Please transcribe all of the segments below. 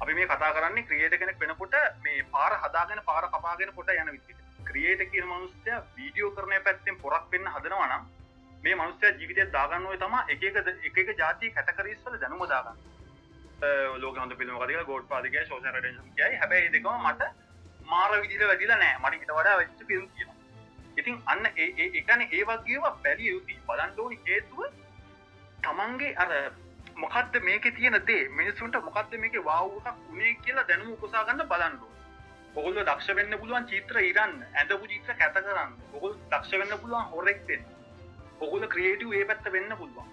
අපි මේ කතා කරන්නේ ක්‍රියේට කෙනෙක් වෙනකොට මේ පාර හදාගෙන පාර කපාගෙන කොට යන විදිට ක්‍රියේට කියන මනුස්්‍යය වීඩියෝ කරනය පැත්තෙන් පොරක් වෙන්න හදනවනම් මේ මනුස්්‍යය ජීවිතය දාගන්නුව තම එක එක ජාති කැටකරිස්වල දැනුම දාගන්න. ලෝක හොඳ පිල්ම කතික ගෝඩ් පාදික ශෝෂ රටන් කියයි හැබැයි දෙකම මට මාර විදිල වැඩිල නෑ මටිට වඩා වෙච්ච පිරුම් කියන ඉතින් අන්න ඒ එකන ඒ වගේවා බැලිය යුති බලන්ඩෝනි හේතුව තමන්ගේ අර මොකක්ද මේක තියෙන දේ? මිනිසුන්ට මොකක්ද මේක වාව්කක් උනේ කියලා දැනුම උපසාගන්න බලන්ඩුව ඔගොල්ල දක්ෂ වෙන්න පුළුවන් චිත්‍ර ඉරන්න ඇඳපු චිත්‍ර කැත කරන්න. ඔගොල් දක්ෂ වෙන්න පුළුවන් හොරෙක්ෙන් ඔගොල ක්‍රියේටව ඒ පැත්ත වෙන්න පුළුවන්.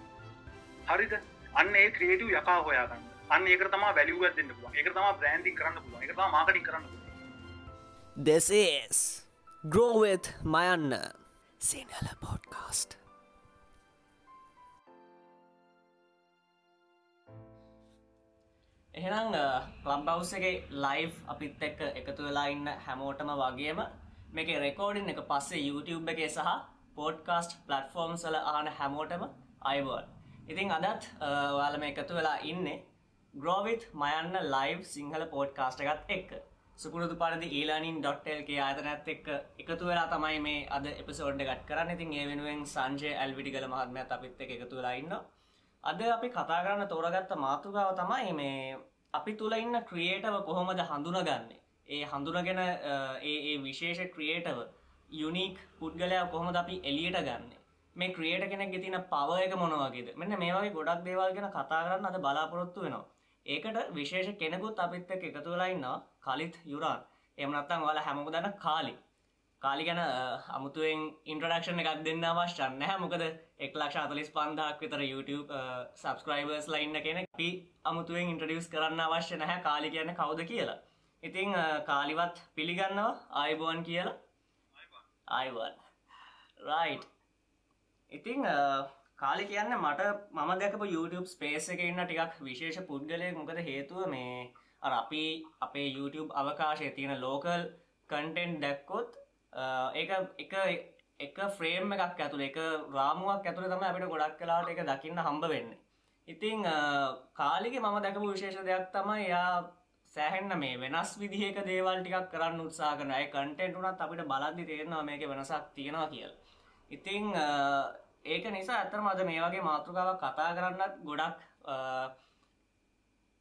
හරිද? අන්න ඒ ක්‍රියේටව යකා හොයාගන්න. අන්න ඒක තම වැලිුව දෙන්න පුළුවන්. එක තම බ්‍රන්ඩි කරන්න පුළුවන්. එක මාකටි කරන්න This is Grow with Mayanna. එහෙනම් ලම්බවස් එක ලයිව් අපිත් එක්ක එකතු වෙලා ඉන්න හැමෝටම වගේම මේක රෙකෝඩින් එක පස්සේ YouTube එකේ සහ පෝඩ්කාස්ට් පලට්ෆෝර්ම් සල ආන හැමෝටම අයිබෝල් ඉතින් අදත් වාලම එකතු වෙලා ඉන්න ග්‍රෝවිත් මයන්න ලයිව් සිංහල පෝඩ්කාස්ට එකත් එක්ක. සුපුරුදු පරදි ඊලානින්.ල්ක ආතනත් එක්ක එකතු වෙලා තමයි මේ අද එපසෝඩ් ගත් කරන්න. ඉතින් ඒ වෙනුවෙන් සංජය ඇල්විඩි කළ මහත්මය අපිත් එක එකතු වෙලා ඉන්නවා. අද අපි කතා කරන්න තෝරගත්ත මාතෘකාව තමයි මේ අපි තුළ ඉන්න ක්‍රියේටව කොහොමද හඳුනගන්නේ? ඒ හඳුනගෙන ඒ විශේෂ ක්‍රියේටව යුනික් පුද්ගලයා කොහොමද අපි එලියට ගන්න? මේ ක්‍රියට කෙනෙක් ගෙතින පව එක මොනවගේද මෙන්න මේ වගේ ගොඩක් දේවල් ගැන කතා කරන්න අද බලාපොරොත්තු වෙනවා. ඒකට විශේෂ කෙනෙකුත් අපිත් එක් එකතු වෙලාඉන්නවා කලිත් යුරාන්. එමනත්තන් වල හැමක දන්න කාලි. කාලි ගැන අමුතුවෙන් ඉන්ට්‍රඩක්ෂණ එකක් දෙන්න අවශ්‍යන්න හැ මොකද එක් ලක්ෂ අතලිස් පන්දක් විතර YouTube සබස්ක්‍රයිබර්ස් ලයින්න කෙන පි අමුතුවෙන් ඉන්ට්‍රඩියස් කරන්න අවශ්‍ය නැහැ කාලි කියන්න කවුද කියලා. ඉතිං කාලිවත් පිළිගන්නවා. ආයිබෝන් කියලා. අයිවන් රයි් ඉතිං කාලි කියන්න මට මම දැකපු YouTube ස්පේස එක ඉන්න ටිකක් විශේෂ පුද්ගලය මොකද හේතුව මේ අපි අපේ YouTube අවකාශය තියෙන ලෝකල් කන්ටෙන්ට් දැක්කොත් ඒක එක එක ෆ්‍රේම් එකක් ඇතුළ එක රාමුවක් ඇතුළ තම අපිට ගොඩක් කලාට එක දකින්න හම්බ වෙන්න. ඉතිං කාලිගේ මම දැකපු විශේෂ දෙයක් තමයි එයා සෑහෙන්න මේ වෙනස් විදිහක දේවල් ටිකක් කරන්න උත්සා කරන අය කටෙන්ට් වනත් අපිට බලද්දි තේරෙනවා මේක වෙනසක් තියෙනවා කියල. ඉතිං ඒක නිසා ඇතර මද මේ වගේ මාතෘකාවක් කතා කරන්නත් ගොඩක්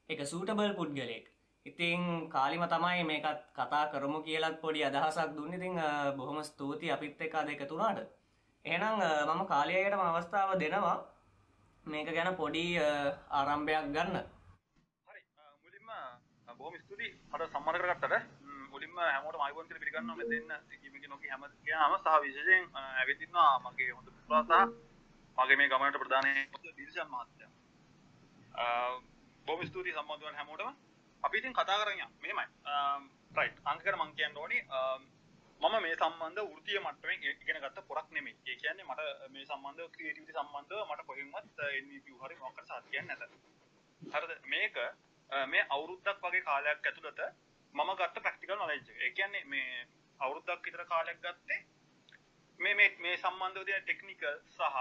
එක සූටබල් පුද්ගලෙක් ඉතිං කාලිම තමයි මේකත් කතා කරමු කියලත් පොඩි අදහසක් දුන්න. ඉතිං බොහොම ස්තුති අපිත් එක දෙක තුනාට එනම් මම කාලයකටම අවස්ථාව දෙනවා. මේක ගැන පොඩි ආරම්භයක් ගන්න. මුලින්ම බොහම ස්තුති හට සම්මර කරගත්තට. මුලින්ම හැමෝට මයිබොන්ට පිළිගන්න මෙ දෙන්න කිමික නොක හැම හම සහ විශෂයෙන් ඇවිතින්නවා මගේ හොඳ පුරාසා මගේ මේ ගමනට ප්‍රධානය දිරිශන් මහත්තය බොම ස්තුති සම්බන්ධුවන් හැමෝටම. අපි ඉතින් කතා කරන්න මෙමයි රයි් um, අංකර මං කියන්න ඕනි um, මම මේ සම්බන්ධ ෘතිය මට්ටම ඉගෙන ගත්ත පොරක් නෙමේ ඒ කියන්නේ මට මේ සම්බන්ධ ක්‍රියටවිටි සම්බන්ධ මට කොහෙමත් uh, හරි මොක සාතියන් නැත. හරද? මේක uh, මේ අවුරුද්දක් වගේ කාලයක් ඇතුළත මම ගත්ත ප්‍රක්ටිකල් නොලෙජ් ඒ කියන්නේ මේ අවුරුද්දක් විතර කාලයක් ගත්තේ මේ මේ සම්බන්ධව තියෙන ටෙක්නිකල් සහ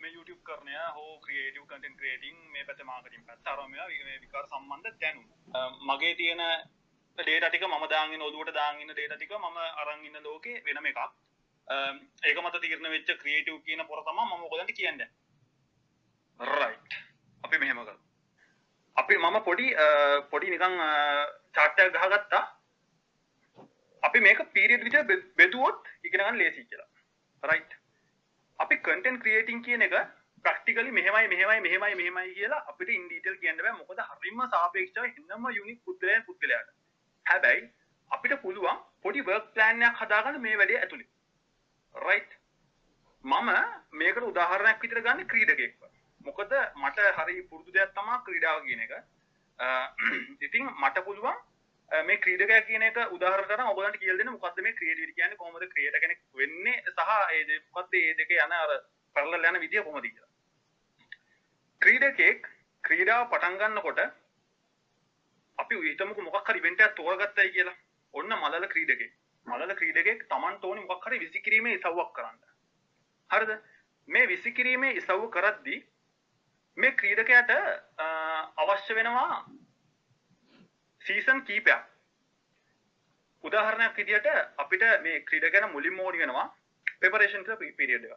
මේ YouTube කරනය හෝ ක්‍රියටව කටන් ක්‍රේටිං මේ පැත මාකටින් පැත් අරම විකාර සම්බන්ධ දැනු මගේ තියෙන ඩේටටික ම දාගෙන ඔදුවට දාගන්න ඩේටටික ම අරංගන්න ලෝකේ වෙනම එකක්. ඒක මත තීරණ වෙච්ච ක්‍රියටව් කියන පොරතම ම ගොලට කියන්න. රයි් අපි මෙහෙමක අපි මම පොඩි පොඩි නිකං චාට්ටයක් ගහගත්තා. අපි මේක පීරියඩ් විට බෙදුවොත් ඉගෙනගන්න ලේසි කියලා. රයිට් අපි කටන් ක්‍රියේටිං කියන එක ප්‍රක්ටිකලි මෙහමයි මෙහමයි මෙහමයි මෙහමයි කියලා අපිට ඉන්ඩීටල් කියන්න බෑ. මොකද හරිම සාපේක්ෂව එන්නම යුනික් පුද්ගලයන් පුද්ගලයාට. හැබැයි අපිට පුළුවන් පොඩි වර්ක් ප්ලෑන්යක් හදාගන්න මේ වැඩේ ඇතුළේ රයිට් මම මේකට උදාහරණයක් විතර ගන්න ක්‍රීඩකෙක්ව මොකද මට හරි පුරුදු දෙයක් තමා ක්‍රීඩාව කියන එක. ඉතින් මට පුළුවන් මේ ක්‍රීඩක කියන එක උදාහර කර ඔබලට කියල්දෙන මොකක්ද මේ ක්‍රියටි කියන කොමද ක්‍රියට කෙනෙක් වෙන්නේ? සහ ඒ පත් ඒ දෙක යන අර පරල යන විදිිය කොමද කියලා? ක්‍රීඩකෙක් ක්‍රීඩාව පටන්ගන්න කොට අපි විතමක මොක් හරි වෙන්ට තෝරගත්තයි කියලා. ඔන්න මලල ක්‍රීඩක මලල ක්‍රීඩකෙක් තමන් තෝනි මොක් හරි විසිකිරීමේ ඉසව්වක් කරන්න. හරිද? මේ විසිකිරීමේ ඉසව්ව කරද්දී මේ ක්‍රීඩකයට අවශ්‍ය වෙනවා සීසන් කීපයක් උදාහරණයක් විදිහට අපිට මේ ක්‍රීඩ ගැන මුලින්ම ඕනි වෙනවා ප්‍රෙපරේෂන් කියලා පීරියඩ් එක.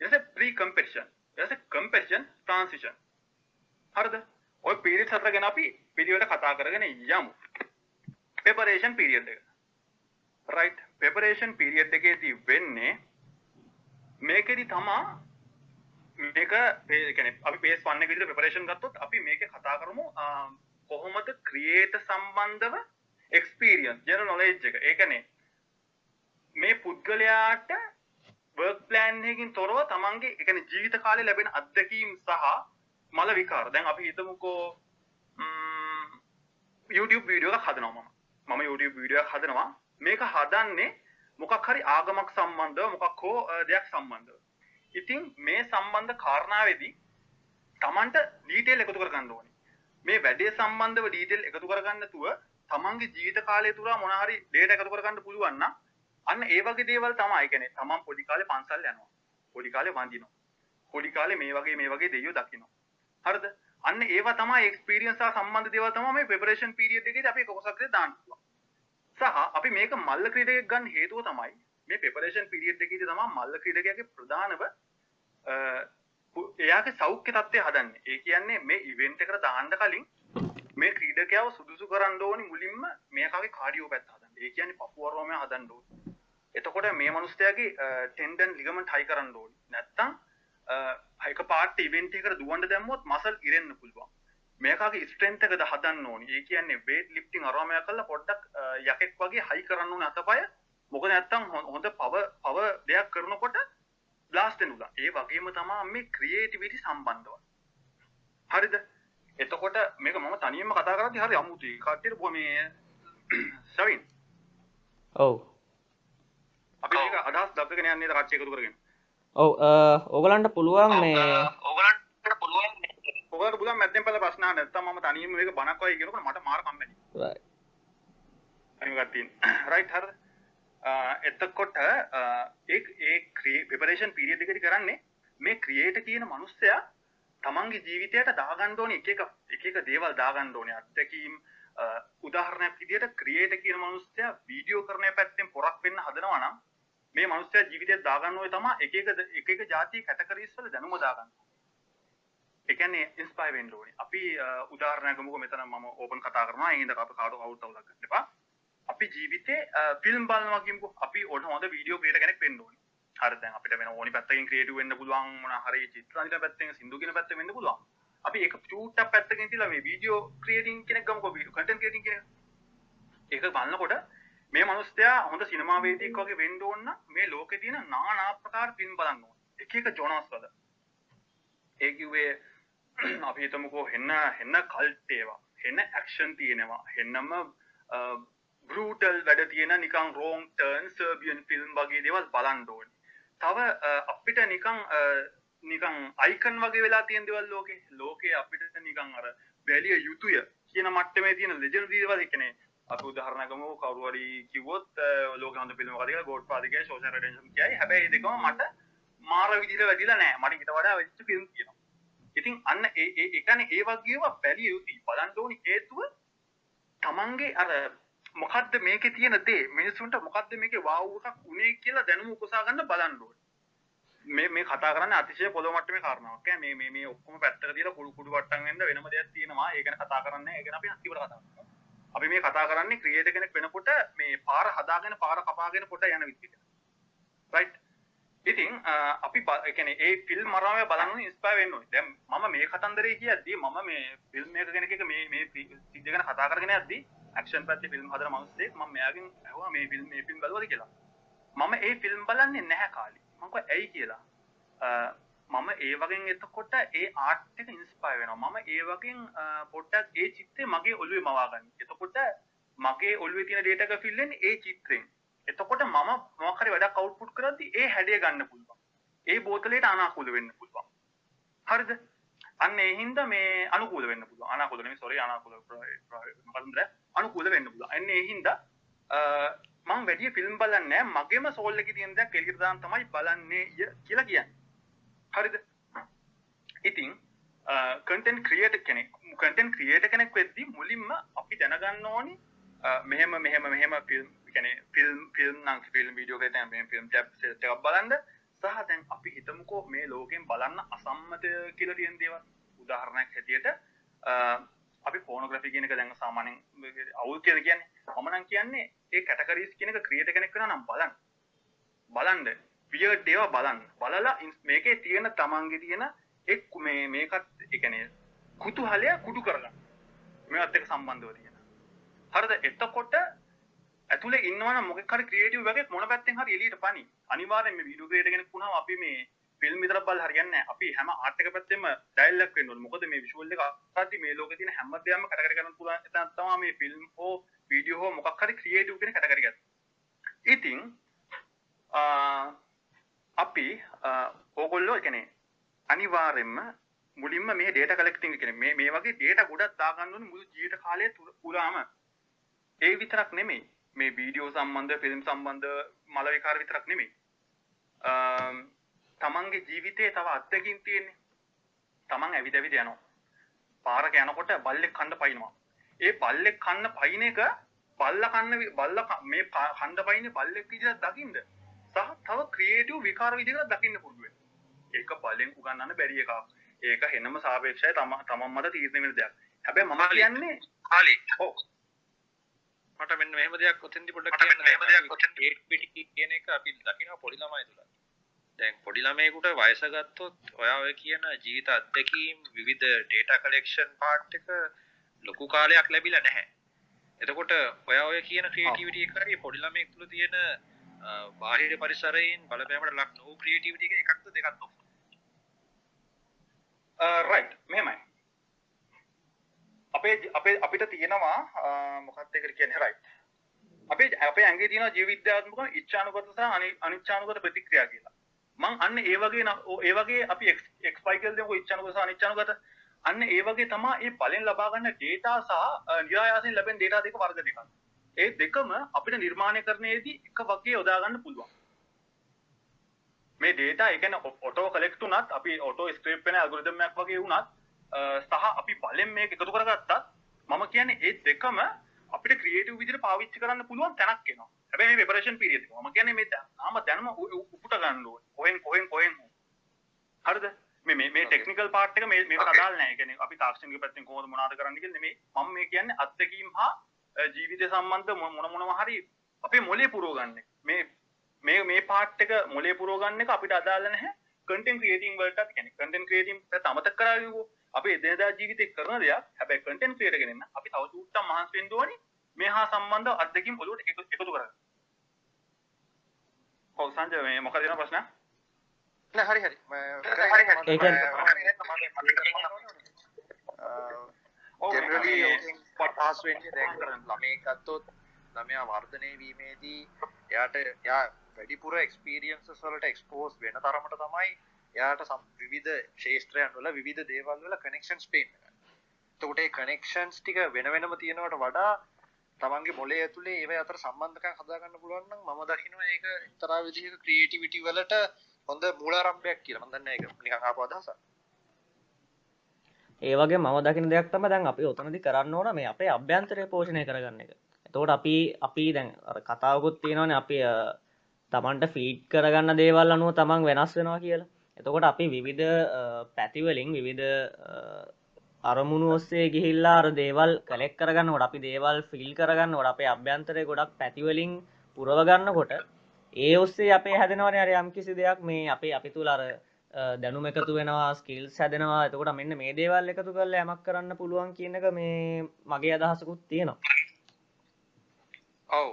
ඊට පස්සේ ප්‍රී කම්පිටිෂන්. ඊට පස්සේ කම්පිටිෂන් ට්‍රාන්සිෂන්. හරිද? ඔය පීරියඩ් හතර ගැන අපි වීඩියෝට කතා කරගෙන යමු. ප්‍රෙපරේෂන් පීරියඩ් එක. රයිට් ප්‍රෙපරේෂන් පීරියඩ් එකේදී වෙන්නේ මේකෙදි තමා මේක පේ අපි පේස් පන්න විදිහට ප්‍රෙපරේෂන් ගත්තොත් අපි මේක කතා කරමු කොහොමද ක්‍රියේට සම්බන්ධව එක්ස්පීරියන්ස් ජෙනරල් නොලෙජ් එක. ඒ කියන්නේ මේ පුද්ගලයාට වර්ක් ප්ලෑන් එකකින් තොරව තමන්ගේ ඒ කියන්නේ ජීවිත කාලේ ලැබෙන අත්දැකීම් සහ මල විකාර. දැන් අපි හිතමුකෝ YouTube වීඩියෝ එකක් හදනවා මම. මම YouTube වීඩියෝ එකක් හදනවා. මේක හදන්නේ මොකක් හරි ආගමක් සම්බන්ධව මොකක් හෝ දෙයක් සම්බන්ධව. ඉතින් මේ සම්බන්ධ කාරණාවේදී තමන්ට ඩීටේල් එකතු කරගන්න ඕනේ. මේ වැඩේ සම්බන්ධව ඩීටේල් එකතු කරගන්න නැතුව තමන්ගේ ජීවිත කාලය තුරා මොන හරි ඩේටා එකතු කරගන්න පුළුවන් නම් අන්න ඒ වගේ දේවල් තමයි. ඒ කියන්නේ තමන් පොඩි කාලේ පන්සල් යනවා. පොඩි කාලේ වඳිනවා. පොඩි කාලේ මේ වගේ මේ වගේ දෙයියෝ දකිනවා. හරිද? අන්න ඒවා තමයි එක්ස්පීරියන්ස් සහ සම්බන්ධ දේවල් තමයි මේ ප්‍රෙපරේෂන් පීරියඩ් එකේදී අපි කොහොසක් දාන්න පුළුවන්. සහ අපි මේක මල්ල ක්‍රීඩකයෙක් ගන්න හේතුව තමයි මේ ප්‍රෙපරේෂන් පීරියඩ් එකේදී තමයි මල්ල ක්‍රීඩකයාගේ ප්‍රධානම එයාගේ සෞඛ්‍ය තත්ත්වය හදන්නේ. ඒ කියන්නේ මේ ඉවෙන්ට් එකට දාන්න කලින් මේ ක්‍රීඩකයාව සුදුසු කරන්න ඕනි මුලින්ම මේකාගේ කාඩියෝ පැත්ත හදන්න. ඒ කියන්නේ පපුව රෝමය හදන්න ඕනි. එතකොට මේ මිනිස්යාගේ ටෙන්ඩන් ලිගමන්ට් හයි කරන්න ඕනි. නැත්තම් එක පාට ඉවෙන්ට් එකකට දුවන්න දැම්මොත් මසල් ඉරෙන්න පුළුවන්. මේකාගේ ස්ට්‍රෙන්ත් එකද හදන්න ඕනි. ඒ කියන්නේ වේට් ලිෆ්ටිං අරෝමය කරලා පොඩ්ඩක් යකෙක් වගේ හයි කරන්න ඕනේ අතපය. මොකද නැත්තම් හොඳ පව පව දෙයක් කරනකොට බ්ලාස්ට් වෙනවා. ඒ වගේම තමයි මේ ක්‍රියේටිවිටි සම්බන්ධව. හරිද? එතකොට මේක මම තනියම කතා කරද්දි හරි අමුතුයි. කට්ටියට බොහොම මේ සවින්. ඔව්. අපි මේක අදහස් දක්වගෙන යන්නේ කට්ටිය එකතු කරගෙන. ඔව් ඕගලන්ට පුළුවන් මේ ඔයගලන්ට පුළුවන් ඔයගලන්ට පුළුවන් මැද්දෙන් පස්සේ ප්‍රශ්න අහන්න. නැත්නම් මම තනියම මේක බණක් වගේ කියනකොට මට මාර කම්මැලි. අනිවාර්යයෙන් තියෙන. රයිට් හරිද? එතකොට ඒ ඒ ප්‍රෙපරේෂන් පීරියඩ් එකේදී කරන්නේ මේ ක්‍රියේට කියන මිනිස්සයා තමන්ගේ ජීවිතයට දාගන්න ඕනේ එක එක එක එක දේවල් දාගන්න ඕනේ අත්දැකීම් උදාහරණයක් විදිහට ක්‍රියේට කියන මිනිස්සයා වීඩියෝ කරන පැත්තෙන් පොරක් වෙන්න හදනවා නම් මේ මිනිස්සයා ජීවිතයට දාගන්න ඕනේ තමයි එක එක එක එක જાති කැටගරිස් වල දැනුම දාගන්න. ඒ කියන්නේ ඉන්ස්පයර් වෙන්න ඕනේ. අපි උදාහරණයක් ගමුකෝ මෙතන මම ඕපන් කතා කරනවා. ඒ හින්දා අපි කාටවත් අවුත් අවුලක් ගන්න එපා. අපි ජීවිතේ ෆිල්ම් බලනවා කියමුකෝ. අපි ඔන්න හොඳ වීඩියෝ ක්‍රියේටර් කෙනෙක් වෙන්න ඕනේ. හරි දැන් අපිට වෙන ඕනි පැත්තකින් ක්‍රියේටිව් වෙන්න පුළුවන් මොන හරි චිත්‍ර අනිත් පැත්තෙන් සින්දු කියන පැත්තෙන් වෙන්න පුළුවන්. අපි ඒක ෂූට් පැත්තකින් තියලා මේ වීඩියෝ ක්‍රියේටින් කෙනෙක් ගමුකෝ වීඩියෝ කන්ටෙන්ට් ක්‍රියේටින් කෙනෙක්. ඒක බලනකොට මේ මිනිස්සයා හොඳ සිනමා වේදිකයෙක් වගේ වෙන්න ඕන නම් මේ ලෝකේ තියෙන নানা ආකාර ෆිල්ම් බලන්න ඕන. එක එක ජොනර්ස් වල. ඒ කිව්වේ අපි හිතමුකෝ හෙන්න හෙන්න කල්ට් ඒවා. හෙන්න ඇක්ෂන් තියෙනවා. හෙන්නම බෘටල් වැඩ තියෙන නිකන් රෝන් ටර්න් සර්බියන් ෆිල්ම් වගේ දේවල් බලන්න ඕනේ. තව අපිට නිකං නිකං අයිකන් වගේ වෙලා තියෙන දේවල් ලෝකේ. ලෝකේ අපිට නිකං අර බැලිය යුතුය කියන මට්ටමේ තියෙන ලෙජන්ඩ් දේවල් කියන්නේ අපි උදාහරණයක් ගමු කවුරු හරි කිව්වොත් ලෝකේ හොඳ ෆිල්ම් එකක් කියලා ගෝඩ් ෆාදර් කියයි සෝෂල් රෙඩෙන්ෂන් කියයි. හැබැයි දෙකම මට මාර විදිහට වැඩිලා නැහැ. මට ඊට වඩා වෙච්ච ෆිල්ම් කියනවා. ඉතින් අන්න ඒ ඒ ඒ කියන්නේ ඒ වගේව බැලිය යුතුයි. බලන්න ඕනි හේතුව තමන්ගේ අර මොකක්ද මේකේ තියෙන දේ? මිනිස්සුන්ට මොකක්ද මේකේ වාව් එකක් උනේ කියලා දැනුම උකසා ගන්න බලන්න ඕනේ. මේ මේ කතා කරන්නේ අතිශය පොළොව මට්ටමේ කාරණාවක්. ඈ මේ මේ මේ ඔක්කොම පැත්තක තියලා කුඩු කුඩු වට්ටම් වෙන්න වෙනම දෙයක් තියෙනවා. ඒක ගැන කතා කරන්නේ ඒක ගැන අපි අන්තිමට කතා කරමු අපි මේ කතා කරන්නේ ක්‍රියේටර් කෙනෙක් වෙනකොට මේ පාර හදාගෙන පාර කපාගෙන පොට යන විදිහට. රයිට් ඉතින් අපි ඒ කියන්නේ ඒ ෆිල්ම් මරාමය බලන්න ඉන්ස්පයර් වෙන්න ඕනේ. දැන් මම මේ කතන්දරේ කියද්දි මම මේ ෆිල්ම් එක ගැන එක මේ මේ සිද්ධ ගැන කතා කරගෙන යද්දි ඇක්ෂන් පැත්තේ ෆිල්ම් හදන මිනිස්සෙක් මම මෙයාගෙන් ඇහුවා මේ ෆිල්ම් මේ ෆිල්ම් බලවද කියලා. මම ඒ ෆිල්ම් බලන්නේ නැහැ කාලේ. මම කිව්වා ඇයි කියලා. මම ඒ වගේ එතකොට ඒ ආර්ට් එක ඉන්ස්පයර් වෙනවා. මම ඒ වගේ පොඩ්ඩක් ඒ චිත්‍රය මගේ ඔළුවේ මවා ගන්න. එතකොට මගේ ඔළුවේ තියෙන data එක fill වෙන්නේ ඒ චිත්‍රයෙන්. එතකොට මම මොකක් හරි වැඩක් අවුට්පුට් කරද්දි ඒ හැඩය ගන්න පුළුවන්. ඒ බෝතලයට අනාකූල වෙන්න පුළුවන්. හරිද? අන්න ඒ හින්දා මේ අනුකූල වෙන්න පුළුවන්. අනාකූල නෙමෙයි sorry අනාකූල මොකද අනුකූල වෙන්න පුළුවන්. එන්න ඒ හින්දා මම වැඩි ෆිල්ම් බලන්නේ මගේම සෝල් එකේ තියෙන දේ එළියට දාන්න තමයි බලන්නේ කියලා කියන්නේ. හරිද? ඉතින් කන්ටෙන්ට් ක්‍රියේටර් කෙනෙක් කටන් ක්‍රියට කෙනෙක් වෙද්දි මුලින්ම අපි දැනගන්න ඕනි අ, මෙහෙම මෙහෙම මෙහෙම ෆිල්ම් කැන ෆිල්ම් ෆිල්ම් නම් ෆිල්ම් වීඩියෝ ම ෆිල්ම් ටක් බලන්ද සහ දැන් අපි හිතමුකෝ මේ ලෝකෙන් බලන්න අසම්මත කියල තියෙන් දේවල් උදාහරණයක් හැටියට අ, අපි පෝනග්‍රෆි කියනක දැන් සාමානෙන් අවුල් කියල කියන්න. හමනන් කියන්නේ ඒ කැටකරීස් කියනක ක්‍රියට කෙනෙක් වෙන නම් බලන්න. බලන්ඩ විය දේව බලන්න. බලලා ඉන්ස්- මේකේ තියෙන තමන්ගේ තියෙන එක් මේ මේකත් එකනේ කුතුහලය කුඩු කරලා මේත් එක සම්බන්ධව තියෙන. හරිද? එතකොට ඇතුල ඉන්නවන මොකර ක්‍රියටව වගේ මොන පැත්තෙන් හරි එලියට පනි අනිවාරෙන් මේ වීඩියෝ ක්‍රියේටර් කෙනෙක් වුණාම අපි මේ ෆිල්ම් විතර බල හරියන්නේ නැහැ. අපි හැම ආර්ට් එක පැත්තෙම ඩයලොග් වෙන්න ඕනේ. මොකද මේ විෂුවල් එක අත්දැකී මේ ලෝකේ තියෙන හැම දෙයක්ම කැටගරි කරන්න පුළුවන් එතන තමයි මේ ෆිල්ම් හෝ වීඩියෝ හෝ මොකක් හරි ක්‍රියේටිව් කියන කැටගරි එක. ඉතින් ආ, අපි ආ, ඕගොල්ලෝ ඒ කියන්නේ අනිවාර්යෙන්ම මුලින්ම මේ ඩේටා කලෙක්ටිං කියන්නේ මේ මේ වගේ ඩේටා ගොඩක් දාගන්න ඕනේ මුළු ජීවිත කාලය තුල- පුරාම ඒ විතරක් නෙමෙයි මේ වීඩියෝ සම්බන්ධ ෆිල්ම් සම්බන්ධ මල විකාර විතරක් අම්, තමන්ගේ ජීවිතයේ තව අත්දැකීම් තියෙන්නේ. තමන් ඇවිද ඇවිද යනවා. පාරක යනකොට බල්ලෙක් කන්න පයින්නවා. ඒ බල්ලෙක් කන්න පයින් එක බල්ල කන්න බල්ල මේ පා- කන්න පයින්නේ බල්ලෙක් විදිහට දකින්න සහ තව ක්‍රියේටිව් විකාර විදිහකට දකින්න පුළුවන්. ඒක බලෙන් උගන්නන්න බැරි එකක්. ඒක හෙනම සාපේක්ෂයි තම තමන් මත තීරණය වෙන දෙයක්. හැබැයි මම කියන්නේ ආලි ඔව් මට මෙන්න මෙහෙම දෙයක් ඔතෙන්දි පොඩ්ඩක් මෙන්න මෙහෙම දෙයක් ඔතෙන්දි- ඒට් පිටි කියන එක අපි දකිනවා පොඩි ළමයි තුල. දැන් පොඩි ළමයෙකුට වයස ගත්තොත් ඔයා ඔය කියන ජීවිත අත්දැකීම් විවිධ data collection part එක ලොකු කාලයක් ලැබිලා නැහැ. එතකොට ඔයා ඔය කියන creativity එක හරි පොඩි ළමයෙක් තුල තියෙන බාහිර පරිසරයෙන් බලපෑමට ලක් නොවූ creativity එක එකක්ද දෙකක්ද? රයිට් මෙහෙමයි අපේ අපේ අපිට තියෙනවා අ, මොකක්ද ඒකට කියන්නේ? රයිට් අපේ අපේ ඇඟේ තියෙන ජීව විද්‍යාත්මක ඉච්ඡානුගත සහ අනි- අනිච්ඡානුගත ප්‍රතික්‍රියා කියලා. මං අන්න ඒ වගේ න- ඕ- ඒ වගේ අපි එක්ස්පයි කියලා දෙමුකෝ ඉච්ඡානුගත සහ අනිච්ඡානුගත. අන්න ඒ වගේ තමයි මේ බලෙන් ලබා ගන්න data සහ අ, නිරායාසයෙන් ලැබෙන data දෙක වර්ග දෙකක්. ඒ දෙකම අපිට නිර්මාණය කරන්නේදී එක වගේ යොදා ගන්න පුළුවන්. මේ ඩේටා එකන ඔටෝ කලෙක්ට උනත් අපි ඔටෝ ස්ක්‍රප් වෙන ඇල්ගොරිදම් එකක් වගේ වුණත් අ, සහ අපි බලෙන් මේක එකතු කරගත්තත් මම කියන්නේ ඒ දෙකම අපිට ක්‍රියේටිව් විදිහට පාවිච්චි කරන්න පුළුවන් තැනක් එනවා. හැබැයි මේ ප්‍රෙපරේෂන් පීරියඩ් එක මම කියන්නේ මේ තාම දැනම උපුට ගන්න ඕනේ. කොහෙන් කොහෙන් කොහෙන්. හරිද? මේ මේ ටෙක්නිකල් පාර්ට් එක මේ මේකට අදාළ නැහැ. ඒ කියන්නේ අපි තාක්ෂණික පැත්තෙන් කොහොමද මොනවද කරන්න කියලා නෙමෙයි. මම මේ කියන්නේ අත්දැකීම් හා ජීවිතය සම්බන්ධ මොන මොන මොනවා හරි අපේ මොලේ පුරව ගන්න. මේ මේ මේ පාට් එක මොලේ පුරව ගන්න එක අපිට අදාළ නැහැ කන්ටෙන්ට් ක්‍රියේටිං වලටත් කියන්නේ කන්ටෙන්ට් ක්‍රියේටිං පැත්ත අමතක කරාවිකෝ අපි එදිනදා ජීවිතේ කරන දෙයක් හැබැයි කන්ටෙන්ට් ක්‍රියේටර් කෙනෙක් නම් අපි තව චූට්ටක් මහන්සි වෙන්න ඕනි මේ හා සම්බන්ධ අත්දැකීම් ඔලුවට එකතු එකතු කරගන්න. ඔව් සංජය මේ මොකද වෙන ප්‍රශ්න? නෑ හරි හරි. හරි, හරි. ඒ කියන්නේ- පහසු වෙන්නේ දැන් ළමයෙක් ගත්තොත් ළමයා වර්ධනය වීමේදී එයාට එයා වැඩිපුර එක්ස්පීරියන්සස් වලට එක්ස්පෝස් වෙන තරමට තමයි එයාට සම් විවිධ ශේෂත්‍රයන් වල විවිධ දේවල් වල කනෙක්ෂන්ස් පේන්න. එතකොට ඒ කනෙක්ෂන්ස් ටික වෙන වෙනම තියෙනවට වඩා තමන්ගේ මොලේ ඇතුලේ ඒව අතර සම්බන්ධකම් හදාගන්න පුළුවන් නම් මම දකිනවා ඒක එක්තරා විදිහක ක්‍රියේටිවිටි වලට හොඳ මූලාරම්භයක් කියලා. මම දන්නේ ඒක නිකන් ආපු අදහසක්. ඒ වගේ මම දකින දෙයක් තම දැන් අපි ඔතනදි කරන්න ඕන මේ අපේ අභ්‍යන්තරය පෝෂණය කරගන්න එක එතකොට අපි අපි දැන් අර කතාවකුත් තියෙනවන අපි අ, තමන්ට ෆීඩ් කරගන්න දේවල් අනුව තමන් වෙනස් වෙනවා කියලා එතකොට අපි විවිධ අ, පැතිවලින් විවිධ අ, අරමුණු ඔස්සේ ගිහිල්ලා අර දේවල් කලෙක් කරගන්නකොට අපි දේවල් ෆිල් කරගන්න ොට අපේ අභ්‍යන්තරය ගොඩක් පැතිවලින් පුරවගන්නකොට ඒ ඔස්සේ අපේ හැදෙනවන අර යම් කිසි දෙයක් මේ අපේ අපි තුළ අර අ, දැනුම එකතු වෙනවා ස්කිල් සැදෙනවා එතකොට මෙන්න මේ දේවල් එකතු කරල යමක් කරන්න පුළුවන් කියන එක මේ මගේ අදහසකුත් තියෙනවා. ඔව්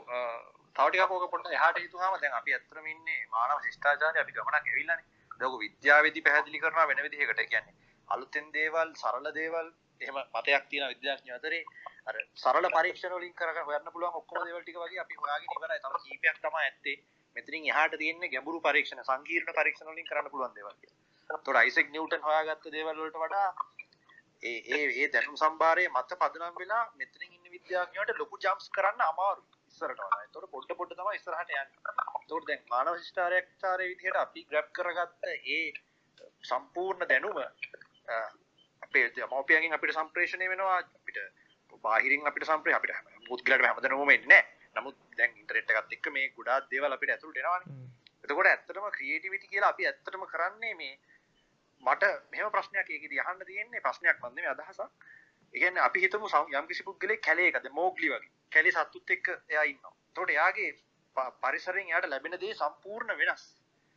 තවටික පෝක පොට හට හිතුහම දැන් අපි ඇත්තරම ඉන්නේ මානව ශිෂ්ඨාචාරය අපි ගමනක් ඇවිල්ලානේ. දක විද්‍යාවේදී පැහැදිලි කරනවා වෙන විදිහකට. කියන්නේ අලුතෙන් දේවල් සරල දේවල් එහෙම මතයක් තියෙන විද්‍යාඥයෝ අතරේ. අර සරල පරීක්ෂණ වලින් කරගෙන හොයන්න පුළුවන් ඔක්කොම දේවල් ටික වගේ අපි හොයාගෙන ඉවරයි. තව කීපයක් තමයි ඇත්තේ. මෙතනින් එහාට තියෙන්නේ ගැඹුරු පරීක්ෂණ සංකීර්ණ පරීක්ෂණ වලින් කරන්න පුළුවන් දේවල් කියලා. එතකොට අයිසෙක් නිව්ටන් හොයාගත්ත දේවල් වලට වඩා ඒ ඒ ඒ දැනුම් සම්භාරයේ මත පදනම් වෙලා මෙතනින් ඉන්න විද්‍යාඥයන්ට ලොකු ජම්ප්ස් කරන්න අමාරුයි. ඉස්සරට වඩා. ඒතකොට පොඩ පොඩ තමයි ඉස්සරහට යන්නේ. ඒතකොට දැන් මානව ශිෂ්ටාචාරයේ විදිහට අපි ග්‍රැබ් කරගත්ත ඒ සම්පූර්ණ දැනුම අපේ මවපියගෙන් අපිට සම්ප්‍රේෂණය වෙනවා අපිට බාහිරින් අපිට සම්ප්‍රේ අපිට පුද්ගලට හැමදෙනම එන්නේ නමුත් දැන් ඉන්ටර්නෙට් එකත් එක්ක මේ ගොඩාක් දේවල් අපිට ඇතුළට එනවානේ. එතකොට ඇත්තටම ක්‍රියේටිවිටි කියලා අපි ඇත්තටම කරන්නේ මේ මට මෙහෙම ප්‍රශ්නයක් ඒකෙදි අහන්න තියෙන්නේ. ප්‍රශ්නයක් මන් නෙමෙයි අදහසක් ඒ කියන්නේ අපි හිතමු සම්- යම්කිසි පුද්ගලෙක් කැලේකද මෝග්ලි වගේ. කැලේ සත්තුත් එක්ක එයා ඉන්නවා. එතකොට එයාගේ ප- පරිසරයෙන් එයාට ලැබෙන දේ සම්පූර්ණ වෙනස්.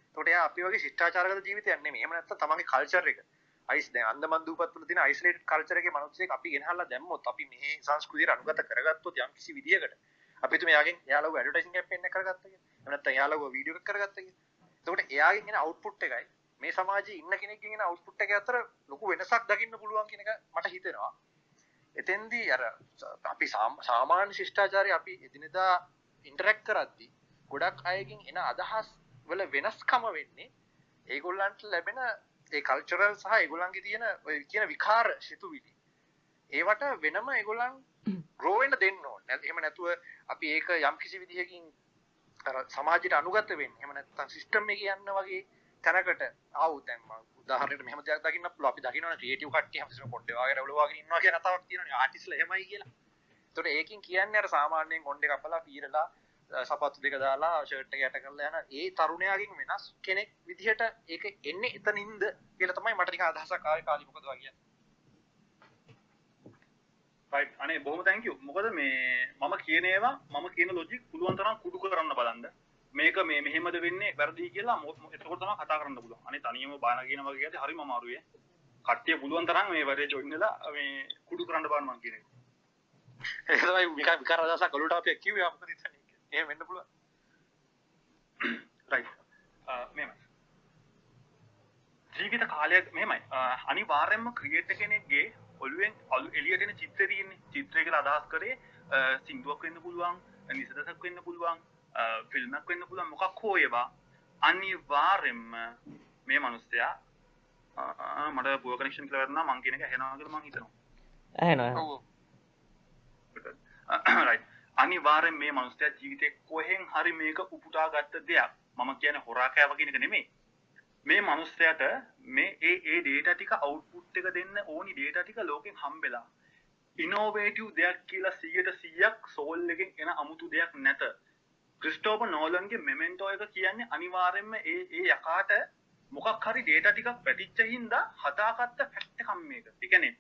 එතකොට එයා අපි වගේ ශිෂ්ටාචාරගත ජීවිතයක් නෙමෙයි. එහෙම නැත්නම් තමන්ගේ කල්චර් එක. අයිස් දැන් අන්දමන් දූපත් වල තියෙන අයිසොලේටඩ් කල්චර් එකේ මිනිස්සෙක් අපි ගෙනහල්ලා දැම්මොත් අපි මේ සංස්කෘතිය අනුගත කරගත්තොත් යම්කිසි විදියකට අපි හිතමු එයාගෙන් එයාලව ඇඩ්වර්ටයිසින් කැම්පේන් එකක් කරගත්තා කියලා. එහෙම නැත්නම් එයාලව වීඩියෝ එකක් කරගත්තා කියලා. එතකොට එයාගෙන් එන අවුට්පුට් එකයි. මේ සමාජයේ ඉන්න කෙනෙක්ගෙන් එන අවුට්පුට් එක අතර ලොකු වෙනසක් දකින්න පුළුවන් කියන එක මට හිතෙනවා. එතෙන්දී අර අපි සාම- සාමාන්‍ය ශිෂ්ටාචාරය අපි එදිනෙදා ඉන්ටරැක්ට් කරද්දී ගොඩක් අයගෙන් එන අදහස් වල වෙනස්කම වෙන්නේ ඒගොල්ලන්ට ලැබෙන ඒ කල්චරල් සහ ඒගොල්ලන්ගේ තියෙන ඔය කියන විකාර සිතුවිලි. ඒවට වෙනම ඒගොල්ලන් ග්‍රෝ වෙන්න දෙන්න ඕනේ. නැත්- එහෙම නැතුව අපි ඒක යම්කිසි විදිහකින් අර සමාජයට අනුගත වෙන්න. එහෙම නැත්නම් සිස්ටම් එකේ යන්න වගේ තැනකට ආවු දැන් මම උදාහරණයක් මෙහෙම දෙයක් දකින්න පුළුවන්. අපි දකින්නවනේ ක්‍රියේටිව් කට්ටිය හැමතිස්සෙම කොණ්ඩේ වගේ රවුල වගේ ඉන්නවා කියන කතාවක් තියෙනවනේ. ආටිස්ලා එහෙමයි කියලා. ඒතකොට ඒකෙන් කියන්නේ අර සාමාන්‍යයෙන් කොණ්ඩේ කපලා පීරලා අ, සපත්තු දෙක දාලා ෂර්ට් එක යට කරලා යන ඒ තරුණයාගෙන් වෙනස් කෙනෙක් විදිහට ඒක එන්නේ එතනින්ද කියලා තමයි මට නිකන් අදහසක් ආවේ කාලි මොකද වගේ. right අනේ බොහොම thank you මොකද මේ මම කියන ඒවා මම කියන logic පුළුවන් තරම් කුඩු කරන්න බලන්න මේක මේ මෙහෙමද වෙන්නේ වැරදි කියලා එතකොට තමයි කතා කරන්න පුළුවන් අනේ තනියම බාන කියන වගේ කියද්දි හරිම අමාරුයි. කට්ටිය පුළුවන් තරම් මේ වැඩේ join වෙලා මේ කුඩු කරන්න බලන්න මං කියන එක ඒක තමයි විකාර විකාර අදහසක් ඔලුවට අපි කිව්වේ අපිට හිතන්නේ. එහෙම වෙන්න පුළුවන්. රයි් මෙම ජීවිත කාලයක් මෙමයි අනිවාර්යෙන්ම ක්‍රියේට කෙනෙක්ගේ ඔල්ුවෙන් අලු එලියටෙන චිත්‍රරන්නේ චිත්‍රයකල අදහස් කරේ සිින්දුවක් වෙන්න පුළුවන් නිසදසක් වෙන්න පුළුවන් ෆිල්මක් වෙන්න පුළුවන් මොකක් හෝ ඒවා අනිවාර්යෙන්ම මේ මනුස්්‍යයා මට බෝ කනෙක්ෂන් කලවරන්න මංකිනක හෙනවාගල මං හිතනවා. අනිවාර්යෙන් මේ මනුස්සයා ජීවිතේ කොහෙන් හරි මේක උපුටා ගත්ත දෙයක්. මම කියන එක නෙමෙයි. මේ මනුස්සයාට මේ ඒ ඒ data ටික output එක දෙන්න ඕනි data ටික ලෝකෙන් හම්බෙලා. innovative දෙයක් කියලා 100%ක් soul එකෙන් එන අමුතු දෙයක් නැත. ක්‍රිස්ටෝපර් නෝලන්ගේ මෙමෙන්ටෝ එක කියන්නේ අනිවාර්යෙන්ම ඒ ඒ යකාට මොකක් හරි data ටිකක් වැටිච්ච හින්දා හදාගත්ත ෆැක්ට් එකක් මේක. ඒ කියන්නේ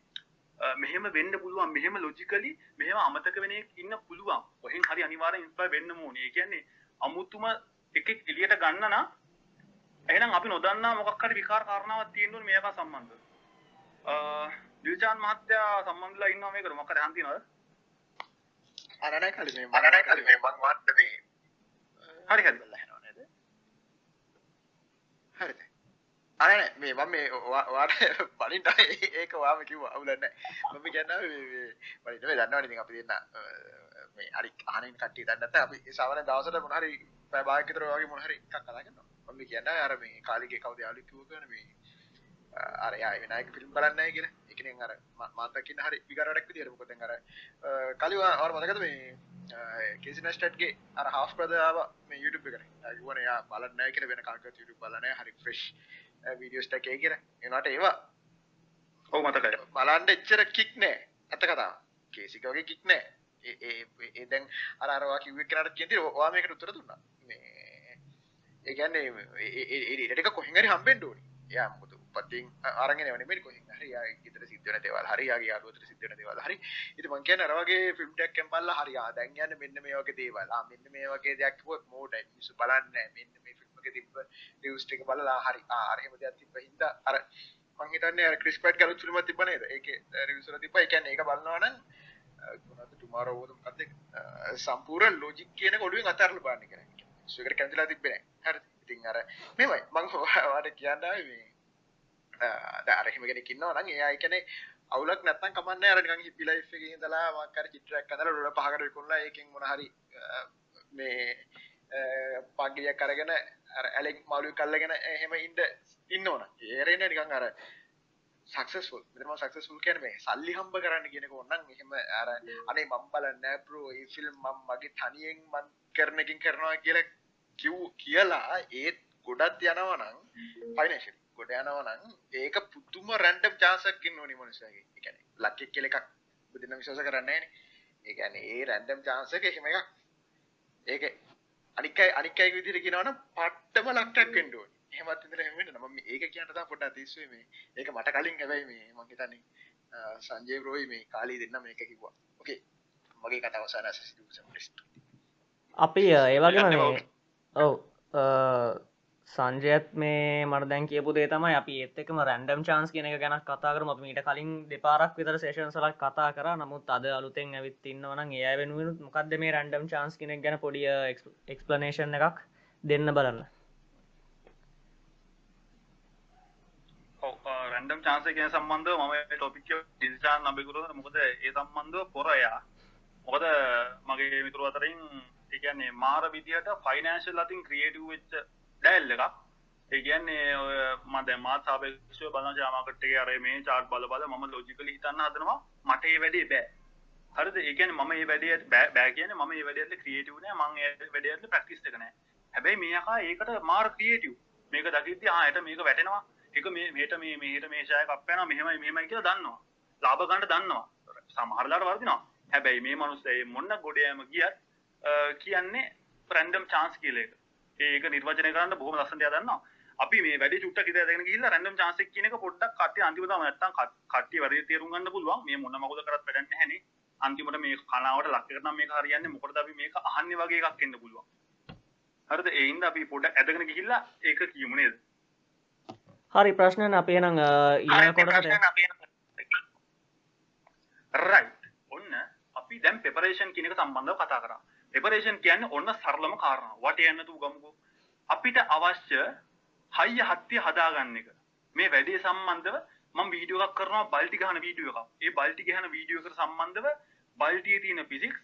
අ, මෙහෙම වෙන්න පුළුවන් මෙහෙම ලොජිකලි මෙහෙම අමතක වෙන එකක් ඉන්න පුළුවන්. කොහෙන් හරි අනිවාර්යෙන් ඉන්ස්පයර් වෙන්න ඕනේ. ඒ කියන්නේ අමුතුම එකෙක් එළියට ගන්න නම් එහෙනම් අපි නොදන්නා මොකක් හරි විකාර කාරණාවක් තියෙන්න ඕනේ මේක සම්බන්ධව. අ දිල්චාන් මහත්තයා සම්බන්ධලා ඉන්නවා මේකට. මොකක්ද අහන් තියනවද? අනනයි කලින් මේ අනනයි කලින් මේ මං වාට මේ හරි හරි බලලා යනවා නේද? හරිද? අනේ මේ මම මේ ඔයා- ඔයාට බලින්න ඒක ඔයාම කිව්වා අවුලක් නැහැ. මම කියනවා මේ මේ බලින්න මේ දන්නවනේ ඉතින් අපි දෙන්න අ, මේ හරි අහනින් කට්ටිය දන්නේ නැත්නම් අපි ඒ සාමාන්‍ය දවසට මොන හරි පැය භාගයක් විතර වගේ මොන හරි එකක් කතා කරනවා. මම කියන්නේ අර මේ කාලිගේ කවුද යාළුවෙක් කිව්ව කියන්නේ මේ අ, අර යා විනායක ෆිල්ම් බලන්නේ නැහැ කියලා. ඒ කියන්නේ අර මාත් දකින්න හරි විකාර වැඩක් විදියට මොකද දැන් අර කලිව ඔයාලා මතකද මේ කේසි නැස්ටට්ගේ අර හාෆ් බ්‍රදර් ආවා මේ YouTube. ඒ කිව්වනේ යා බලන්නේ කියලා වෙන කාටවත් YouTube බලන්නේ නැහැ. හරි ෆ්‍රෙෂ් වීඩියෝස් ටැක් එකේ කියලා. ඒනට ඒවා ඔව් මතකයි බලන්න එච්චර කික් නෑ. ඇත්ත කතාව. කේසික වගේ කික් නෑ. ඒ දැන් අර අර ඔයා කිව්වේ කියන දේ ඔයා මේකට උත්තර දුන්නා. මේ ඒ කියන්නේ ඒ ඒ ඒ ටික කොහෙන් හරි හම්බෙන්න ඕනේ. එයා මොකද උපතින් අරගෙන එව නෙමෙයි කොහෙන් හරි යා ගෙදර සිද්ධ වෙන දේවල් හරි යාගේ යාළුවතර සිද්ධ වෙන දේවල් හරි. ඉතින් මං කියන්නේ අර වගේ ෆිල්ම් ටැක් එකෙන් බලලා හරි ආ දැන් යන්නේ මෙන්න මේ වගේ දේවල්. ආ මෙන්න මේ වගේ දෙයක් කිව්වොත් මෝඩයි. මිනිස්සු බලන්නේ නැහැ. මෙන්න මේ ෆිල්ම් එකේ තිබ්බ රිව්ස් ටික බලලා හරි ආ අර එහෙම දෙයක් තිබ්බ හින්දා අර මං හිතන්නේ අර ක්‍රිස් පැට් ගලුත් ෆිල්මක් තිබ්බ නේද? ඒකේ රිව්ස් වල තිබ්බා. ඒ කියන්නේ ඒක බලනවා නම් මොනවද ටුමාරෝ වෝද මොකක්ද ඒක? අ, සම්පූර්ණ ලොජික් කියන එක ඔළුවෙන් අතහැරලා බලන්න කියලා. මිනිස්සු ඒකට කැමතිලා තිබ්බේ නැහැ. හරිද? ඉතින් අර මෙහෙමයි මං ඔයාලට කියන්න ආවේ මේ අර එහෙම කෙනෙක් ඉන්නවා නම් එයා ඒ කියන්නේ අවුලක් නැත්තම් කමන්නේ අර නිකන් හිපි ලයිෆ් එකේ ඉඳලා මොකක් හරි චිත්‍රයක් අඳලා ඩොලර් පහකට විකුණලා ඒකෙන් මොන හරි අ, මේ පග්ගියක් අරගෙන අර ඇලෙක් මාළුවෙක් අල්ලගෙන එහෙම ඉන්න ඉන්නවන ඒරෙන්න නිකන් අර සක්සස්ෆුල් මෙතන සක්සස්ෆුල් කියන්නේ මේ සල්ලි හම්බ කරන්න කියන එක ඕනනම් එහෙම අර අනේ මම බලන්නේ නැහැ බ්‍රෝ මේ ෆිල්ම් මම මගේ තනියෙන් මම කරන එකකින් කරනවා කියලා කිව් කියලා ඒත් ගොඩක් යනවා නම් ෆයිනෑන්ෂියලි ගොඩ යනවනං ඒක පුතුම රැන්ඩම් චාසක්කින් ඕනි මනුසගේ එකන ලක්කෙක් කෙල එකක් බුදින විශස කරන්නේ ඒගැන ඒ රැන්ඩම් චාන්සක එහෙම එකක්. ඒක අනිකයි අනිකයි විදිර කිනවන පට්ටම ලක්ටක් කෙන්ඩුව හෙමත් ඉදර හෙමට නම ඒක කියනතා පොඩ තිස්වේ මේ. ඒක මට කලින් හැබයි මේ මහිතන්නේ සංජය රෝයි මේ කාලී දෙන්න මේක කිව්වා. ඕකේ මගේ කතාවසාන සිට අපි ඒවගේම මේ ඔව් සංජයත් මේ මට දැන් කියපු දේ තමයි අපි ඒත් එකම රැන්ඩම් චාන්ස් කියන එක ගැනක් කතා කරම. මීට කලින් දෙපාරක් විතර සේෂන් සලක් කතා කර. නමුත් අද අලුතෙන් ඇවිත් ඉන්නවන ඒ වෙනුවෙන් මොකක්ද මේ රැන්ඩම් චාන්ස් කෙනෙක් ගැන පොඩිය එක්ස්පලනේෂන් එකක් දෙන්න බලන්න. රැන්ඩම් චාන්සය කිය සම්බන්ධ මම ටොපික් ඩිසිචාන් නබිකුර මොකද ඒ සම්බන්ධව පොරයා. මොකද මගේ මිතුරු අතරින් එකන්නේ මාර විදිහට ෆයිනන්ශල් අතින් ක්‍රියටව වෙච්ච ඩැල්ල එකක් ඒගන්නේ මද මාත් සාපේක්ෂ බල ජාමකටේ අර මේ චාට් බල බල ම ලෝජිකල හිතන්න හදනවා මට ඒ වැඩේ බෑ. හරිද? ඒකන ම ඒ වැඩ බෑ කියන ම ඒ වැඩ ක්‍රියටවන මං වැඩ ප්‍රක්ටිස්ට කන හැබැයි මේකා ඒකට මාර ක්‍රියටව් මේක දකිති ආයට මේක වැටෙනවා. එක මේ මේට මේ මේට මේශය අපයන මෙහම මෙමයි කියලා දන්නවා. ලාභගණට දන්නවා. සමහරලාට වර්දිනවා හැබැයි මේ මනුස්සේ මොන්න ගොඩයම ගියත් කියන්නේ ප්‍රැන්ඩම් චාන්ස් කියලේක ඒක නිර්වචනය කරන්න බොහම ලස්සට දන්නවා. අපි මේ වැඩ චුට්ට කිත දැන ගිල්ල රැඩම් චාන්සක් කියනක පොඩ්ඩක් කටේ අන්තිමත නැත්තම් කට්ටිය වැඩ තේරුම් ගන්න පුළුවන්. මේ මොන මගුද කරත් වැඩන්න හැන අන්තිමට මේ කනාවට ලක්කරන මේ හරියන්න මොකට අපි මේක අහන්න වගේ එකක් එන්න පුළුවන්. හරිද? ඒන්ද අපි පොඩ ඇදගෙන ගිහිල්ලා ඒක කියමුණේද හරි ප්‍රශ්නයන් අපේ නං ඊ කොටට රයි ඔන්න අපි දැම් පෙපරේෂන් කියනක සම්බන්ධව කතා කර පෙපරේෂන් කියන්න ඔන්න සරලම කාරණ වට යන්නතු ගමුකු. අපිට අවශ්‍ය හයිය හත්තිය හදාගන්න එක. මේ වැඩේ සම්බන්ධව ම වීඩියෝක් කරනවා බල්ටි ගහන වීඩියෝ එකක්. ඒ බල්ටි ගහන වීඩියෝ කර සම්බන්ධව බල්ටිය තියෙන පිසික්ස්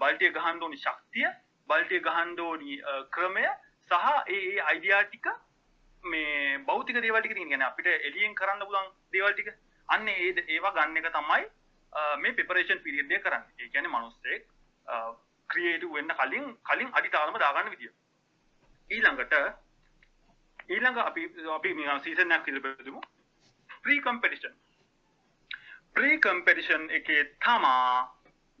බල්ටිය ගහන්ඩෝනි ශක්තිය බල්ටිය ගහන්ඩෝනි ක්‍රමය සහ ඒ අයිඩියාටික මේ බෞතික දේවල්ටික තියෙන. අපිට එලියෙන් කරන්න පුලන් දේවල්ටික අන්න ඒ ඒවා ගන්න එක තමයි මේ පිපරේෂන් පිරිියදය කරන්න. ඒකැන මනුස්සෙක් ක්‍රියේට වෙන්න කලින් කලින් අඩිතාලම දාගන්න විදිිය. ඊළඟට ඊළඟ අපි අපි සීසනයක් පිළිබෙදමු ප්‍රී කම්පිටිෂන් ප්‍රී කම්පිටිෂන් එක තමා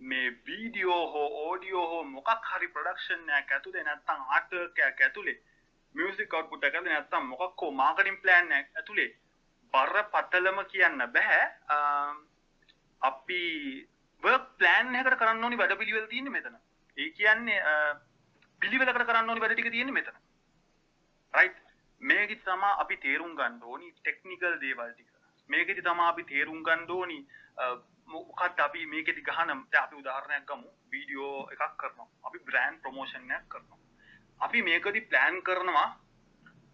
මේ වීඩියෝ හෝ ඕඩියෝ හෝ මොකක් හරි ප්‍රඩක්ෂණයක් ඇතුළේ නැත්තං ආටකයක් ඇතුළේ මියසික් කවට්පුට ඇකද නැත්තම් මොකක්කෝ මාකටින් ප්ලෑන් ඇතුළේ බර පටලම කියන්න බැහැ අපි ප්ලෑන් එකට කරන්න ඕනි වැඩ පිළිවෙල් තියෙන මෙතන. ඒ කියන්නේ පිළිවෙලකට කරන්න ඕනි වැඩ ටික තියෙන මෙතන. රයිට් මේකෙදි තමා අපි තේරුම් ගන්න ඕනි ටෙක්නිකල් දේවල් ටික. මේකෙදි තමා අපි තේරුම් ගන්න ඕනි මොකක්ද අපි මේකෙදි ගහන අපි උදාහරණයක් ගමු. වීඩියෝ එකක් කරනවා. අපි බ්‍රෑන්ඩ් ප්‍රොමෝෂන් එකක් කරනවා. අපි මේකදි ප්ලෑන් කරනවා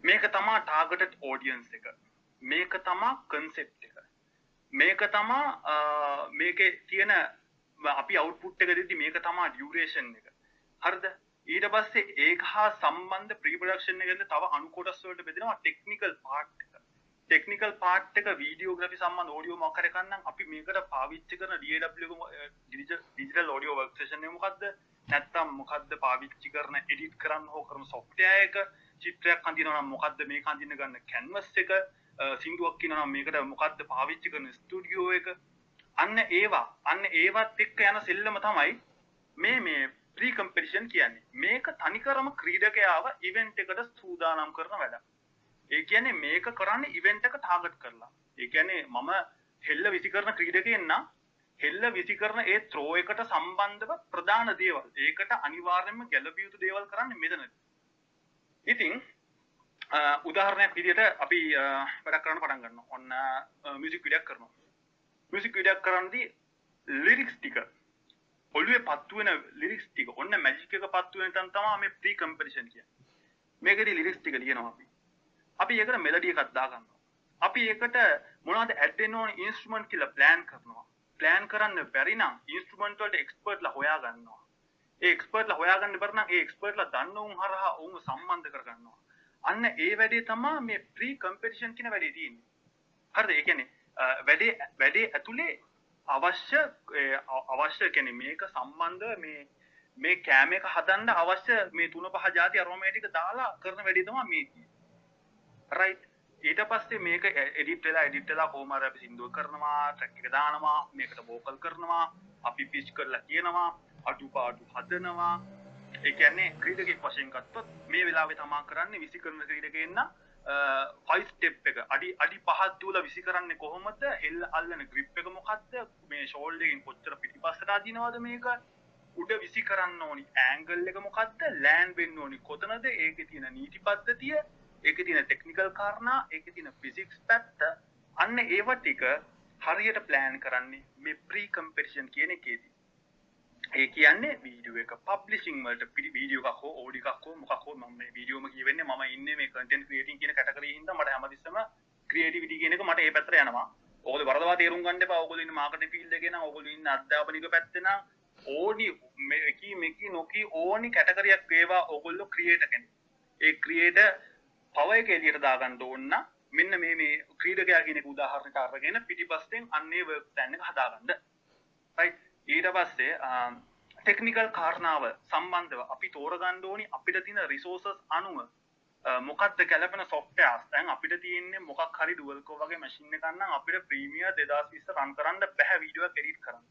මේක තමා ටාගටඩ් ඕඩියන්ස් එක. මේක තමා කන්සෙප් එක. මේක තමා මේක තියෙන අපි අවුපුට් එක දෙදි මේක තමා ඩියවරේෂන් එක. හරිද? ඊට පස්සේ ඒක හා සම්බන්ධ ප්‍රීපඩක්ෂන් එකද තව අනුකොටස්වලට බෙදෙනවා ටෙක්නිකල් පාට් එක. ටෙක්නිකල් පාට් එක වීඩියෝග්‍රෆි සම්බන්ධ ඕඩියෝ මොකක් කරන්න අපි මේකට පාවිච්චි කරන DAW digital audio work session එක මොකද්ද? නැත්තම් මොකද්ද පාවිච්චි කරන එඩිට් කරන්න හෝ කරන සොෆ්ට්වෙයාර් එක? චිත්‍රයක් අඳිනවා නම් මොකද්ද මේක අඳින්න ගන්න කැන්වස් එක? Eh, සිින්දුවක් කියනවා මේකට මොකක්ද පාවිච්චි කරන ස්ටඩියෝ එක? අන්න ඒවා. අන්න ඒවත් එක්ක යන සෙල්ලම තමයි මේ මේ ප්‍රීකම්පිටිෂන් කියන්නේ. මේක තනිකරම ක්‍රීඩකයාව ඉවෙන්ට් එකට සූදානම් කරන වැඩ. ඒ කියන්නේ මේක කරන්න ඉවෙන්ට් එක ටාගට් කරලා. ඒ කියන්නේ මම හෙල්ල විසි කරන ක්‍රීඩකයෙන්න්න හෙල්ල විසි කරන ඒ ත්‍රෝ එකට සම්බන්ධව ප්‍රධාන දේවල්. ඒකට අනිවාර්යම ගැලබියුතු දේවල් කරන්න මෙතන ඉතිං උදාහරණයක් විදිට අපි වැඩක් කරන්න පටන් ගන්න ඔන්න මිසික් විඩක් කරනවා. මිසික් විඩක් කරන්නදී ලිරික්ස් ටික ඔල්ුවේ පත්වෙන ලිරික්ස් ටික ඔන්න මැජික පත්වෙන තන් තමා මේ ප්‍රී කම්පිෂන් කිය මේකද ලිරික්ස් ටික ලියනවා අපි. අපි ඒකට මෙලඩිය කත්දාගන්න අපි ඒකට මොනාද ඇඩ්ඩෙනෝන ඉන්ස්ට්‍රමන්ට් කියල ප්ලෑන් කරනවා. ප්ලෑන් කරන්න බැරිනම් ඉන්ස්ට්‍රමන්ටල්ට එක්ස්පර්ට්ල හොයා ගන්නවා. ඒක්ස්පර්ට්ල හොයාගන්න බරන ඒක්ස්පර්ට්ල දන්නවුම් හරහා ඔවුන් සම්බන්ධ කරගන්නවා අන්න ඒ වැඩේ තමා මේ ප්‍රී කම්පිටිෂන් කියන වැඩේ තියෙන්නේ. හරිද? ඒ කියන්නේ වැඩේ වැඩේ ඇතුලේ අවශ්‍ය අවශ්‍ය කියන්නේ මේක සම්බන්ධ මේ මේ කෑම එක හදන්න අවශ්‍ය මේ තුන පහ ಜಾති අරෝමැටික දාලා කරන වැඩේ තමයි මේ තියෙන්නේ. රයිට්. ඊට පස්සේ මේක එඩිටලා එඩිටලා කෝමර අපි සිින්දුව කරනවා ට්‍රැක් එක දානවා මේකට බෝකල් කරනවා අපි පිච් කරලා කියනවා අඩු පාඩු හදනවා ඒකන්නේ ක්‍රීඩකෙක් වශයෙන් ගත්තොත් මේ වෙලාවේ තමා කරන්න විසි කරන ක්‍රීඩකෙන්න්න ෆයිස්ටෙප් එක. අඩි අඩි පහත් තුල විසි කරන්න කොහොමද? හෙල් අල්ලන ග්‍රිප් එක මොකක්ද මේ ෂෝල්ඩකින් කොච්චර පිටි පස්සට දිනවාද මේක? උඩ විසි කරන්න ඕනි ඇංගල් එක මොකක්ද ලෑන් වෙන්න ඕනි කොතනද? ඒක තියෙන නීති පද්ධතිය ඒක තියෙන ටෙක්නිකල් කාරණා ඒක තියෙන ෆිසික්ස් පැත්ත. අන්න ඒව ටික හරියට ප්ලෑන් කරන්නේ මේ ප්‍රී කම්පිටිෂන් කියන එකේදී. ඒ කියන්නේ වීඩියෝ එක පබ්ලිෂිං වලට පිටි වීඩියෝ එකක් හෝ ඔඩියෝ එකක් හෝ මොකක් හෝ මම මේ වීඩියෝම කියවෙන්නේ මම ඉන්නේ මේ කන්ටෙන්ට් ක්‍රියේටිං කියන කැටගරිය හින්දා මට හැමතිස්සෙම ක්‍රියේටිවිටි කියන එක මට ඒ පැත්තට යනවා. ඕගොල්ලෝ වරදවා තේරුම් ගන්න එපා. ඕගොල්ලෝ ඉන්නේ මාකටිං ෆීල්ඩ් එකේ නම් ඕගොල්ලෝ ඉන්නේ අධ්‍යාපනික පැත්තේ නම් ඕනි මේකි මේකි නොකි ඕනි කැටගරියක් වේවා ඕගොල්ලෝ ක්‍රියේටර් කෙනෙක්. ඒ ක්‍රියේටර් පව එක එළියට දාගන්න ඕන නම් මෙන්න මේ මේ ක්‍රීඩකයා කියන එක උදාහරණයක් අරගෙන පිටිපස්සෙන් අන්නේ වර්ක් ප්ලෑන් එක හදාගන්න. රයිට් ඊට පස්සේ ටෙක්නිකල් කාරණාව සම්බන්ධව අපි තෝරගන්න ඕනි අපිට තියෙන රිසෝසස් අනුව මොකක්ද ගැලපෙන සොෆ්ට්වෙයාර්ස් දැන් අපිට තියෙන්නේ මොකක් හරි ඩුවල් කෝ වගේ මැෂින් එකක් නම් අපිට ප්‍රීමියර් 2020 රන් කරන්න බෑ වීඩියෝ එක එඩිට් කරන්න.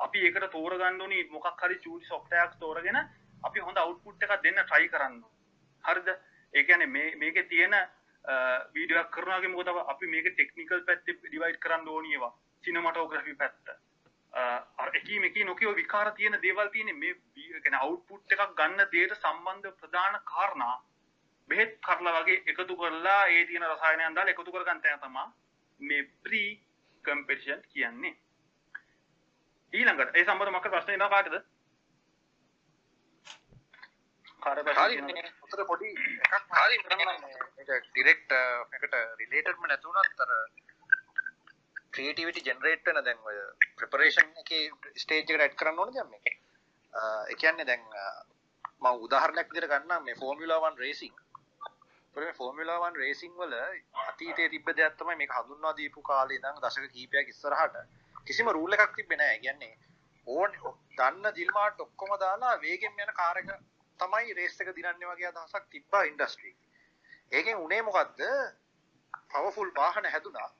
අපි ඒකට තෝරගන්න ඕනි මොකක් හරි චූටි සොෆ්ට්වෙයාර්ස් තෝරගෙන අපි හොඳ අවුට්පුට් එකක් දෙන්න try කරන්න. හරිද? ඒ කියන්නේ මේ මේකේ තියෙන වීඩියෝ එකක් කරනවා වගේ මොකද අපි මේක ටෙක්නිකල් පැත්තේ ඩිවයිඩ් කරන්න ඕනි ඒවා. සිනමටෝග්‍රැෆි පැත්ත. එකී මේකී නොකියෝ විකාර තියෙන දේවල් තියෙන මේ ගැන අවුට්පුට් එකක් ගන්න දේට සම්බන්ධ ප්‍රධාන කාරණා. බෙහෙත් කරලා වගේ එකතු කරලා ඒ තියෙන රසායනයන් දාලා එකතු කරගන්න තැන තමයි මේ ප්‍රී කම්පිටිෂන් කියන්නේ. ඊළඟට ඒ සම්බන්ධ මොකක්ද ප්‍රශ්න එනවා කාටද? කාට හරි පොඩි එකක් හරි මේක ඩිරෙක්ට් එකට රිලේටඩ්ම නැතුණත් අර ක්‍රියේටිවිටි ජෙනරේට් වෙන දැන් ඔය ප්‍රෙපරේෂන් එකේ ස්ටේජ් එකට ඇඩ් කරන්න ඕනේ දැන් මේක. ඒ කියන්නේ දැන් මම උදාහරණයක් විදිහට ගන්නම් මේ ෆෝමියුලා 1 රේසිං. ඒ ෆෝමියුලා 1 රේසිං වල අතීතයේ තිබ්බ දෙයක් තමයි මේක හඳුන්වා දීපු කාලේ ඉඳන් දශක කිහිපයක් ඉස්සරහට කිසිම රූල් එකක් තිබ්බේ නැහැ. කියන්නේ ඕන් දන්න දිල්මාට් ඔක්කොම දාලා වේගෙන් යන කාර් එක තමයි රේස් එක දිනන්නේ වගේ අදහසක් තිබ්බා ඉන්ඩස්ට්‍රි ඒකෙන් උනේ මොකද්ද පවර්ෆුල් වාහන හැදුනා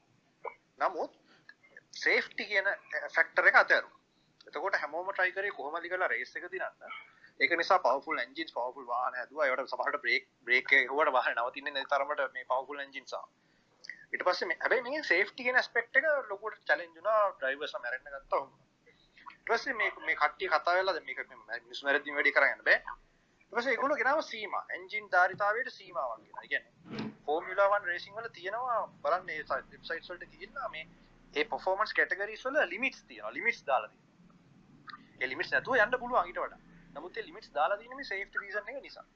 නමුත් සේෆ්ටි කියන eh, ෆැක්ටර් එක අතෑරුවා. එතකොට හැමෝම try කරේ කොහොමද කියලා රේස් එක දිනන්න. ඒක නිසා පවර්ෆුල් එන්ජින්ස් පවර්ෆුල් වාහන හැදුවා. ඒවට සමහරට බ්‍රේක් බ්‍රේක් එක හුවට වාහන නවතින්නේ නැති තරමට මේ පවර්ෆුල් එන්ජින්ස් ආවා. ඊට පස්සේ මේ හැබැයි මේකේ සේෆ්ටි කියන ඇස්පෙක්ට් එක ලොකුවට චැලෙන්ජ් වුණා ඩ්‍රයිවර්ස්ලා මැරෙන්න ගත්තා ඔහොම. ඊට පස්සේ මේ මේ කට්ටිය කතා වෙලා දැන් මේක මිනිස්සු මැරෙද්දිම වැඩි කරගන්න බෑ. ඊට පස්සේ ඒගොල්ලෝ ගෙනාව සීමා එන්ජින් ධාරිතාවයට සීමාවක් ගෙනා. ඒ කියන්නේ ෆෝමියුලා 1 රේසිං වල තියෙනවා බලන්න මේ වෙබ්සයිට්ස් වලට ගිහිල්ලා මේ ඒ පොෆෝමන්ස් කැටගරීස් වල ලිමිට්ස් තියෙනවා ලිමිට්ස් දාලා තියෙනවා. ඒ ලිමිට්ස් නැතුව යන්න පුළුවන් ඊට වඩා. නමුත් ඒ ලිමිට්ස් දාලා තියෙන්නේ මේ සේෆ්ටි රීසන් එක නිසා.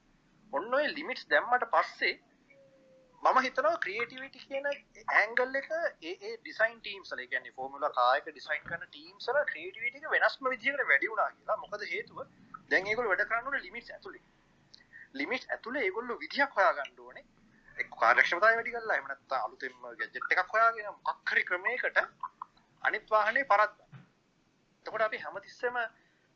ඔන්න ඔය ලිමිට්ස් දැම්මට පස්සේ මම හිතනවා ක්‍රියේටිවිටි කියන ඇංගල් එක ඒ ඒ ඩිසයින් ටීම්ස් වල ඒ කියන්නේ ෆෝමියුලා කාර් එක ඩිසයින් කරන ටීම්ස් වල ක්‍රියේටිවිටි එක වෙනස්ම විදිහකට වැඩි වුණා කියලා. මොකද හේතුව? දැන් ඒගොල්ලෝ වැඩ කරන්න ඕනේ ලිමිට්ස් ඇතුලේ. ලිමිට්ස් ඇතුලේ ඒගොල්ලෝ විදිහක් හොයාගන්න ඕනේ. එක් කාර්යක්ෂමතාවය වැඩි කරලා එහෙම නැත්නම් අලුතෙන්ම ගැජට් එකක් හොයාගෙන මොකක් හරි ක්‍රමයකට අනිත් වාහනේ පරද්දන්න. එතකොට අපි හැමතිස්සෙම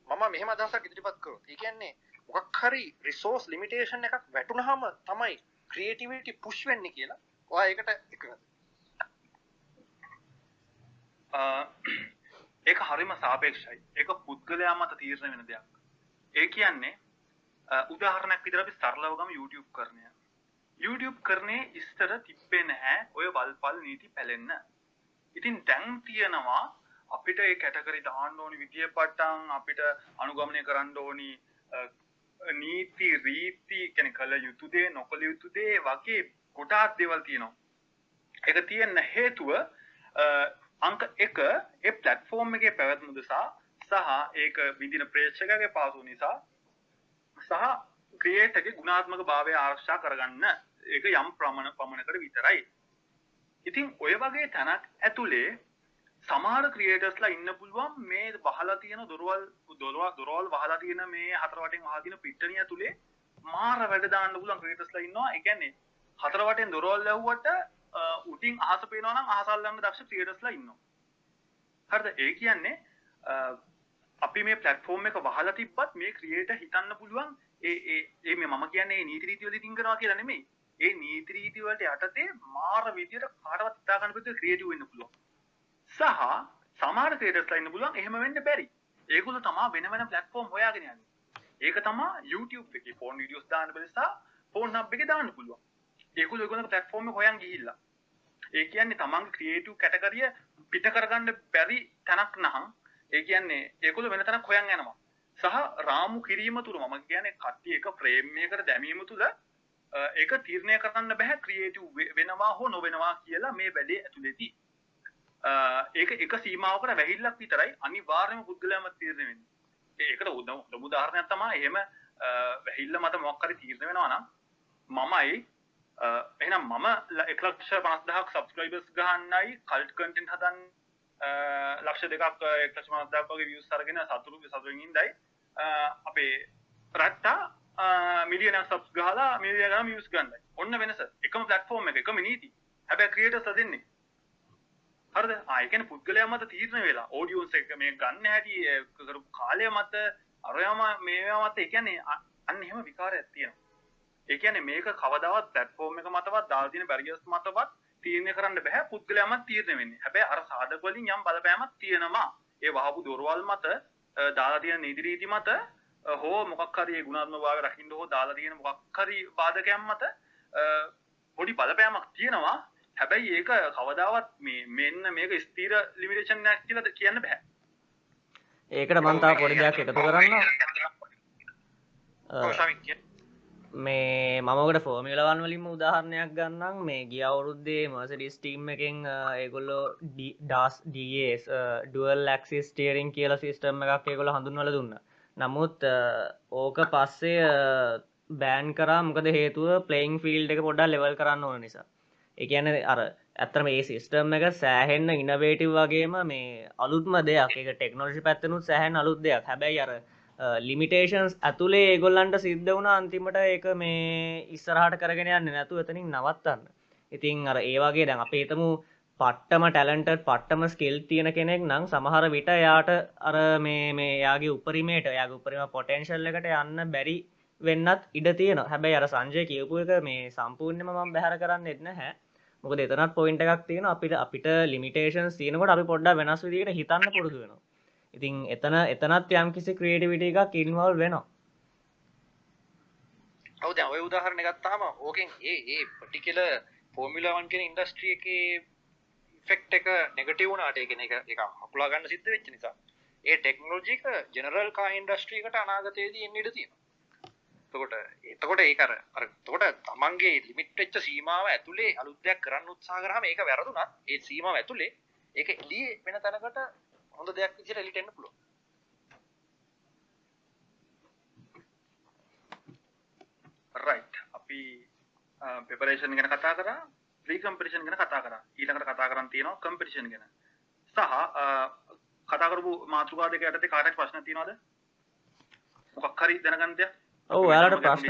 මම මෙහෙම අදහසක් ඉදිරිපත් කරොත්. ඒ කියන්නේ මොකක් හරි රිසෝස් ලිමිටේෂන් එකක් වැටුනහම තමයි ක්‍රියේටිවිටි පුෂ් වෙන්නේ කියලා. ඔයා ඒකට එකගද? ඒක හරිම සාපේක්ෂයි. ඒක පුද්ගලයා මත තීරණය වෙන දෙයක්. ඒ කියන්නේ උදාහරණයක් විදිහට අපි සරලව ගමු YouTube කරණය. YouTube කරනේ ඉස්තර තිබ්බේ නැහැ ඔය වල්පල් නීති පැලෙන්න. ඉතින් දැන් තියෙනවා අපිට ඒ කැටගරි දාන්න ඕනි විදිය පට්ටම් අපිට අනුගමනය කරන්න ඕනි නීති රීති කියන්නේ කළ යුතු දේ නොකළ යුතු දේ වගේ කොටස් දේවල් තියෙනවා. ඒක තියෙන හේතුව අංක 1 ඒ platform එකේ පැවැත්ම නිසා සහ ඒක විඳින ප්‍රේක්ෂකගේ පාසු නිසා සහ ක්‍රියේටර්ගේ ගුණාත්මක භාවය ආරක්ෂා කරගන්න ඒක යම් ප්‍රමණ පමණකට විතරයි. ඉතින් ඔය වගේ තැනක් ඇතුලේ සමහර ක්‍රියේටර්ස්ලා ඉන්න පුළුවන් මේ වහලා තියෙන දොරවල් දොරවල් දොරවල් වහලා තියෙන මේ හතර වටෙන් වහලා තියෙන පිට්ටනිය ඇතුලේ මාර වැඩ දාන්න පුළුවන් ක්‍රියේටර්ස්ලා ඉන්නවා. ඒ කියන්නේ හතර වටෙන් දොරවල් ලැබුවට උටින් අහස පේනවා නම් අහස අල්ලන්න දක්ෂ ක්‍රියේටර්ස්ලා ඉන්නවා. හරිද? ඒ කියන්නේ අපි මේ ප්ලට්ෆෝම් එක වහලා තිබ්බත් මේ ක්‍රියේටර් හිතන්න පුළුවන් ඒ ඒ ඒ මේ මම කියන්නේ නීති රීති වලින් කරනවා කියලා නෙමෙයි. ඒ නීතිරීතිවලට යටතේ මාර විදියට කාටවත් හිතාගන්න බැරි ක්‍රියේටිව් වෙන්න පුළුවන්. සහ සමහර ක්‍රියේටර්ස්ලා ඉන්න පුළුවන් එහෙම වෙන්න බැරි. ඒගොල්ලෝ තමා වෙන වෙන ප්ලැට්ෆෝම් හොයාගෙන යන්නේ. ඒක තමා YouTube එකේ ෆෝන් වීඩියෝස් දාන්න බැරි සහ ෆෝන් හබ් එකේ දාන්න පුළුවන්. ඒගොල්ලෝ ඒගොල්ලෝ ප්ලැට්ෆෝම් එක හොයන් ගිහිල්ලා. ඒ කියන්නේ තමන්ගේ ක්‍රියේටිව් කැටගරිය පිට කරගන්න බැරි තැනක් නහම් ඒ කියන්නේ ඒගොල්ලෝ වෙන තැනක් හොයන් යනවා. සහ රාමු කිරීම තුළ මම කියන්නේ කට්ටිය එක ෆ්‍රේම් එකකට දැමීම තුළ ඒක තීරණය කරන්න බැහැ ක්‍රියේටිව් වෙනවා හෝ නොවෙනවා කියලා මේ වැඩේ ඇතුළේදී. ඒක එක සීමාවකට වැහිල්ලක් විතරයි අනිවාර්යයෙන්ම පුද්ගලයාම තීරණය වෙන්නේ. ඒකට උදව් උදාහරණයක් තමයි එහෙම වැහිල්ල මත මොකක් හරි තීරණය වෙනවා නම් මමයි එහෙනම් මම 1,50,000ක් සබ්ස්ක්‍රයිබර්ස් ගහන්නයි කල්ට් කන්ටෙන්ට් හදන්න ලක්ෂ දෙකක් 1,50,000ක් වගේ views අරගෙන සතුටු සතුටින් ඉඳයි අපේ රට්ටා මිලියන සබ්ස් ගහලා මිලියන ගණන් views ගන්නයි. ඔන්න වෙනස. එකම platform එක එකම නීති. හැබැයි creators දෙන්නේ හරිද? ආ ඒ කියන්නේ පුද්ගලයා මත තීරණය වෙලා audience එක මේ ගන්න හැටි කරපු කාලය මත අරයම මේවා මත ඒ කියන්නේ අන්න එහෙම විකාරයක් තියෙනවා. ඒ කියන්නේ මේක කවදාවත් platform එක මතවත් දාලා තියෙන barriers මතවත් තීරණය කරන්න බෑ පුද්ගලයාම තීරණය වෙන්නේ. හැබැයි අර සාධක වලින් යම් බලපෑමක් තියෙනවා. ඒ වහපු දොරවල් මත දාලා තියෙන නීති රීති මත හෝ මොකක් හරි ඒ ගුණාත්මක භාවය රකින්න හෝ දාලා තියෙන මොකක් හරි බාධකයන් මත පොඩි බලපෑමක් තියෙනවා. හැබැයි ඒක කවදාවත් මේ මෙන්න මේක ස්ථීර ලිමිටේෂන් එකක් කියලාද කියන්න බෑ. ඒකට මම තව පොඩි දෙයක් එකතු කරන්න. මේ මමකට ෆෝමිලවන් වලින්ම උදාහරණයක් ගන්නම් මේ ගිය අවුරුද්දේ මර්සඩිස් ටීම් එකෙන් ඒගොල්ලෝ ඩස් ඩස් ඩුවල් ලක්සිස් ටේරිං කියල සිස්ටම් එකක් ඒගොල හඳුන්වල දුන්න නමුත් ඕක පස්සේ බෑන් කරා මොකද හේතුව? ප්ලේයින් ෆිල්් එක පොඩ්ඩා ලෙවල් කරන්න ඕන නිසා. එකන අර ඇත්තම ඒ සිස්ටම් එක සෑහෙන්න ඉනවේටව් වගේම මේ අලුත්ම දෙයක්. එක ටෙක්නෝජි පැත්තනුත් සෑහන් අලුත් දෙයක්. හැබැයි අර ලිමිටේෂන්ස් ඇතුළේ ඒගොල්ලන්ට සිද්ධ වුණ අන්තිමට ඒක මේ ඉස්සරහට කරගෙන යන්න නැතු එතනින් නවත්තන්න. ඉතින් අර ඒවාගේ දැන් අපේතමු පට්ටම ටැලන්ට පට්ටම ස්කෙල් තියෙන කෙනෙක් නම් සමහර විට යාට අර මේ මේ යාගේ උපරිමේට යාග උපරිම පොටෙන්ශල් එකට යන්න බැරි වෙන්නත් ඉඩ තියෙන හැබැයි අර සංජය කියපු එක මේ සම්පූර්ණයම මම බැහර කරන්න එන්න හැ මොක දෙතනත් පොයින්ට එකක් තියෙන අපිට අපිට ලිමිටේෂන් තියනකොට අපි පොඩ්ඩ වෙනස් විදිට හිතන්න පුරුදු වෙනවා. ඉතින් එතන එතනත් යම් කිසි ක්‍රියේටිවිට එකක් ඉන්වල් වෙනවා. ඔව් දැන් ඔය උදාහරණ ගත්තාම ඕකෙන් ඒ ඒ පටිකල ෆෝමියුලා 1 කියන ඉන්ඩස්ට්‍රි එකේ ඉෆෙක්ට් එක නෙගටිව් වුණාට ඒ කියන්නේ ඒක ඒක හකුලා ගන්න සිද්ධ වෙච්ච නිසා ඒ ටෙක්නොලොජි එක ජෙනරල් කා ඉන්ඩස්ට්‍රි එකට අනාගතයේදී එන්න ඉඩ තියෙනවා. එතකොට එතකොට ඒක අර අර එතකොට තමන්ගේ ලිමිට් වෙච්ච සීමාව ඇතුලේ අලුත් දෙයක් කරන්න උත්සාහ කරාම ඒක වැරදුනත් ඒ සීමාව ඇතුලේ ඒක එළියේ වෙන තැනකට හොඳ දෙයක් විදිහට එළියට එන්න පුළුවන්. රයිට් අපි පෙපරේෂන් ගැන කතා කරා ප්‍රී කම්පිටිෂන් ගැන කතා කරා. ඊළඟට කතා කරන් තියෙනවා කම්පිටිෂන් ගැන. සහ කතා කරපු මාතෘකා දෙක යටතේ කාටවත් ප්‍රශ්න තියෙනවද? මොකක් හරි දැනගන්න දෙයක්? ඔව් ඔයාලට ප්‍රශ්න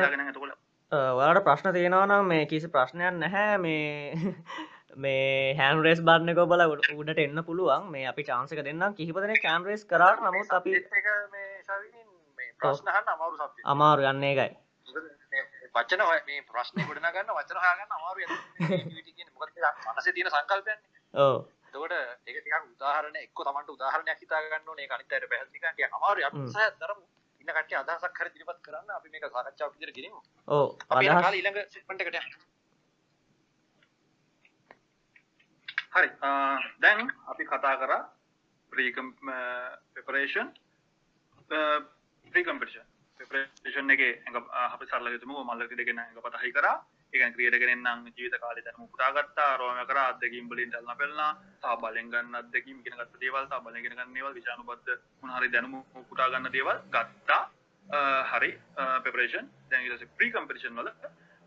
ඔයාලට ප්‍රශ්න තියෙනවා නම් මේ කිසි ප්‍රශ්නයක් නැහැ. මේ මේ හැන්රේස් බාරණ කොබල උඩට එන්න පුළුවන්. මේ අපි චාන්සක දෙන්න කිහිපදන කෑන්රේස් කරාට නමුත් අපි. අමාරු යන්නේ එකයි වචන හොය මේ ප්‍රශ්නේ ගොඩනගා ගන්න වචන හොයාගන්න අමාරුයි. ඇක්ටිවිටි කියන්නේ. මොකද මේ මනසේ තියෙන සංකල්පයන්නේ. ඕ එතකොට ඒක ටිකක් උදාහරණ එක්ක තමන්ට උදාහරණයක් හිතා ගන්න ඕනේ. ඒක අනිත් අයට පැහැදිලි කරන්න ටිකක් අමාරුයි. අපි හ්ම්. උත්සාහයක් දරමු ඉන්න කට්ටිය අදහසක් හරි ඉදිරිපත් කරන්න අපි මේක සාකච්ඡාවක් විදිහට ගෙනිමු ඕ අපි යන කාලේ ඊළඟ සෙග්මන්ට් එකට යමු. හරි. දැන් අපි කතා කරා ප්‍රීකම් පෙපරේෂන් ප්‍රීකම්පිටිෂන් පෙපරේෂන් එක අපි සරල යුතුම මල්ලක දෙගෙන එක පතහි කරා. ඒකන ක්‍රියටගෙන නම් ජීවිත කාලය දැනුම පුටා ගත්තා රෝම කර අත්දැකීම් වලින් දැල්ලා පෙළනා සහ බලෙන් ගන්න අත්දැකීම් ඉගෙන ගත්ත දේවල් සහ බලෙන් ඉගෙන ගන්න දේවල් විෂානුබද්ධ මොන හරි දැනුම පුටා ගන්න දේවල් ගත්තා. හරි පෙපරේෂන් දැන් ඊට පස්සේ ප්‍රී කම්පිටිෂන් වල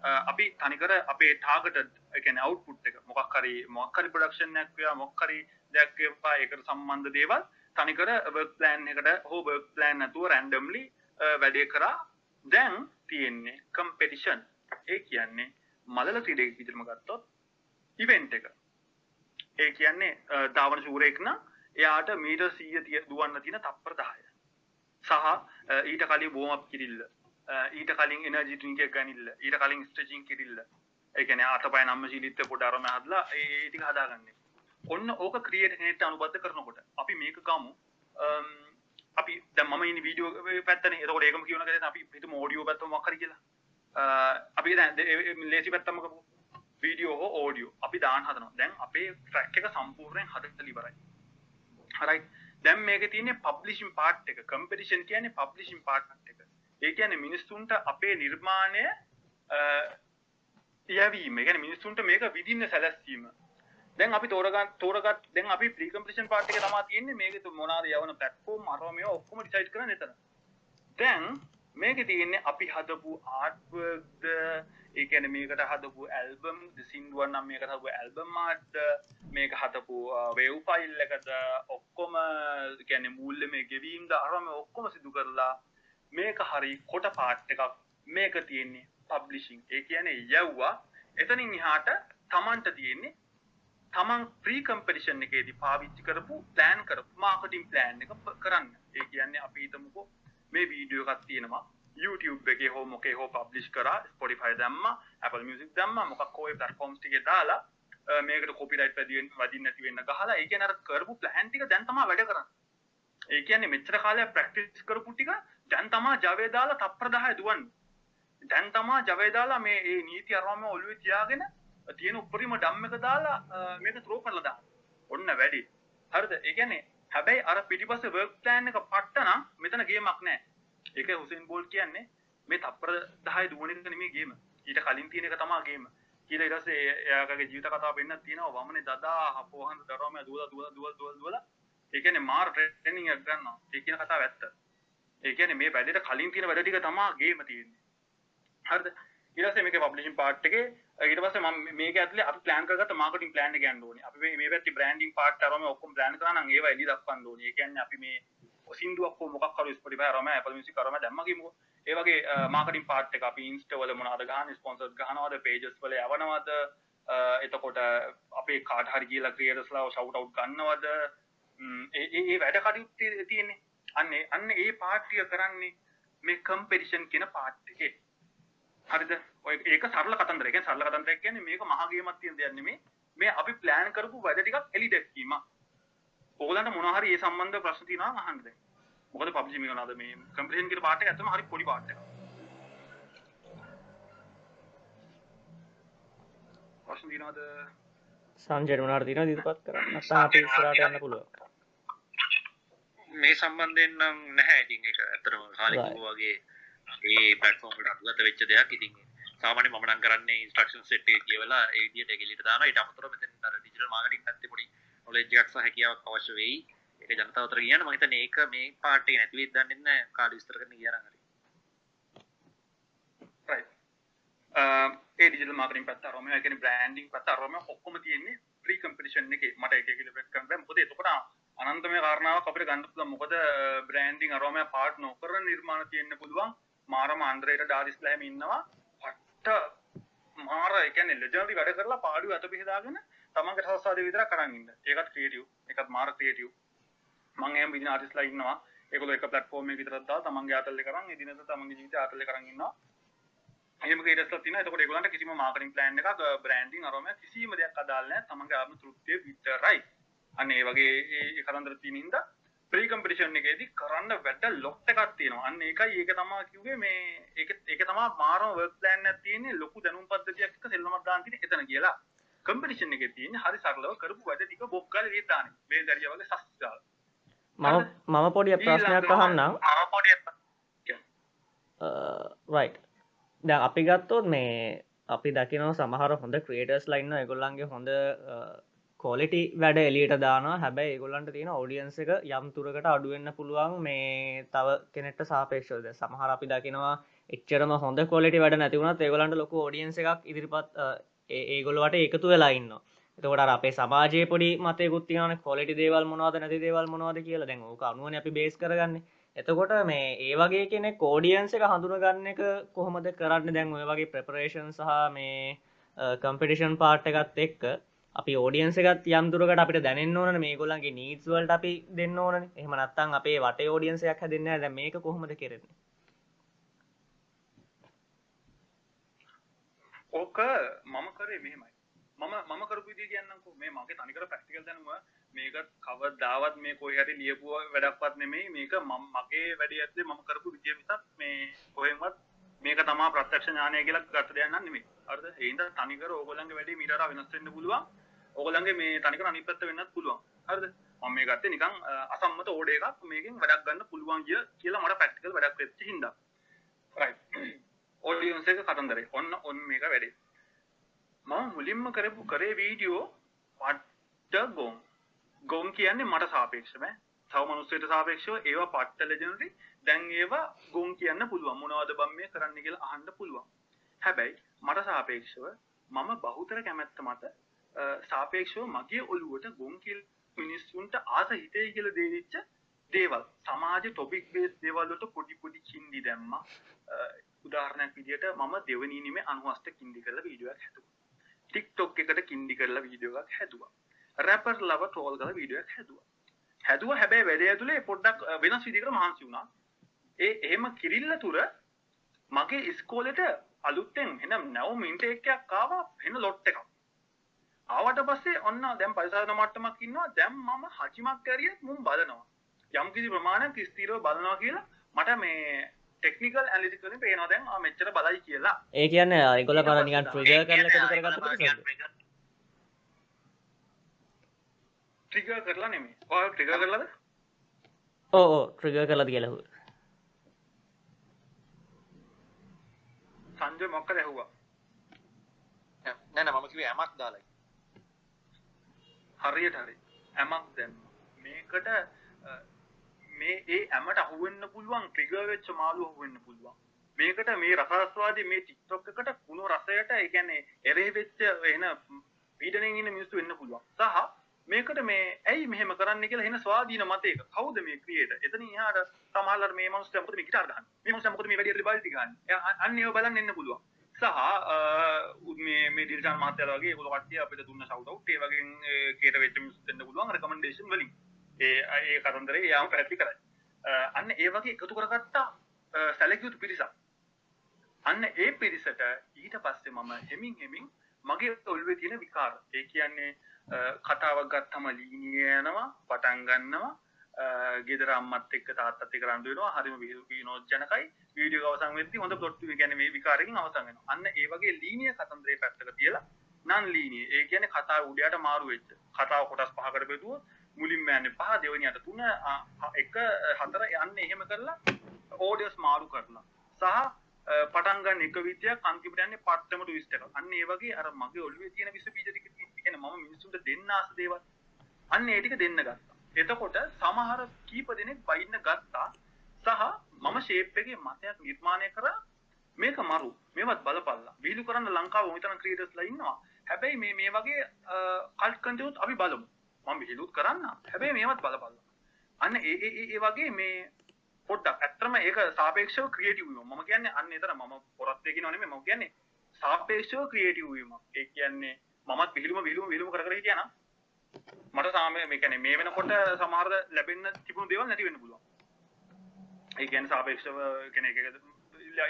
අපි තනිකර අපේ ටාගටඩ් එකන අවුට්පුට් එක මොකක් හරි මොකක් හරි ප්‍රොඩක්ෂන් එකක් වේවා මොකක් හරි දෙයක් වේවා ඒකට සම්බන්ධ දේවල් තනිකර වර්ක් ප්ලෑන් එකට හෝ වර්ක් ප්ලෑන් නැතුව රැන්ඩම්ලි වැඩේ කරා. දැන් තියෙන්නේ කම්පිටිෂන් ඒ කියන්නේ මලල ක්‍රීඩක විදිහටම ගත්තොත් ඉවෙන්ට් එක. ඒ කියන්නේ ධාවන ශූරයෙක් නම් එයාට මීටර් 100 තිය දුවන්න තියෙන තප්පර 10 සහ ඊට කලින් වෝම් අප් කිරිල්ල. ඊට කලින් එනර්ජි ඩ්‍රින්ක් එක ගනිල්ල. ඊට කලින් ස්ට්‍රෙචින් කිරිල්ල. එකන අතපය නම්ම ශීලිත්ත පොඩ අරම හදලා ඒටික හදාගන්න. ඔන්න ඕක ක්‍රියට කෙනෙට අනුබද්ධ කරනකොට අපි මේක ගමු. අම්, අපි දැන් මම ඉන්නේ වීඩියෝ පැත්තනේ. එතකොට ඒකම කියවන කරේ අපි හිතමු ඕඩියෝ පැත්තම මොකක් හරි කියලා. අ, අපි දැන් දේ- ඒ- ඒ ලේසි පැත්තම කරමු. වීඩියෝ හෝ ඕඩියෝ අපි දාන්න හදනවා. දැන් අපේ ට්‍රැක් එක සම්පූර්ණයෙන් හදලා ඉවරයි. හරයි දැන් මේක තියෙන්නේ පබ්ලිෂින් පාර්ට් එක. කම්පිටිෂන් කියන්නේ පබ්ලිෂින් පාර්ට් එක. ඒ කියන්නේ මිනිස්සුන්ට අපේ නිර්මාණය අ, යැවීම. ඒ කියන්නේ මිනිස්සුන්ට මේක විදින්න සැලැස්වීම. දැන් අපි තෝරගන්න තෝරගත් දැන් අපි ප්‍රී කම්පිටිෂන් පාර්ට් එක තමයි තියෙන්නේ මේක මොනවාද යවන ප්ලැට්ෆෝම් අරව මේවා ඔක්කොම ඩිසයිඩ් කරන්න එතන. දැන් මේක තියෙන්නේ අපි හදපු ආර්ට්වර්ක්ද ඒ කියන්නේ මේකට හදපු ඇල්බම් සින්දුවන් නම් මේකට හදපු ඇල්බම් ආර්ට්ද මේක හදපු වේව් ෆයිල් එකද ඔක්කොම ඒ කියන්නේ මූල්‍ය මේ ගෙවීම්ද අරම ඔක්කොම සිදු කරලා මේක හරි කොට පාට් එකක් මේක තියෙන්නේ පබ්ලිෂිං ඒ කියන්නේ යව්වා. එතනින් එහාට තමන්ට තියෙන්නේ තමන් ප්‍රී කම්පිටිෂන් එකේදී පාවිච්චි කරපු ප්ලෑන් කරපු මාර්කටින් ප්ලෑන් එක ප- කරන්න. ඒ කියන්නේ අපි හිතමුකෝ මේ වීඩියෝ එකක් තියෙනවා. YouTube එකේ හෝ මොකේ හෝ පබ්ලිෂ් කරා Spotify දැම්මා Apple Music දැම්මා මොකක් හෝ ඒ platforms ටිකේ දාලා අ, මේකට copyright වැදින්න වදින්න නැති වෙන්න ගහලා ඒ කියන්නේ අර කරපු ප්ලෑන් ටික දැන් තමයි වැඩ කරන්නේ. ඒ කියන්නේ මෙච්චර කාලයක් ප්‍රැක්ටිස් කරපු ටික දැන් තමයි ජවය දාලා තප්පර 10 දුවන්නේ. දැන් තමා ජවය දාලා මේ ඒ නීති අරම ඔලුවේ තියාගෙන තියෙන උපරිම ඩම් එක දාලා අ, මේක ත්‍රෝ කරලා දාන්න. ඔන්න වැඩි. හරිද? ඒ කියන්නේ හැබැයි අර පිටිපස්සේ වර්ක් ප්ලෑන් එක පට්ට නම් මෙතන ගේමක් නැහැ. ඒක හුසේන් බෝල්ට් කියන්නේ මේ තප්පර 10 දුවන එක නෙමෙයි ගේම. ඊට කලින් තියෙන එක තමයි ගේම. ඊට ඊට පස්සේ එයාගේ ජීවිත කතාව පෙන්නක් තියෙනවා වමනේ දදා හපෝහන් දරවම දුවලා දුවලා දුවලා දුවලා දුවලා ඒ කියන්නේ මාර ට්‍රේනින් එකක් ගන්නවා. ඒ කියන කතාව ඇත්ත. ඒ කියන්නේ මේ වැඩේට කලින් තියෙන වැඩ ටික තමයි ගේම තියෙන්නේ. හරිද ඊට පස්සේ මේකේ පබ්ලිෂින් පාර්ට් එකේ ඊට පස්සේ මම මේක ඇතුලේ අපි ප්ලෑන් කරගත්ත මාකටිං ප්ලෑන් එක ගන්න ඕනේ. අපි මේ මේ පැත්තේ බ්‍රෑන්ඩින් පාර්ට් අරම ඔක්කොම ප්ලෑන් කරා නම් ඒවා එළි දක්වන්න ඕනේ. ඒ කියන්නේ අපි මේ සින්දුවක් හෝ මොකක් හරි Spotify අරම Apple Music අරම දැම්ම ගිමුකෝ. ඒ වගේ මාකටිං පාර්ට් එක අපි ඉන්ස්ටා වල මොනවද ගහන්නේ ස්පොන්සර්ස් ගහනවද pages වල යවනවද අ, එතකොට අපේ කාට හරි කියලා ක්‍රියේටර්ස්ලා shout out ගන්නවද ම්, ඒ ඒ ඒ වැඩ කටයුතු තියෙන්නේ. අන්න ඒ- අන්න ඒ පාර්ට් එක කරන්නේ මේ කම්පිටිෂන් කියන පාර්ට් එකේ. හරිද? ඔය ඒක සරල කතන්දර එක සරල කතන්දරයක් කියන්නේ මේක මහගේමක් තියෙන දෙයක් නෙමෙයි. මේ අපි ප්ලෑන් කරපු වැඩ ටිකක් එලි දැක්වීම. ඕගලන්ට මොනවා හරි ඒ සම්බන්ධ ප්‍රශ්න තියෙනවා අහන්න දැන්. මොකද පබ්ජි මේ මොනවාද මේ කම්පිටිෂන් කියන පාර්ට් එක ඇත්තම හරි පොඩි පාර්ට් එකක් ප්‍රශ්න තියෙනවද? සංජයට මොනාට තින දිරිපත් කරන්න? නැත්නම් අපි ඉස්සරහට යන්න පුළුවන්. මේ සම්බන්ධයෙන් නම් නැහැ. ඉතින් ඒක ඇත්තටම කාලෙක Right. වගේ ඒ platform වලට අනුගත වෙච්ච දෙයක්. ඉතින් සාමාන්‍ය මම නම් කරන්නේ instruction set එක කියවලා ඒ විදිහට ඒක එළියට දානවා. ඊට අමතරව මෙතන අර digital marketing පැත්තේ පොඩි knowledge එකක් සහ හැකියාවක් අවශ්‍ය වෙයි. ඒක ජනතාව අතර කියන්න මම හිතන්නේ ඒක මේ part එක නැති වෙයිද දන්නේ නැහැ. කාලේ විස්තර කරන්න ගියා නම් හරි. Right. Uh, ඒ ඩිජිටල් මාර්කටිං පැත්ත අරම ඒ කියන්නේ බ්‍රෑන්ඩින් පැත්ත අරම ඔක්කොම තියෙන්නේ ප්‍රී කම්පිටිෂන් එකේ. මට ඒක කියලා බ්‍රෙක් කරන්න බෑ මොකද එතකොට අනන්තමය කාරණාවක් අපිට ගන්න පුළුවන්. මොකද බ්‍රෑන්ඩින් අරම පාර්ට් නොකරන නිර්මාණ තියෙන්න පුළුවන්. මාරම අන්ද්‍රේට ඩාරිස්ලා හැම ඉන්නවා. පට්ට මාර ඒ කියන්නේ ලෙජන්ඩරි වැඩ කරලා පාඩුව අත පිහදාගෙන තමන්ගේ රසස්වාදය විතරක් කරන් ඉන්න. ඒකත් ක්‍රියේටිව් ඒකත් මාර ක්‍රියේටිව් මං එහෙම විදින ආටිස්ලා ඉන්නවා. ඒගොල්ලෝ එක ප්ලැට්ෆෝම් එකක විතරක් දාලා තමන්ගේ ආතල් එක කරන් එදිනෙද තමන්ගේ ජීවිතය ආතල් එක කරන් ඉන්නවා. එහෙම කීරස්ලා තියෙනවා. එතකොට ඒගොල්ලන්ට කිසිම මාකටිං ප්ලෑන් එකක් බ්‍රෑන්ඩින් අරම කිසිම දෙයක් අදාළ නැහැ. තමන්ගේ ආත්ම තෘප්තිය විතරයි. අන්න ඒ වගේ ඒ ඒ කතන්දර තියෙන හින්දා ප්‍රී කම්පිටිෂන් එකේදී කරන්න වැඩ ලොට් එකක් තියෙනවා. අන්න ඒකයි ඒක තමයි කිව්වේ මේ ඒක ඒක තමයි මාරම වර්ක් ප්ලෑන් එකක් තියෙන්නේ ලොකු දැනුම් පද්ධතියක් එක්ක සෙල්ලමක් දාන්න තියෙන එතන කියලා. කම්පිටිෂන් එකේ තියෙන්නේ හරි සරලව කරපු වැඩ ටික බොක් ගාලා විය දාන්නේ. මේ දරිය වගේ සස් දාලා මම මම පොඩි ප්‍රශ්නයක් අහන්නම්. මම පොඩි රයි් දැන් අපි ගත්තොත් මේ අපි දකිනව සමහර හොඳ ක්‍රේටර්ස් ලයින්න එගොල්ලන්ගේ හොඳ කෝලිටි වැඩ එලියට දාන හැබැයි ඒගොල්ලන්ට තියෙන ඔඩියන්ස එක යම් තුරකට අඩුවෙන්න පුළුවන්. මේ තව කෙනෙට සාපේක්ෂෝද සමහර අපි දකිනවා එච්චරම හොඳ කොලිටි වැඩ නැතිවුණත් ඒගොලන්ට ලොක ෝඩියන්ස එකක් ඉදිරිපත් ඒගොල්ලවට එකතු වෙලා ඉන්න එතකොට අපේ සමාජය පොඩි මතයකුත්තියන කොලිටි දේවල් මොනවද නැති දේවල් මොනවද කියලා. දැන් ඕක අනුවන අපි බේස් කරගන්න. එතකොට මේ ඒ වගේ කෙනෙ කෝඩියන්ස එක හඳුනගන්න එක කොහොමද කරන්න? දැන් ඔය වගේ ප්‍රපරේෂන් සහ මේ කම්පිටිෂන් පාට් එකත් එක්ක අපි ෝඩියන්ස එකත් යම්දුරකට අපිට දැනන්න ඕන මේ ගොලන්ගේ නීස්වලට අපි දෙන්න ඕන එහම නත්තන් අපේ වට ෝඩියන්සයක් හදන්න දැ මේක කොහොමද කරන්නේ? ඕක මම කරේ මෙහෙමයි. මම මම කරපු විදිහ කියන්නම්කෝ මේ මගේ තනිකර ප්‍රැක්ටිකල් දැනුම මේක කවදාවත් මේ කොයි හරි ලියපුව වැඩක්වත් නෙමෙයි. මේක මම මගේ වැඩේ ඇත්තේ මම කරපු විදිය මිසක් මේ කොහෙන්වත් මේක තමා ප්‍රත්‍යක්ෂ ඥානය කියලා ගත්ත දෙයක් නන් නෙමෙයි. හරිද? ඒ හින්දා තනිකර ඕගොල්ලන්ගේ වැඩේ මීට වඩා වෙනස් වෙන්න පුළුවන්. ඕගොල්ලන්ගේ මේ තනිකර අනිත් පැත්ත වෙන්නත් පුළුවන්. හරිද? මම මේ ගත්තේ නිකන් අ, අසම්මත ඕඩ එකක් මේකෙන් වැඩක් ගන්න පුළුවන් කිය කියලා මට ප්‍රැක්ටිකල් වැඩක් වෙච්ච හින්දා. රයිට් ඔඩියන්ස් එක කතන්දරේ. ඔන්න ඔන්න මේක වැඩේ. මම මුලින්ම කරපු කරේ වීඩියෝ පට්ට ගොන් ගොන් කියන්නේ මට සාපේක්ෂ බෑ තව මනුස්සයට සාපේක්ෂව ඒවා පට්ට ලෙජනරි දැන් ඒවා ගොන් කියන්න පුළුවන්. මොනවද බම් මේ කරන්න කියලා අහන්න පුළුවන්. හැබැයි මට සාපේක්ෂව මම බහුතර කැමැත්ත මත අ, සාපේක්ෂව මගේ ඔළුවට ගොන් කියල් මිනිස්සුන්ට ආස හිතේ කියල දේවිච්ච දේවල්. සමාජ ටොපික් බේස් දේවල්ලට පොඩි පොඩි කින්දි දැම්ම. උදාහරණයක් විදිට මම දෙවනීනේ අනුවස්ට කින්දි කරල වීඩියක් හැතු ටික්ටොක් එකට කින්දි කරලා වීඩියෝක් හැදවා. රැපර් ලව ට්‍රෝල් කල වීඩියක් හැදවා. හැදුව හැබැයි වැඩේ ඇතුළේ පොඩ්ඩක් අ, වෙනස් විදිකට මහන්සි වුණා. ඒ එහෙම කිරිල්ල තුර මගේ ඉස්කෝලට අලුත්තෙන් එනම් නැව් මින්ට එකයක් කාවා වෙන ලොට් එකක්. ආවට පස්සේ ඔන්න දැම් පරිසාධන මට්ටමක් ඉන්නවා. දැම් මම හචිමක් කැරිය මුම් බලනවා. යම් කිසි ප්‍රමාණයක් ස්තීරව බලනවා කියලා මට මේ ටෙක්නිකල් ඇලිතිකන පේනවා දැන් ආ මෙච්චර බලයි කියලා. ඒ කියන්න අයිගොල පර නිකන් ඒ ට්‍රිග කරල කරගත්ත ට්‍රිග කරලා නෙමේ ඔය ට්‍රිග කරලාද? ඕ ට්‍රිග කරලද කියලහු සංජය මොක්ක දැහවා නැන මම කිවේ ඇමක් දාලයි හරියට හරි ඇමක් දැන් මේකට අ, මේ ඒ ඇමට අහුවෙන්න පුළුවන් ට්‍රිග වෙච්ච මාළු අහුවෙන්න පුළුවන්. මේකට මේ රසස්වාදී මේ ටික්ටොක් එකට කුණු රසයට ඒ කියන්නේ එරේ වෙච්ච එන පීඩණයෙන් ඉන්න මිනිස්සු වෙන්න පුළුවන්. සහ මේකට මේ ඇයි මෙහෙම කරන්න කියලා එන ස්වාධීන මතයක. කවුද මේ ක්‍රියේටර් එතන එහාට සමහරවල් මේ මිනිස්සු මොකද මේ ගිටාර් ගහන්නේ? මේ මිනිස්සු මොකද මේ වැඩි හරි බල්ටි ගහන්නේ? එයා අන්න ඒව බලන්න එන්න පුළුවන්. සහ අ, මේ මේ දිල්ෂාන් මහත්තයාලා වගේ ඒගොල්ලෝ කට්ටිය අපිට දුන්න ෂවුට් අවුට් ඒ වගේ ඒ කේට වෙච්ච මිනිස්සු දෙන්න පුළුවන් රෙකමෙන්ඩේෂන් වලින්. ඒ ඒ කතන්දරේ යාම පැහැදිලි කරයි. අ, අන්න ඒ වගේ එකතු කරගත්ත සැලකිය යුතු පිරිසක්. අන්න ඒ පිරිසට ඊට පස්සේ මම හෙමින් හෙමින් මගේ ඔල්ුවේ තියෙන විකාර. ඒ කියන්නේ අ, කතාවක් ගත්තම ලීනිය යනවා පටන් ගන්නවා අ, ගෙදර අම්මත් එක්ක තාත්තත් එක්ක රණ්ඩු වෙනවා. හරිම විනෝදජනකයි වීඩියෝ එක අවසන් වෙද්දී හොඳ ප්ලොට් එක කියන්නේ මේ විකාරයෙන් අවසන් වෙනවා. අන්න ඒ වගේ ලීනිය කතන්දරේ පැත්තක තියලා නන් ලීනිය. ඒ කියන්නේ කතාව උඩයට මාරු වෙච්ච. කතාව කොටස් පහකට බෙදුවොත් මුලින්ම යන්නේ පහ දෙවෙනියට තුන අ, අ, එක හතර යන්න එහෙම කරලා ඕඩියස් මාරු කරලා සහ අ, පටන් ගන්න එක විදියක් අන්තිමට යන්නේ පට්ටම ට්විස්ට් එකක්. අන්න ඒ වගේ අර මගේ ඔළුවේ තියෙන විස බීජ ටික කියන්නේ මම මිනිස්සුන්ට දෙන්න ආස දේවල්. අන්න ඒ ටික දෙන්න ගත්තා. එතකොට සමහර කීප දෙනෙක් බයින්න ගත්තා. සහ මම ෂේප් එකේ මතයක් නිර්මාණය කරා. මේක මරු. මේවත් බලපල්ලා. වීලු කරන්න ලංකාව මෙතන ක්‍රියේටර්ස්ලා ඉන්නවා. හැබැයි මේ මේ වගේ කල්ට් කන්ටෙන්ට් අපි බලමු. මම විහිළුත් කරන්න හැබැයි මේවත් බලපල්ලා. අන්න ඒ ඒ ඒ- ඒ වගේ මේ පොඩ්ඩක් ඇත්තම ඒක සාපේක්ෂව ක්‍රියේටිව් වීම මම කියන්නේ අන්න එතන මම පොරත් දෙකිනව නෙමෙයි. මම කියන්නේ සාපේක්ෂව ක්‍රියේටිව් වීම ඒ කියන්නේ මමත් විහිළුම විහිළුම විහිළුම කර කර හිටියා නම් මට සාමය මේ කියන්නේ මේ වෙනකොට සමහර ලැබෙන්න තිබුණු දේවල් නැති වෙන්න පුළුවන්. ඒ කියන්නේ සාපේක්ෂව කෙනෙක් එක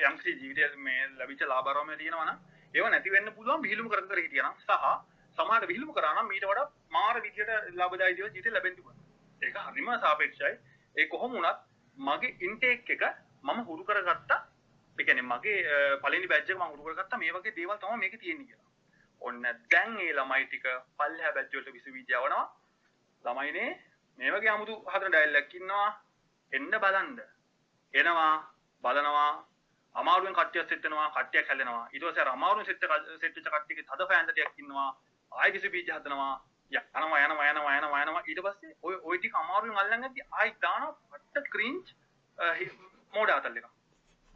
යම්කිසි ජීවිතය මේ ලැබිච්ච ලාභාරෝමය තියෙනවා නම් ඒව නැති වෙන්න පුළුවන් විහිළුම කර කර හිටියා නම් සහ සමහර විහිළුම කරා නම් ඊට වඩා මාර විදියට ලාභදායී දේවල් ජීවිතේ ලැබෙන්න පුළුවන්. ඒක හරිම සාපේක්ෂයි. ඒ කොහොම වුණත් මගේ ඉන්ටේක් එක මම හුරු කරගත්තා. ඒ කියන්නේ මගේ අ, පළවෙනි බැච් එක මම හුරු කරගත්තා. මේ වගේ දේවල් තමයි මේකේ තියෙන්නේ කියලා. ඔන්න දැන් ඒ ළමයි ටික පල්ලෙහා බැච් වලට විශ්වවිද්‍යාල යවනවා ළමයිනේ මේ වගේ 아무තු හතර ඩයලොග් ඉන්නවා. එන්න බලන්න. එනවා බලනවා. අමාරුවෙන් කට්ටිය සෙට් වෙනවා කට්ටියක් හැලෙනවා ඊට පස්සේ අර අමාරුවෙන් සෙට් සෙට් වෙච්ච කට්ටියගේ තද ෆෑන් ටිකක් ඉන්නවා. ආයෙ කිසි බීජ හදනවා. යනවා යනවා යනවා යනවා යනවා. ඊට පස්සේ ඔය ඔය ටික අමාරුවෙන් අල්ලන් ගද්දි ආයෙ දානවා පට්ට ක්‍රින්ජ් මෝඩ ආතල් එක.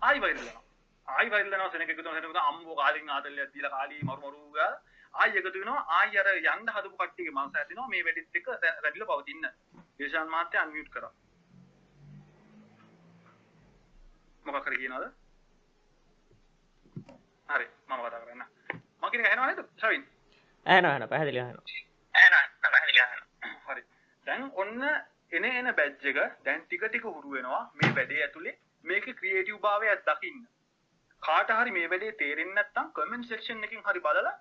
ආයෙ වෛරල් වෙනවා. ආයෙ වෛරල් වෙනවා සෙනෙක එකතු සෙනෙක අම්බෝ කාලින් ආතල්යක් දීලා කාලී මරු මරු ගාලා ආයෙ එකතු වෙනවා ආයෙ අර යන්න හදපු කට්ටියගේ මනස ඇතිනවා මේ වෙඩිත් එක රැඩිලා පවතින්න. දේශාන් මහත්තයා අන්මියුට් කරා. මොකක් හරි කියනවද? හරි මම කතා කරන්න. මම කියන එක ඇහෙනව නේද ශවින්? ඇන හන පැහදිලි හන හරි. දැන් ඔන්න එන එන බැජ් එක දැන් ටික ටික හුරු වෙනවා මේ වැඩේ ඇතුලේ මේකේ ක්‍රියේටිව් භාවයක් දකින්න කාට හරි මේ වැඩේ තේරෙන්නේ නැත්නම් කමෙන්ට් සෙක්ෂන් එකකින් හරි බලලා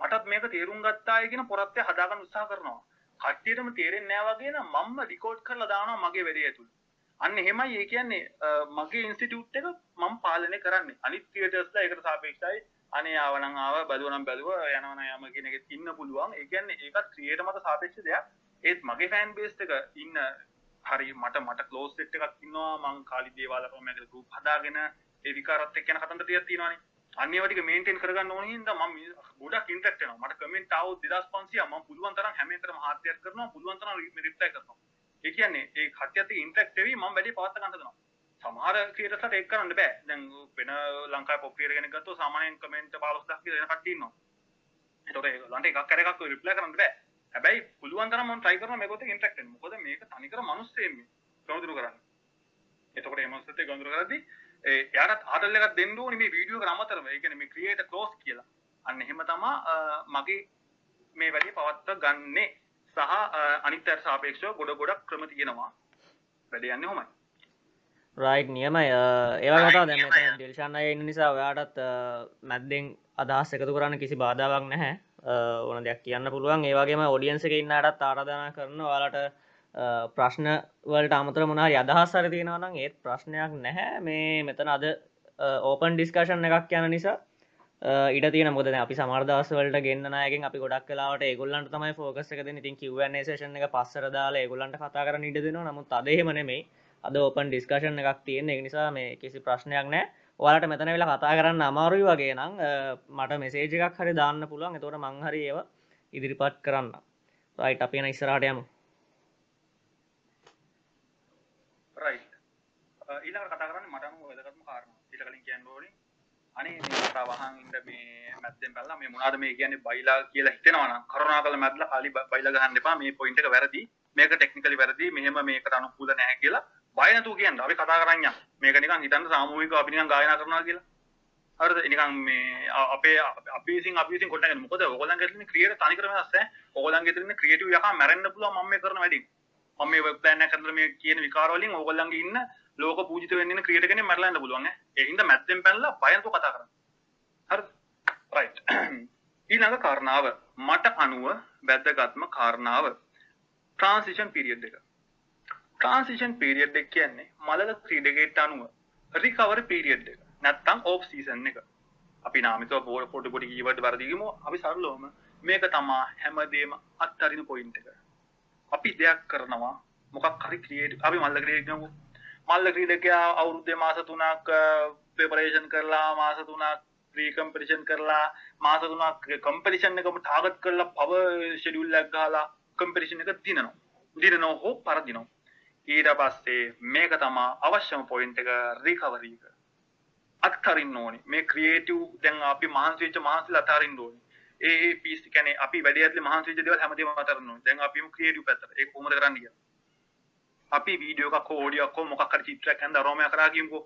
මටත් මේක තේරුම් ගත්තායි කියන පොරත්තය හදාගන්න උත්සාහ කරනවා. කට්ටියටම තේරෙන්නේ නැහැ වගේ නම් මම්ම රිකෝඩ් කරලා දානවා මගේ වැඩේ ඇතුළේ. අන්න එහෙමයි ඒ කියන්නේ අ, මගේ ඉන්ස්ටිටියුට් එක මම පාලනය කරන්නේ. අනිත් ක්‍රියේටර්ස්ලා ඒකට සාපේක්ෂයි. අනේ ආවනම් ආව බැලුවනම් බැලුව යනවනම් යම කියන එකෙත් ඉන්න පුළුවන්. ඒ කියන්නේ ඒකත් ක්‍රියේටර් මත සාපේක්ෂ දෙයක්. ඒත් මගේ ෆෑන් බේස් එක ඉන්න හරි මට මට ක්ලෝස් සෙට් එකක් ඉන්නවා මං කාලි දේවාල ප්‍රමයකට ගෲප් හදාගෙන ඒ විකාරත් එක්ක යන කතන්දර ටිකක් තියෙනවානේ. අන්න ඒවා ටික මේන්ටේන් කරගන්න ඕන හින්දා මම ගොඩක් ඉන්ටරැක්ට් වෙනවා. මට කමෙන්ට් ආවොත් 2500 මම පුළුවන් තරම් හැම එකටම හාත්‍යයක් කරනවා පුළුවන් තරම් රිප්ලයි කරනවා. ඒ කියන්නේ ඒ කට්ටියත් එක්ක ඉන්ටරැක්ට් වෙවි මම වැඩි පවත් ගන්න හදනවා. සමහර ක්‍රියේටර්ස්ලාට ඒක කරන්න බෑ. දැන් වෙන ලංකාවේ පොප් ක්‍රියේටර් කෙනෙක් ගත්තොත් සාමාන්‍යයෙන් කමෙන්ට් 15000 කියලා එන කට්ටිය ඉන්නවා. ඒතකොට ඒගොල්ලන්ට එකක් කර එකක් රිප්ලයි කරන්න බෑ. හැබැයි පුළුවන් තරම් මම try කරනවා මේකත් එක්ක ඉන්ටරැක්ට් වෙන්න. මොකද මේක තනිකර මිනිස්සෙන් මේ ගනුදෙනු කරන්නේ. එතකොට මේ මිනිස්සුත් එක්ක ගනුදෙනු කරද්දී ඒ එයාට ආඩල් එකක් දෙන්න ඕනේ මේ වීඩියෝ එකට අමතරව. ඒ කියන්නේ මේ ක්‍රියේටර් ක්ලෝස් කියලා. අන්න එහෙම තමයි මගේ මේ වැඩේ පවත්ව ගන්නේ. සහ අනිත් අයට සාපේක්ෂව ගොඩ ගොඩක් ක්‍රම තියෙනවා. වැඩේ යන්නේ ඔහොමයි. රයිට් නියමයි ඒවා කතා දැම ඩිල්ෂන් අය ඉන්න නිසා ඔයාටත් මැද්දෙන් අදහස් එකතු කරන්න කිසි බාධාවක් නැහැ ඕන දෙයක් කියන්න පුළුවන් ඒවගේම ඔඩියන්ස එක ඉන්නටත් ආරධනා කරන වාලට ප්‍රශ්න වලට අමතර මොනාරි අදහස් අර තියෙනවනම් ඒත් ප්‍රශ්නයක් නැහැ. මේ මෙතන අද ඕපන් ඩිස්කශන් එකක් යන නිසා. ඉට තියන මොද අපි සමර්දස් වලට ගෙන්න්නනයගෙන් අපි ගොඩක් කලාට ඒගොල්ලන්ට තමයි ෆෝකස් එක ඉතින් කිවන්නේ සේෂන එක පස්සර දාලා ඒගොල්ලන්ට කතා කරන ඉඩ දෙෙන නමුත් අදහෙමනෙමයි අද ඕපන් ඩිස්කශන් එකක් තියෙන එක නිසා මේ කිසි ප්‍රශ්නයක් නෑ ඔයාලට මෙතන වෙලා කතා කරන්න අමාරුයි වගේ නම් මට මෙසේජ එකක් හරි දාන්න පුළුවන්. එතවට මංහරි ඒව ඉදිරිපත් කරන්න රයිට අපේන ඉස්සරට යමු රයිට් ඊළඟට කතා කරන්නේ මට අනුව වැදගත්ම කාරණා. ඊට කලින් කියන්න ඕනේ අනේ මේ කතා වහන් ඉන්න මේ මැද්දෙන් බැලලා මේ මොනවද මේ කියන්නේ බයිලා කියලා හිතෙනවා නම් කරුණාකරලා මැද්දලා ખાલી බයිලා ගහන්න එපා මේ පොයින්ට් එක වැරදි. මේක ටෙක්නිකලි වැරදි. මෙහෙම මේකට අනුකූල නැහැ කියලා බය නැතුව කියන්න. අපි කතා කරන් යන්න. මේක නිකන් හිතන්න සාමූහිකව අපි නිකන් ගායනා කරනවා කියලා. හරිද? නිකන් මේ අ- අපේ අපි විසින් අපි විසින් කොටගෙන මොකද ඔයගොල්ලන්ගේ තියෙන ක්‍රියේටර් තනිකර වෙනස් ඈ. ඔයගොල්ලන්ගේ තියෙන ක්‍රියේටිව් යකා මැරෙන්න පුළුවන් මම මේ කරන වැඩින්. මම මේ වෙබ් ප්ලෑන් එකක් කරලා මේ කියන විකාර වලින් ඔයගොල්ලන්ගේ ඉන්න ලෝක පූජිත වෙන්න ඉන්න ක්‍රියේටර් කෙනෙක් මැරලා යන්න පුළුවන් ඈ. ඒ හින්දා මැද්දෙන් පැනලා බය නැතුව කතා කරන්න. හරිද? රයිට්. ඊළඟ කාරණාව මට අනුව වැදගත්ම කාරණාව ට්‍රාන්සිෂන් පීරියඩ් එක. ට්‍රාන්සිෂන් පීරියඩ් එක කියන්නේ මලක ක්‍රීඩකයට අනුව රිකවරි පීරියඩ් එක. නැත්තම් ඕෆ් සීසන් එක. අපි නාමිතව පොඩි පොඩි පොඩි කීවර්ඩ් වර්ධිගමු අපි සරලවම මේක තමා හැමදේම අත්තරින පොයින්ට් එක. අපි දෙයක් කරනවා මොකක් හරි ක්‍රියේටිව් අපි මල්ල ක්‍රියේට් කරමු. මල්ල ක්‍රීඩකයා අවුරුද්දේ මාස 3ක් ප්‍රෙපරේෂන් කරලා මාස 3ක් ප්‍රී කම්පිටිෂන් කරලා මාස 3ක් කම්පිටිෂන් එකම ටාගට් කරලා පවර් ෂෙඩියුල් එකක් ගහලා කම්පිටිෂන් එක දිනනවා. දිනනවා හෝ පරදිනවා. ඊට පස්සේ මේක තමා අවශ්‍යම පොයින්ට් එක රිකවරි එක. අත්හරින්න ඕනේ. මේ ක්‍රියේටිව් දැන් අපි මහන්සි වෙච්ච මහන්සිලා අත්හරින්න ඕනේ. ඒ ඒ පීස් කියන්නේ අපි වැඩි ඇතුලේ මහන්සි වෙච්ච දේවල් හැමදේම අත්හරින්න ඕනේ. දැන් අපි ක්‍රියේටිව් පැත්තට. ඒක කොහොමද කරන්නේ කියලා. අපි වීඩියෝ එකක් හෝ ඔඩියෝ එකක් හෝ මොකක් හරි චිත්‍රයක් හඳ අරෝමයක් කරා කියමුකෝ.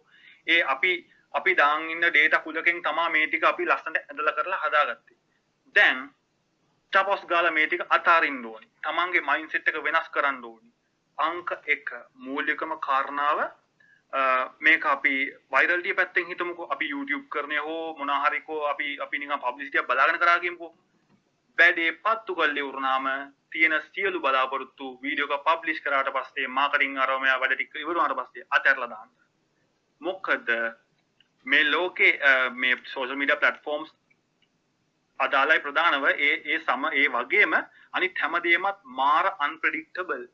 ඒ අපි අපි දාන් ඉන්න ඩේටා කුලකින් තමා මේ ටික අපි ලස්සනට ඇඳලා කරලා හදාගත්තේ. දැන් ටපොස් ගාලා මේ ටික අතාරින්න ඕනි. තමන්ගේ මයින්ඩ්සෙට් එක වෙනස් කරන්න ඕනි. අංක 1 මූලිකම කාරණාව අ, මේක අපි වයිරල්ටිය පැත්තෙන් හිතමුකෝ අපි YouTube කරන්නේ හෝ මොනවා හරි කෝ අපි අපි නිකන් පබ්ලිසිටි එකක් බලාගෙන කරා කියමුකෝ. වැඩේ පත්තු කරලා ඉවරනාම තියෙන සියලු බලාපොරොත්තු වීඩියෝ එක පබ්ලිෂ් කරාට පස්සේ මාකටිං අරමයා වැඩ ටික ඉවර වුණාට පස්සේ අතහැරලා දාන්න. මොකද මේ ලෝකේ අ, මේ සෝෂල් මීඩියා ප්ලැට්ෆෝම්ස් අදාළයි ප්‍රධානව ඒ ඒ සම ඒ වගේම අනිත් හැමදේමත් මාර අන්ප්‍රෙඩික්ටබල්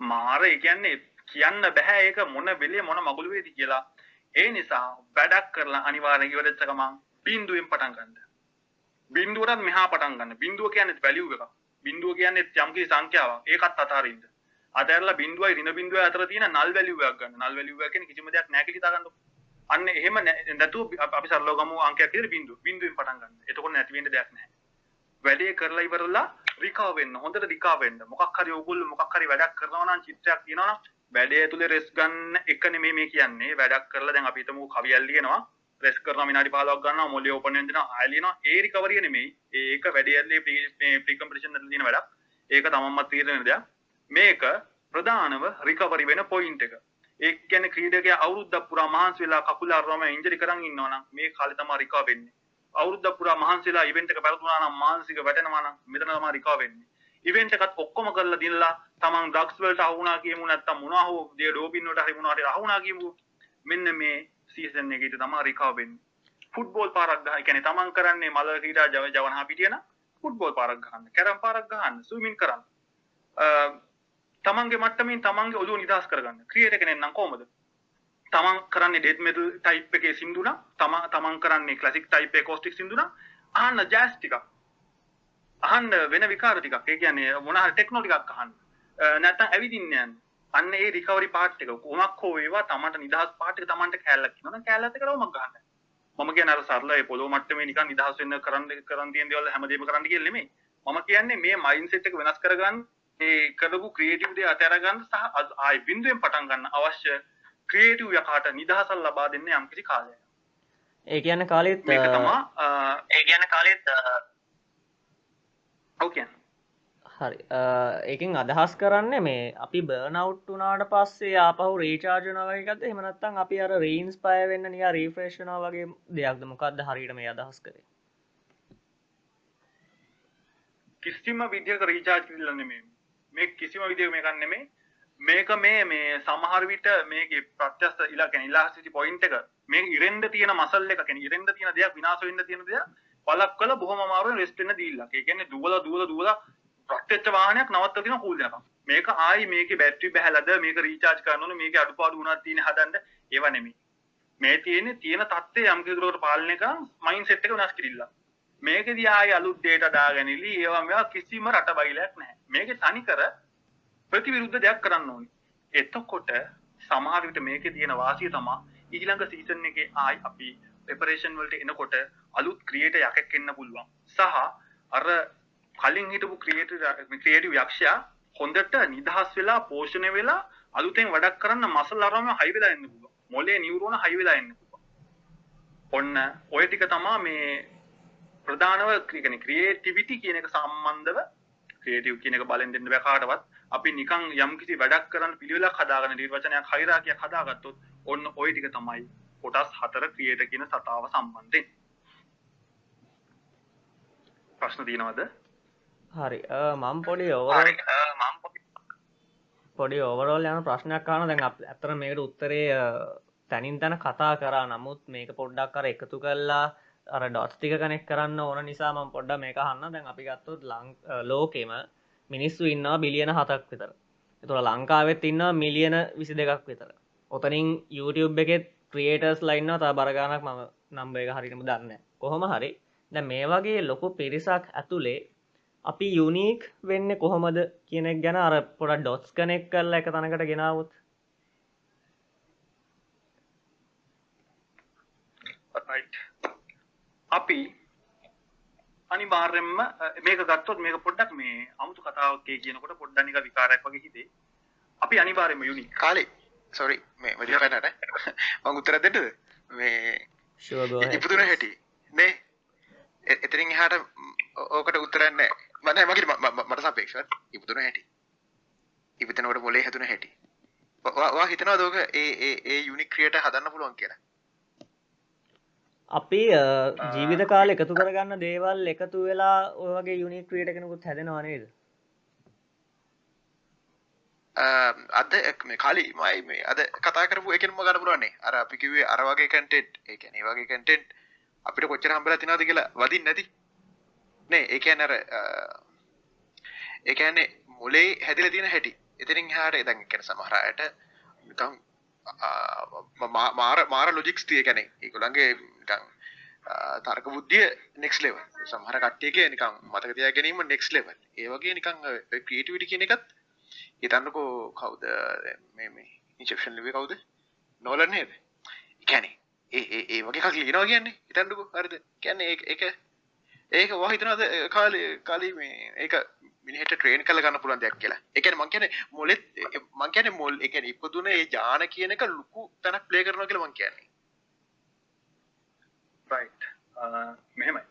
මාර ඒ කියන්නේ කියන්න බෑ ඒක මොන වෙලේ මොන මගුල වේද කියලා. ඒ නිසා වැඩක් කරලා අනිවාර්යෙන් ඉවරෙච්ච ගමන් බිඳුවෙන් පටන් ගන්න. බිඳුවටත් මෙහා පටන් ගන්න. බිඳුව කියන්නේ වැලියු එකක්. බිඳුව කියන්නේ යම්කිසි සංඛ්‍යාවක්. ඒකත් අතාරින්න. අතහැරලා බිඳුවයි ඍණ බිඳුවයි අතර තියෙන null value එකක් ගන්න. null value එක කියන්නේ කිසිම දෙයක් නැහැ කියලා හිතා ගන්නකො. අන්න එහෙම නෑ- නැතුව අපි- අපි සරලව ගමු අංකයක් විදිහට බිඳුව බිඳුවෙන් පටන් ගන්න. එතකොට නැති වෙන්න දෙයක් නැහැ. වැඩේ කරලා ඉවරලා රිකවර් වෙන්න. හොඳට රිකවර් වෙන්න. මොකක් හරි ඕගොල්ලෝ මොකක් හරි වැඩක් කරනවා නම් චිත්‍රයක් තියෙනවා නම් වැඩේ ඇතුලේ රෙස් ගන්න එක නෙමෙයි මේ කියන්නේ. වැඩක් කරලා දැන් අපි හිතමු කවියක් ලියනවා රෙස් කරනවා විනාඩි 15ක් ගන්නවා මොලේ ඕපන් වෙන දෙනවා ආය ලියනවා. ඒ රිකවරිය නෙමෙයි. ඒක වැඩේ ඇතුලේ මේ ප්‍රී කම්පිටිෂන් එකේ තියෙන වැඩක්. ඒක තමන්ම තීරණය වෙන දෙයක්. මේක ප්‍රධානව රිකවරි වෙන පොයින්ට් එක. ඒ කියන්නේ ක්‍රීඩකයා අවුරුද්දක් පුරා මහන්සි වෙලා කකුල අරවම ඉන්ජරි කරන් ඉන්නවා නම් මේ කාලේ තමයි රිකවර් වෙන්නේ. අවුරුද්දක් පුරා මහන්සි වෙලා ඉවෙන්ට් එක පැවතුනා නම් මානසික වැටෙනවා නම් මෙතන තමයි රිකවර් වෙන්නේ. ඉවෙන්ට් එකත් ඔක්කොම කරලා දිනලා තමන් ඩ්‍රග්ස් වලට අහු වුණා කියමු නැත්නම් මොනවා හෝ දේ ඩෝපින් වලට හරි මොනවා හරි අහු වුණා කියමු. මෙන්න මේ සීසන් එකේදී තමයි රිකවර් වෙන්නේ. ෆුට්බෝල් පාරක් ගහ කියන්නේ තමන් කරන්නේ මල ක්‍රීඩා ජව ජවනහා පිටියන ෆුට්බෝල් පාරක් ගහන්න. කැරම් පාරක් ගහන්න ස්විමින් කරන්න. තමන්ගේ මට්ටමින් තමන්ගේ ඔළුව නිදහස් කරගන්න. ක්‍රියේටර් කෙනෙක් නම් කොහොමද? තමන් කරන්නේ ඩෙත් මෙටල් ටයිප් එකේ සින්දු නම් තමන් තමන් කරන්නේ ක්ලාසික් ටයිප් එකේ කොස්ටික් සින්දු නම් අහන්න ජෑස් ටිකක්. අහන්න වෙන විකාර ටිකක්. ඒ කියන්නේ මොන හරි ටෙක්නෝ ටිකක් අහන්න. නැත්නම් ඇවිදින්න යන්න. අන්න ඒ රිකවරි පාර්ට් එක. කොහොමක් හෝ වේවා තමන්ට නිදහස් පාර්ට් එක තමන්ට කැලලක් කැලලත් එක්ක රවුමක් ගන්න. මම කියන්නේ අර සරල ඒ පොළොව මට්ටමේ නිකන් නිදහස් වෙන්න කරන්න කරන් තියෙන දේවල් හැමදේම කරන්න කියලා නෙමෙයි. මම කියන්නේ මේ මයින්ඩ් සෙට් එක වෙනස් කරගන්න ඒ කරපු ක්‍රියේටිව් දේ අතහැර ගන්න සහ ආයි බිඳුවෙන් පටන් ගන්න අවශ්‍ය ක්‍රියේටිව් යකාට නිදහසක් ලබා දෙන්න යම්කිසි කාලයක්. ඒ කියන්න කාලෙත් මේක තමා ඒ කියන කාලෙත් කියන්නේ හරි. ඒකින් අදහස් කරන්න මේ අපි බර්නවට් වනාට පස්සේ ආපහු රේචාර්ජනවයකත එමනත්තන් අපි අර රීන්ස් පය වෙන්න නිය රීෆ්‍රේෂනා වගේ දෙයක්ද? මොකක්ද හරිට මේ අදහස් කරේ? කිසිම විදිහක රීචාර්ජ් කරලා නෙමෙයි. මේ කිසිම විදිහක මේක නෙමෙයි. මේක මේ මේ සමහර විට මේකේ ප්‍රත්‍යස්ත ඉලා කියන්නේ ඉලාස්ටිසිටි පොයින්ට් එක මේ ඉරෙන්ද තියෙන මසල් එක කියන්නේ ඉරෙන්ද තියෙන දෙයක් විනාශ වෙන්න තියෙන දෙයක් පලක් කළ බොහොම අමාරුවෙන් රෙස්ට් වෙන්න දීලා. ඒ කියන්නේ දුවලා දුවලා දුවලා ප්‍රත්‍යක්ෂ වාහනයක් නවත්තලා තියෙන කූල් දෙනකම්. මේක ආයි මේකේ බැටරි බහැලාද මේක රීචාර්ජ් කරන්න ඕනේ මේකේ අඩුපාඩු වුණාද තියෙන හදන්න ඒව නෙමෙයි. මේ තියෙන්නේ තියෙන தත්ත්වය යම් කිසිදුරකට පාලනය කරන මයින්ඩ් සෙට් එක වෙනස් කිරිල්ලා. මේකෙදී ආයේ අලුත් ඩේටා දාගනිලි ඒවා මේවා කිසිම රට බයිලයක් නැහැ. මේකේ තනිකර ප්‍රතිවිරුද්ධ දෙයක් කරන්න ඕනේ. එතකොට සමහර විට මේකේ තියෙන වාසිය තමයි ඊළඟ සීසන් එකේ ආයි අපි ප්‍රෙපරේෂන් වලට එනකොට අලුත් ක්‍රියේටර් යකෙක් එන්න පුළුවන්. සහ අර කලින් හිටපු ක්‍රියේටිව් ක්‍රියේටිව් යක්ෂයා හොඳට නිදහස් වෙලා පෝෂණය වෙලා අලුතෙන් වැඩක් කරන්න මසල් අරම හයි වෙලා එන්න පුළුවන්. මොලේ නියුරෝන හයි වෙලා එන්න පුළුවන්. ඔන්න ඔය ටික තමයි මේ ප්‍රධානව කියන්නේ ක්‍රියේටිවිටි කියන එක සම්බන්ධව ක්‍රියේටිව් කියන එක බලෙන් දෙන්න බෑ කාටවත්. අපි නිකන් යම්කිසි වැඩක් කරන්න පිළිවෙලක් හදාගෙන නිර්වචනයක් හයිරාකියක් හදාගත්තොත් ඔන්න ওই ටික තමයි කොටස් හතර ක්‍රියේටර් කියන සතාව සම්බන්ධයෙන්. ප්‍රශ්න තියෙනවද? හරි. මම් පොඩි ඕවර පොඩි ඕවරෝල් යන ප්‍රශ්නයක් කාන දැන් ඇතර මේකට උත්තරේ තැනින් තැන කතා කරා. නමුත් මේක පොඩ්ඩක් කර එකතු කල්ලා අර ඩොස්ටික කනෙක් කරන්න ඕන නිසාම පොඩ්ඩ මේක හන්න දැන් අපි ගත්තුත් ලං ලෝකෙම මිනිස්සු ඉන්නවා බිලියන හතක් විතර. එතුළ ලංකාවෙත් ඉන්න මිලියන විසි දෙකක් විතර. ඔතනින් YouTube එකෙත් ක්‍රියේටර්ස් ලයින්න තා බරගානක් මම නම්බ එක හරිනම දන්න කොහොම හරි. ද මේ වගේ ලොකු පිරිසක් ඇතුළේ අපි යුනීක් වෙන්න කොහොමද කියනෙක් ගැන අර පොඩ ඩොස් කනෙක් කල්ල එක තනකට ගෙනාවත්. අපි අනිවාර්යෙන්ම මේක ගත්තොත් මේක පොඩ්ඩක් මේ අමුතු කතාවක් කියනකොට පොඩ්ඩක් නික විකාරයක් වගේ හිතේ. අපි අනිවාර්යෙන්ම යුනික් කාලේ සොරි මේ වැඩි කන්නට මං උත්තර දෙන්නද? මේ ඉපදුන හැටි. නේ? එතරින් එහාට ඕකට උත්තරන්න මන මගේ මට සපේක්ෂත් ඉපදුන හැටි. ඉපතනකොට මොලේ හැතුන හැටි. වා හිතනවා දෝක ඒ ඒ යුනික් ක්‍රියට හදන්න පුළුවන් කියලා. අපි ජීවිත කාල එකතු කරගන්න දේවල් එකතු වෙලා ඔයගේ යුනික් ක්‍රියට කෙනෙකුත් හැදෙනවා නේද අද මේ කාලි මයි මේ අද කතා කරපු එකෙන්ම ගන්න පුළුවන්නේ? අර අපි කිව්වේ අර වගේ කන්ටෙන්ට් ඒ කියන්නේ වගේ කන්ටෙන්ට් අපිට කොච්චර හම්බෙලා තියනවද කියලා වදින්න නැති. නේ ඒ කියන්නේ අර ඒ කියන්නේ මොලේ හැදිලා තියෙන හැටි. එතනින් එහාට දැන් කියන්නේ සමහර අයට නිකන් මාර මාර ලොජික්ස් තිය ගැන ඒගොලන්ගේ නිකං තර්ක බුද්ධිය නෙක්ස් ලෙව සමහර කට්ටියක නිකං මතක තියා ගැනීම නෙක්ස් ලෙවල් ඒ වගේ නිකං ක්‍රියටිවිටි කියන එකත් හිතන්නකෝ කවුද? මේ ඉන්චප්ෂන් ලිවේ කවුද? නොලන් නේද? කැනෙ ඒ ඒ වගේ කක් ලිනවා කියන්නේ. හිතන්නකෝ. හරිද? කියන්නේ ඒක ඒක වා හිතනද කාලේ කාලී මේ ඒක මිනිහට ට්‍රේන් කළ ගන්න පුළුවන් දෙයක් කියලා. එකන මං කියන මොලෙත් මං කියන මොල් එක ඉපදුන ඒ ජාන කියන එක ලොකු තැනක් ප්ලේ කරනවා කියලා මං කියන්නේ. රයිට් මෙහෙමයි.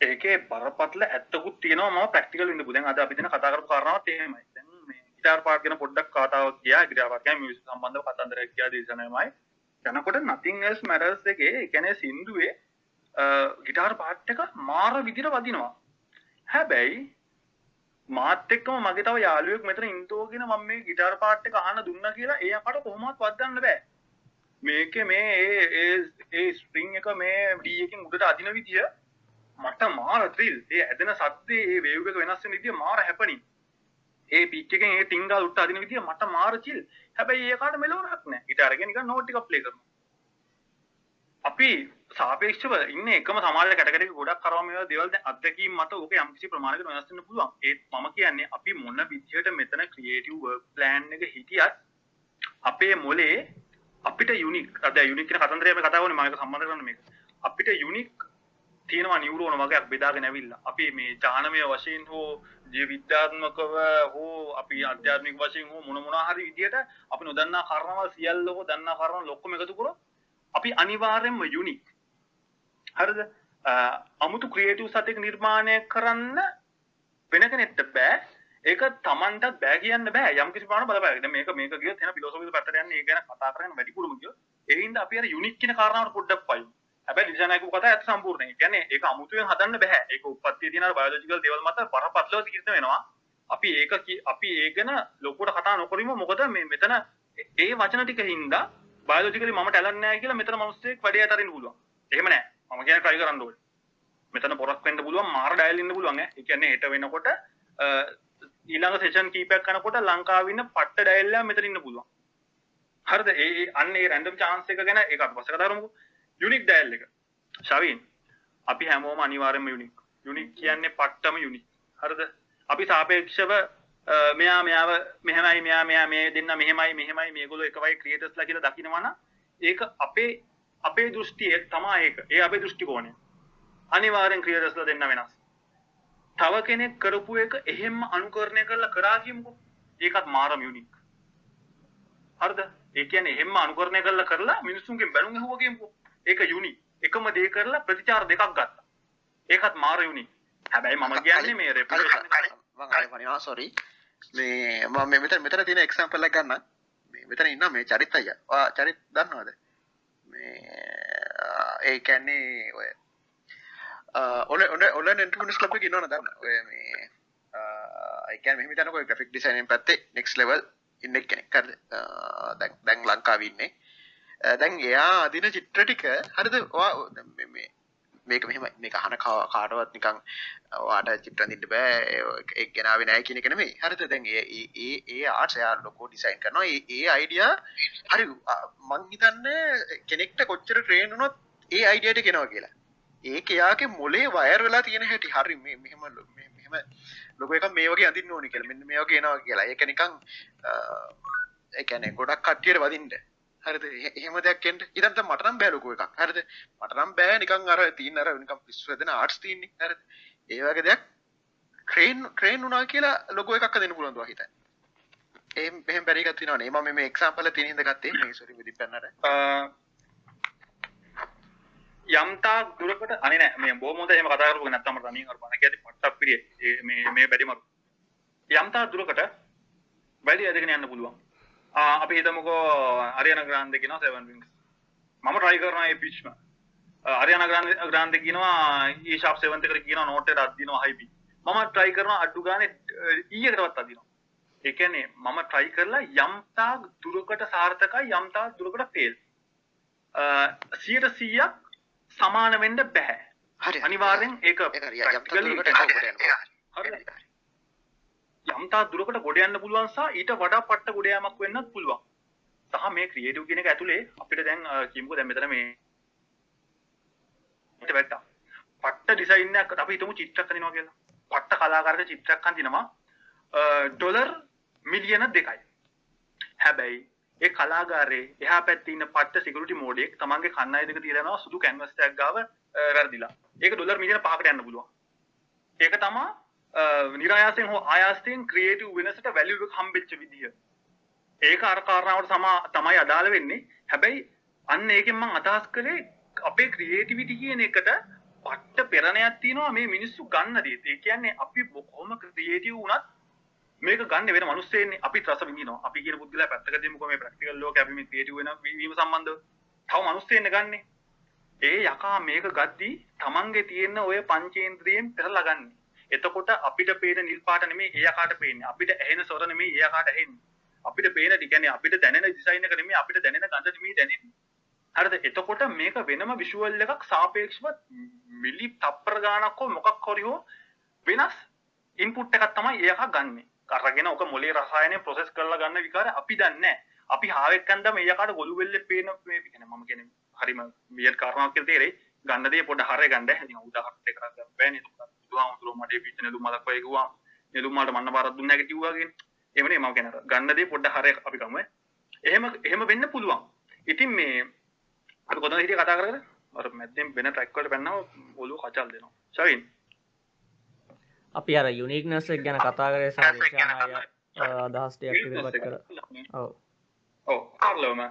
ඒකේ බරපතල ඇත්තකුත් තියෙනවා මම ප්‍රැක්ටිකල් ඉන්න බුදෙන් අද අපි දෙන කතා කරපු කාරණාවත් එහෙමයි. දැන් මේ ගිටාර් පාට් ගැන පොඩ්ඩක් කතාවක් ගියා ගිටාර් පාට් ගැන මියුසික් සම්බන්ධව කතන්දරයක් ගියා දේශනාවමයි. යනකොට nothing else matters එකේ ඒ කියන්නේ සින්දුවේ ගිටාර් පාට් එක මාර විදිහට වදිනවා. හැබැයි මාත් එක්කම මගේ තව යාළුවෙක් මෙතන ඉන්ටෝගෙන මම මේ ගිටාර් පාට් එක අහන්න දුන්නා කියලා එයාට කොහොමවත් වදන්න බෑ. මේක මේ ඒ ඒ ඒ ස්ප්‍රිං එක මේ ඩී එකකින් උඩට අදින විදිය මට මාර ත්‍රිල් ඒ ඇදෙන සද්දේ ඒ වේව් එක වෙනස් වෙන විදිය මාර හැපනින් ඒ පිච් එකෙන් ඒ ටින්ගල් උඩට අදින විදිය මට මාර චිල් හැබැයි ඒකට මෙලවරක් නෑ. ගිටාර එක නිකන් නෝට් එකක් ප්ලේ කරනවා. අපි සාපේක්ෂව ඉන්න එකම සමාජ කැටගරි ගොඩක් කරම මේ දේවල් දැන් අත්දැකීම් මත ඕක යම්කිසි ප්‍රමාණයකට වෙනස් වෙන්න පුළුවන්. ඒත් මම කියන්නේ අපි මොන විදිහට මෙතන ක්‍රියේටිව් වර්ක් ප්ලෑන් එක හිටියත් අපේ මොලේ අපිට යුනික් අද යුනික් කියන කතන්දරය අපි කතා කරන්නේ මම ඒක සම්බන්ධ කරන්නේ මේක. අපිට යුනික් තියෙනවා නියුරෝන වගේක් බෙදාගෙන ඇවිල්ලා. අපි මේ ඥානමය වශයෙන් හෝ ජීව විද්‍යාත්මකව හෝ අපි අධ්‍යාත්මික වශයෙන් හෝ මොන මොනවා හරි විදියට අපි නොදන්නා කාරණාවල් සියල්ල හෝ දන්නා කාරණා ලොක්කම එකතු කරොත් අපි අනිවාර්යෙන්ම යුනික් හරිද? අමුතු ක්‍රියේටිව් සතෙක් නිර්මාණය කරන්න වෙන කෙනෙක්ට බෑ. ඒක තමන්ටත් බෑ කියන්න බෑ. යම් කිසි ප්‍රමාණයක් බලපෑගෙන මේක මේක ගියොත් එන ෆිලොසොෆික පැත්තට යන්නේ. ඒ ගැන කතා කරගෙන වැඩිපුරම ගියොත් ඒ හින්දා අපි අර යුනික් කියන කාරණාවට පොඩ්ඩක් පයින්. හැබැයි ඩිසයිනර් කතා ඇත්ත සම්පූර්ණයි. කියන්නේ ඒක අමුතුවෙන් හදන්න බෑ. ඒක උප්පත්තියේ තියෙන බයොලොජිකල් දේවල් මත බරපතලව තීරණය වෙනවා. අපි ඒක අපි ඒක ගැන ලොකුවට කතා නොකරමු. මොකද මේ මෙතන ඒ වචන ටික හින්දා බයොලොජිකලි මම ටැලන්ට් නැහැ කියලා මෙතන මිනිස්සෙක් වැඩේ අතරින්න පුළුවන්. එහෙම නෑ. මම කියන්නේ try කරන්න ඕනේ. මෙතන පොරක් වෙන්න පුළුවන් මාර ඩයල් ඉන්න පුළුවන් ඈ. ඒ කියන්නේ හෙට වෙනකොට ඊළඟ සෙෂන් කීපයක් කරනකොට ලංකාවේ ඉන්න පට්ට ඩයල්ලා මෙතන ඉන්න පුළුවන්. හරිද? ඒ අන්න ඒ රැන්ඩම් chance එක ගැන ඒක අපි පස්සේ කතා කරමුකෝ. යුනික් ඩයල් එක. ශවින් අපි හැමෝම අනිවාර්යයෙන්ම යුනික් යුනික් කියන්නේ පට්ටම යුනික් හරිද? අපි සාපේක්ෂව මෙයා මෙයාව මෙහෙමයි මෙයා මෙයා මේ දෙන්න මෙහෙමයි මෙහෙමයි මේගොල්ලෝ එක වගේ ක්‍රියේටර්ස්ලා කියලා දකිනවා නම් ඒක අපේ අපේ දෘෂ්ටිය තමයි ඒක. ඒ අපේ දෘෂ්ටි කෝණය අනිවාර්යෙන් ක්‍රියේටර්ස්ලා දෙන්න වෙනස්. තව කෙනෙක් කරපු එක එහෙම්ම අනුකරණය කරලා කරා කියමුකෝ. ඒකත් මාරම යුනික් හරිද? ඒ කියන්නේ එහෙම්ම අනුකරණය කරලා කරලා මිනිස්සුන්ගෙන් බැනුම් ඇහුවා කියමුකෝ. ඒක යුනි. එකම දේ කරලා ප්‍රතිචාර දෙකක් ගත්තා. ඒකත් මාර යුනි. හැබැයි මම කියන්නේ මේ රෙපියුටේෂන් සොරි මේ මම මේ මෙතන මෙතන තියෙන එක්සැම්පල් එකක් ගන්න. මේ මෙතන ඉන්න මේ චරිත් අයියා. ඔයා චරිත් දන්නවද? මේ ඒ කියන්නේ ඔය ඔල ඔල ඔල ක්ලබ් එකේ ඉන්නවද දන්න ඔය මේ ඒ කියන්නේ මෙහෙම හිතන්නකෝ ග්‍රැෆික් ඩිසයිනින් පැත්තේ නෙක්ස්ට් ලෙවල් ඉන්න කෙනෙක් හරිද? දැන් දැන් ලංකාවේ ඉන්නේ දැන් එයා අදින චිත්‍ර ටික හරිද? මේක මෙහෙම මේක අහන කාටවත් නිකන් වාට චිත්‍ර අඳින්න බෑ. ඒක ගෙනාවේ නැහැ කියන එක නෙමෙයි. හරිද? දැන් ඒ ඒ ඒ ආර්ට්ස් එයා ලොකෝ ඩිසයින් කරනවා. ඒ ඒ අයිඩියා හරි මං හිතන්නේ කෙනෙක්ට කොච්චර ට්‍රේන් වුණොත් ඒ අයිඩියාට කෙනවා කියලා. ඒක එයාගේ මොලේ වයර් වෙලා තියෙන හැටි. හරි මේ මෙහෙම මෙහෙම ලොකෝ එකක් මේ වගේ අඳින්න ඕනි කියලා. මෙන්න මේ වගේ එනවා කියලා. ඒක නිකන් ඒ කියන්නේ ගොඩක් කට්ටියට වදින්න. හරිද? එහෙම දෙයක් එන්න. ඉතින් දැන් මට නම් බෑ ලොකු එකක්. හරිද? මට නම් බෑ නිකන් අර තියෙන අර නිකන් පිස්සු වෙදෙන ආර්ට්ස් තියෙන්නේ. හරිද? ඒ වගේ දෙයක් ට්‍රේන් ට්‍රේන් වුණා කියලා ලොගෝ එකක් හදන්න පුළුවන් දුවා හිතන්න. එහෙම එහෙම බැරි එකක් තියෙනවනේ. මම මේ එක්සැම්පල් එක තියෙන හින්දා ගත්තේ මේ සෝරි විදිප්පන්නට යම්තා දුරකට අනේ නෑ මේ බොහොම හොඳ එහෙම කතා කරපුවා නැත්තම් මට තනියෙන් අර බණ කියද්දි පට්ටක් පිළියේ මේ මේ බැඩි මරු යම්තා දුරකට වැඩි ඇදගෙන යන්න පුළුවන්. අපි හිතමුකෝ අරියන ග්‍රාන්ද කියනවා සෙවන් විංස් මම ට්‍රයි කරනවා ඒ පිච්ම අරියන ග්‍රාන්ද කියනවා ඒ ශාප් සෙවන්ත කර කියනවා නෝට්ට අදදිනවා හයිපි මම ට්‍රයි කරනවා අඩ්ඩු ගාන ඊයකටවත් අදිනවා. එකනේ මම ට්‍රයි කරලා යම්තා දුරකට සාර්ථකයි යම්තා දුරකට ෆේල් සියට සීයක් සමාන වෙන්න බැහැ හරි. අනිවාර්යෙන් ඒක යම්තා දුරකට ගොඩ යන්න පුළුවන් සහ ඊට වඩා පට්ට ගොඩ යාමක් වෙන්නත් පුළුවන්. සහ මේ ක්‍රියේටිව් කියන එක ඇතුලේ අපිට දැන් කියමුකෝ දැන් මෙතන මේ ඊට වැට්ටා. පට්ට ඩිසයින් එකක් අපි හිතමු චිත්‍රයක් අඳිනවා කියලා. පට්ට කලාකාරක චිත්‍රයක් අඳිනවා ඩොලර් මිලියන දෙකයි. හැබැයි ඒ කලාගාරේ එහා පැත්තේ ඉන්න පට්ට සිකියුරිටි මෝඩෙක් තමන්ගේ කන්නයි දෙක තියලා යනවා සුදු කැන්වස් එකක් ගාව වැරදිලා. ඒක ඩොලර් මිලියන 5කට යන්න පුළුවන්. ඒක තමයි නිරායාසයෙන් හෝ ආයාසයෙන් ක්‍රියේටිව් වෙනසට වැලියු එක හම්බෙච්ච විදිය. ඒක අර කාරණාවට සමා තමයි අදාළ වෙන්නේ. හැබැයි අන්න ඒකෙන් මම අදහස් කළේ අපේ ක්‍රියේටිවිටි කියන එකට පට්ට පෙරණයක් තියෙනවා මේ මිනිස්සු ගන්න දේ. ඒ කියන්නේ අපි කොහොම ක්‍රියේටිව් වුණත් මේක ගන්න වෙන මනුස්සයන්නේ අපි රස විඳිනවා අපි කියන පුද්ගලයා පැත්තක දෙමුකෝ මේ ප්‍රැක්ටිකල් ලෝකේ අපි මේ ක්‍රියේටිව් වෙන වීම සම්බන්ධව තව මනුස්සයෙන්න ගන්නෙ ඒ යකා මේක ගද්දී තමන්ගේ තියෙන ඔය පංචේන්ද්‍රියෙන් පෙරලා ගන්න එතකොට අපිට පේන නිල් පාට නෙමෙයි ඒ යකාට පේන්නේ. අපිට ඇහෙන ස්වර නෙමෙයි ඒ යකාට ඇහෙන්නේ. අපිට පේන කියන්නේ අපිට දැනෙන ඩිසයින් එක නෙමෙයි අපිට දැනෙන ගඳ නෙමෙයි දැනෙන්නේ. හරිද? එතකොට මේක වෙනම විෂුවල් එකක් සාපේක්ෂව මිලි තප්පර ගානක් හෝ මොකක් හරි හෝ වෙනස් ඉන්පුට් එකක් තමයි ඒක ගන්නෙ. අරගෙන ඔක මොලේ රසායනය ප්‍රොසෙස් කරලා ගන්න විකාර අපි දන්නේ නැහැ. අපි හාවෙක් කන්දම එයාකට ගොළු වෙල්ලේ පේන මේ කියන්නේ මම කියන්නේ හරිම වියර් කාරණාවක් කියලා තේරෙයි. ගන්න දේ පොඩ හරය ගන්න. ඉතින් උදාහරණයක් කරලා ගන්න බෑනේ. ඒක බුදුහාමුදුරුවෝ මට වගේ කිව්වා. නෙළුම් මලට මන්න බාරක් දුන්නා කියලා කිව්වා කියන්නේ. එහෙම නේ මම කියන්නේ. ගන්න දේ පොඩ හරය අපි ගමු එහෙම එහෙම වෙන්න පුළුවන්. ඉතින් මේ අපි කොතනද හිටිය කතා කරගෙන? අර මැද්දෙන් වෙන ට්‍රැක් වලට පැන්නම ඔළුව කචල් දෙනවා. ෂවින් අපි අර යුනික්නස් ගැන කතා කරේ සාය අදහස්ටයක් කර. ඔව්. ඔව්. කාර්ලෝම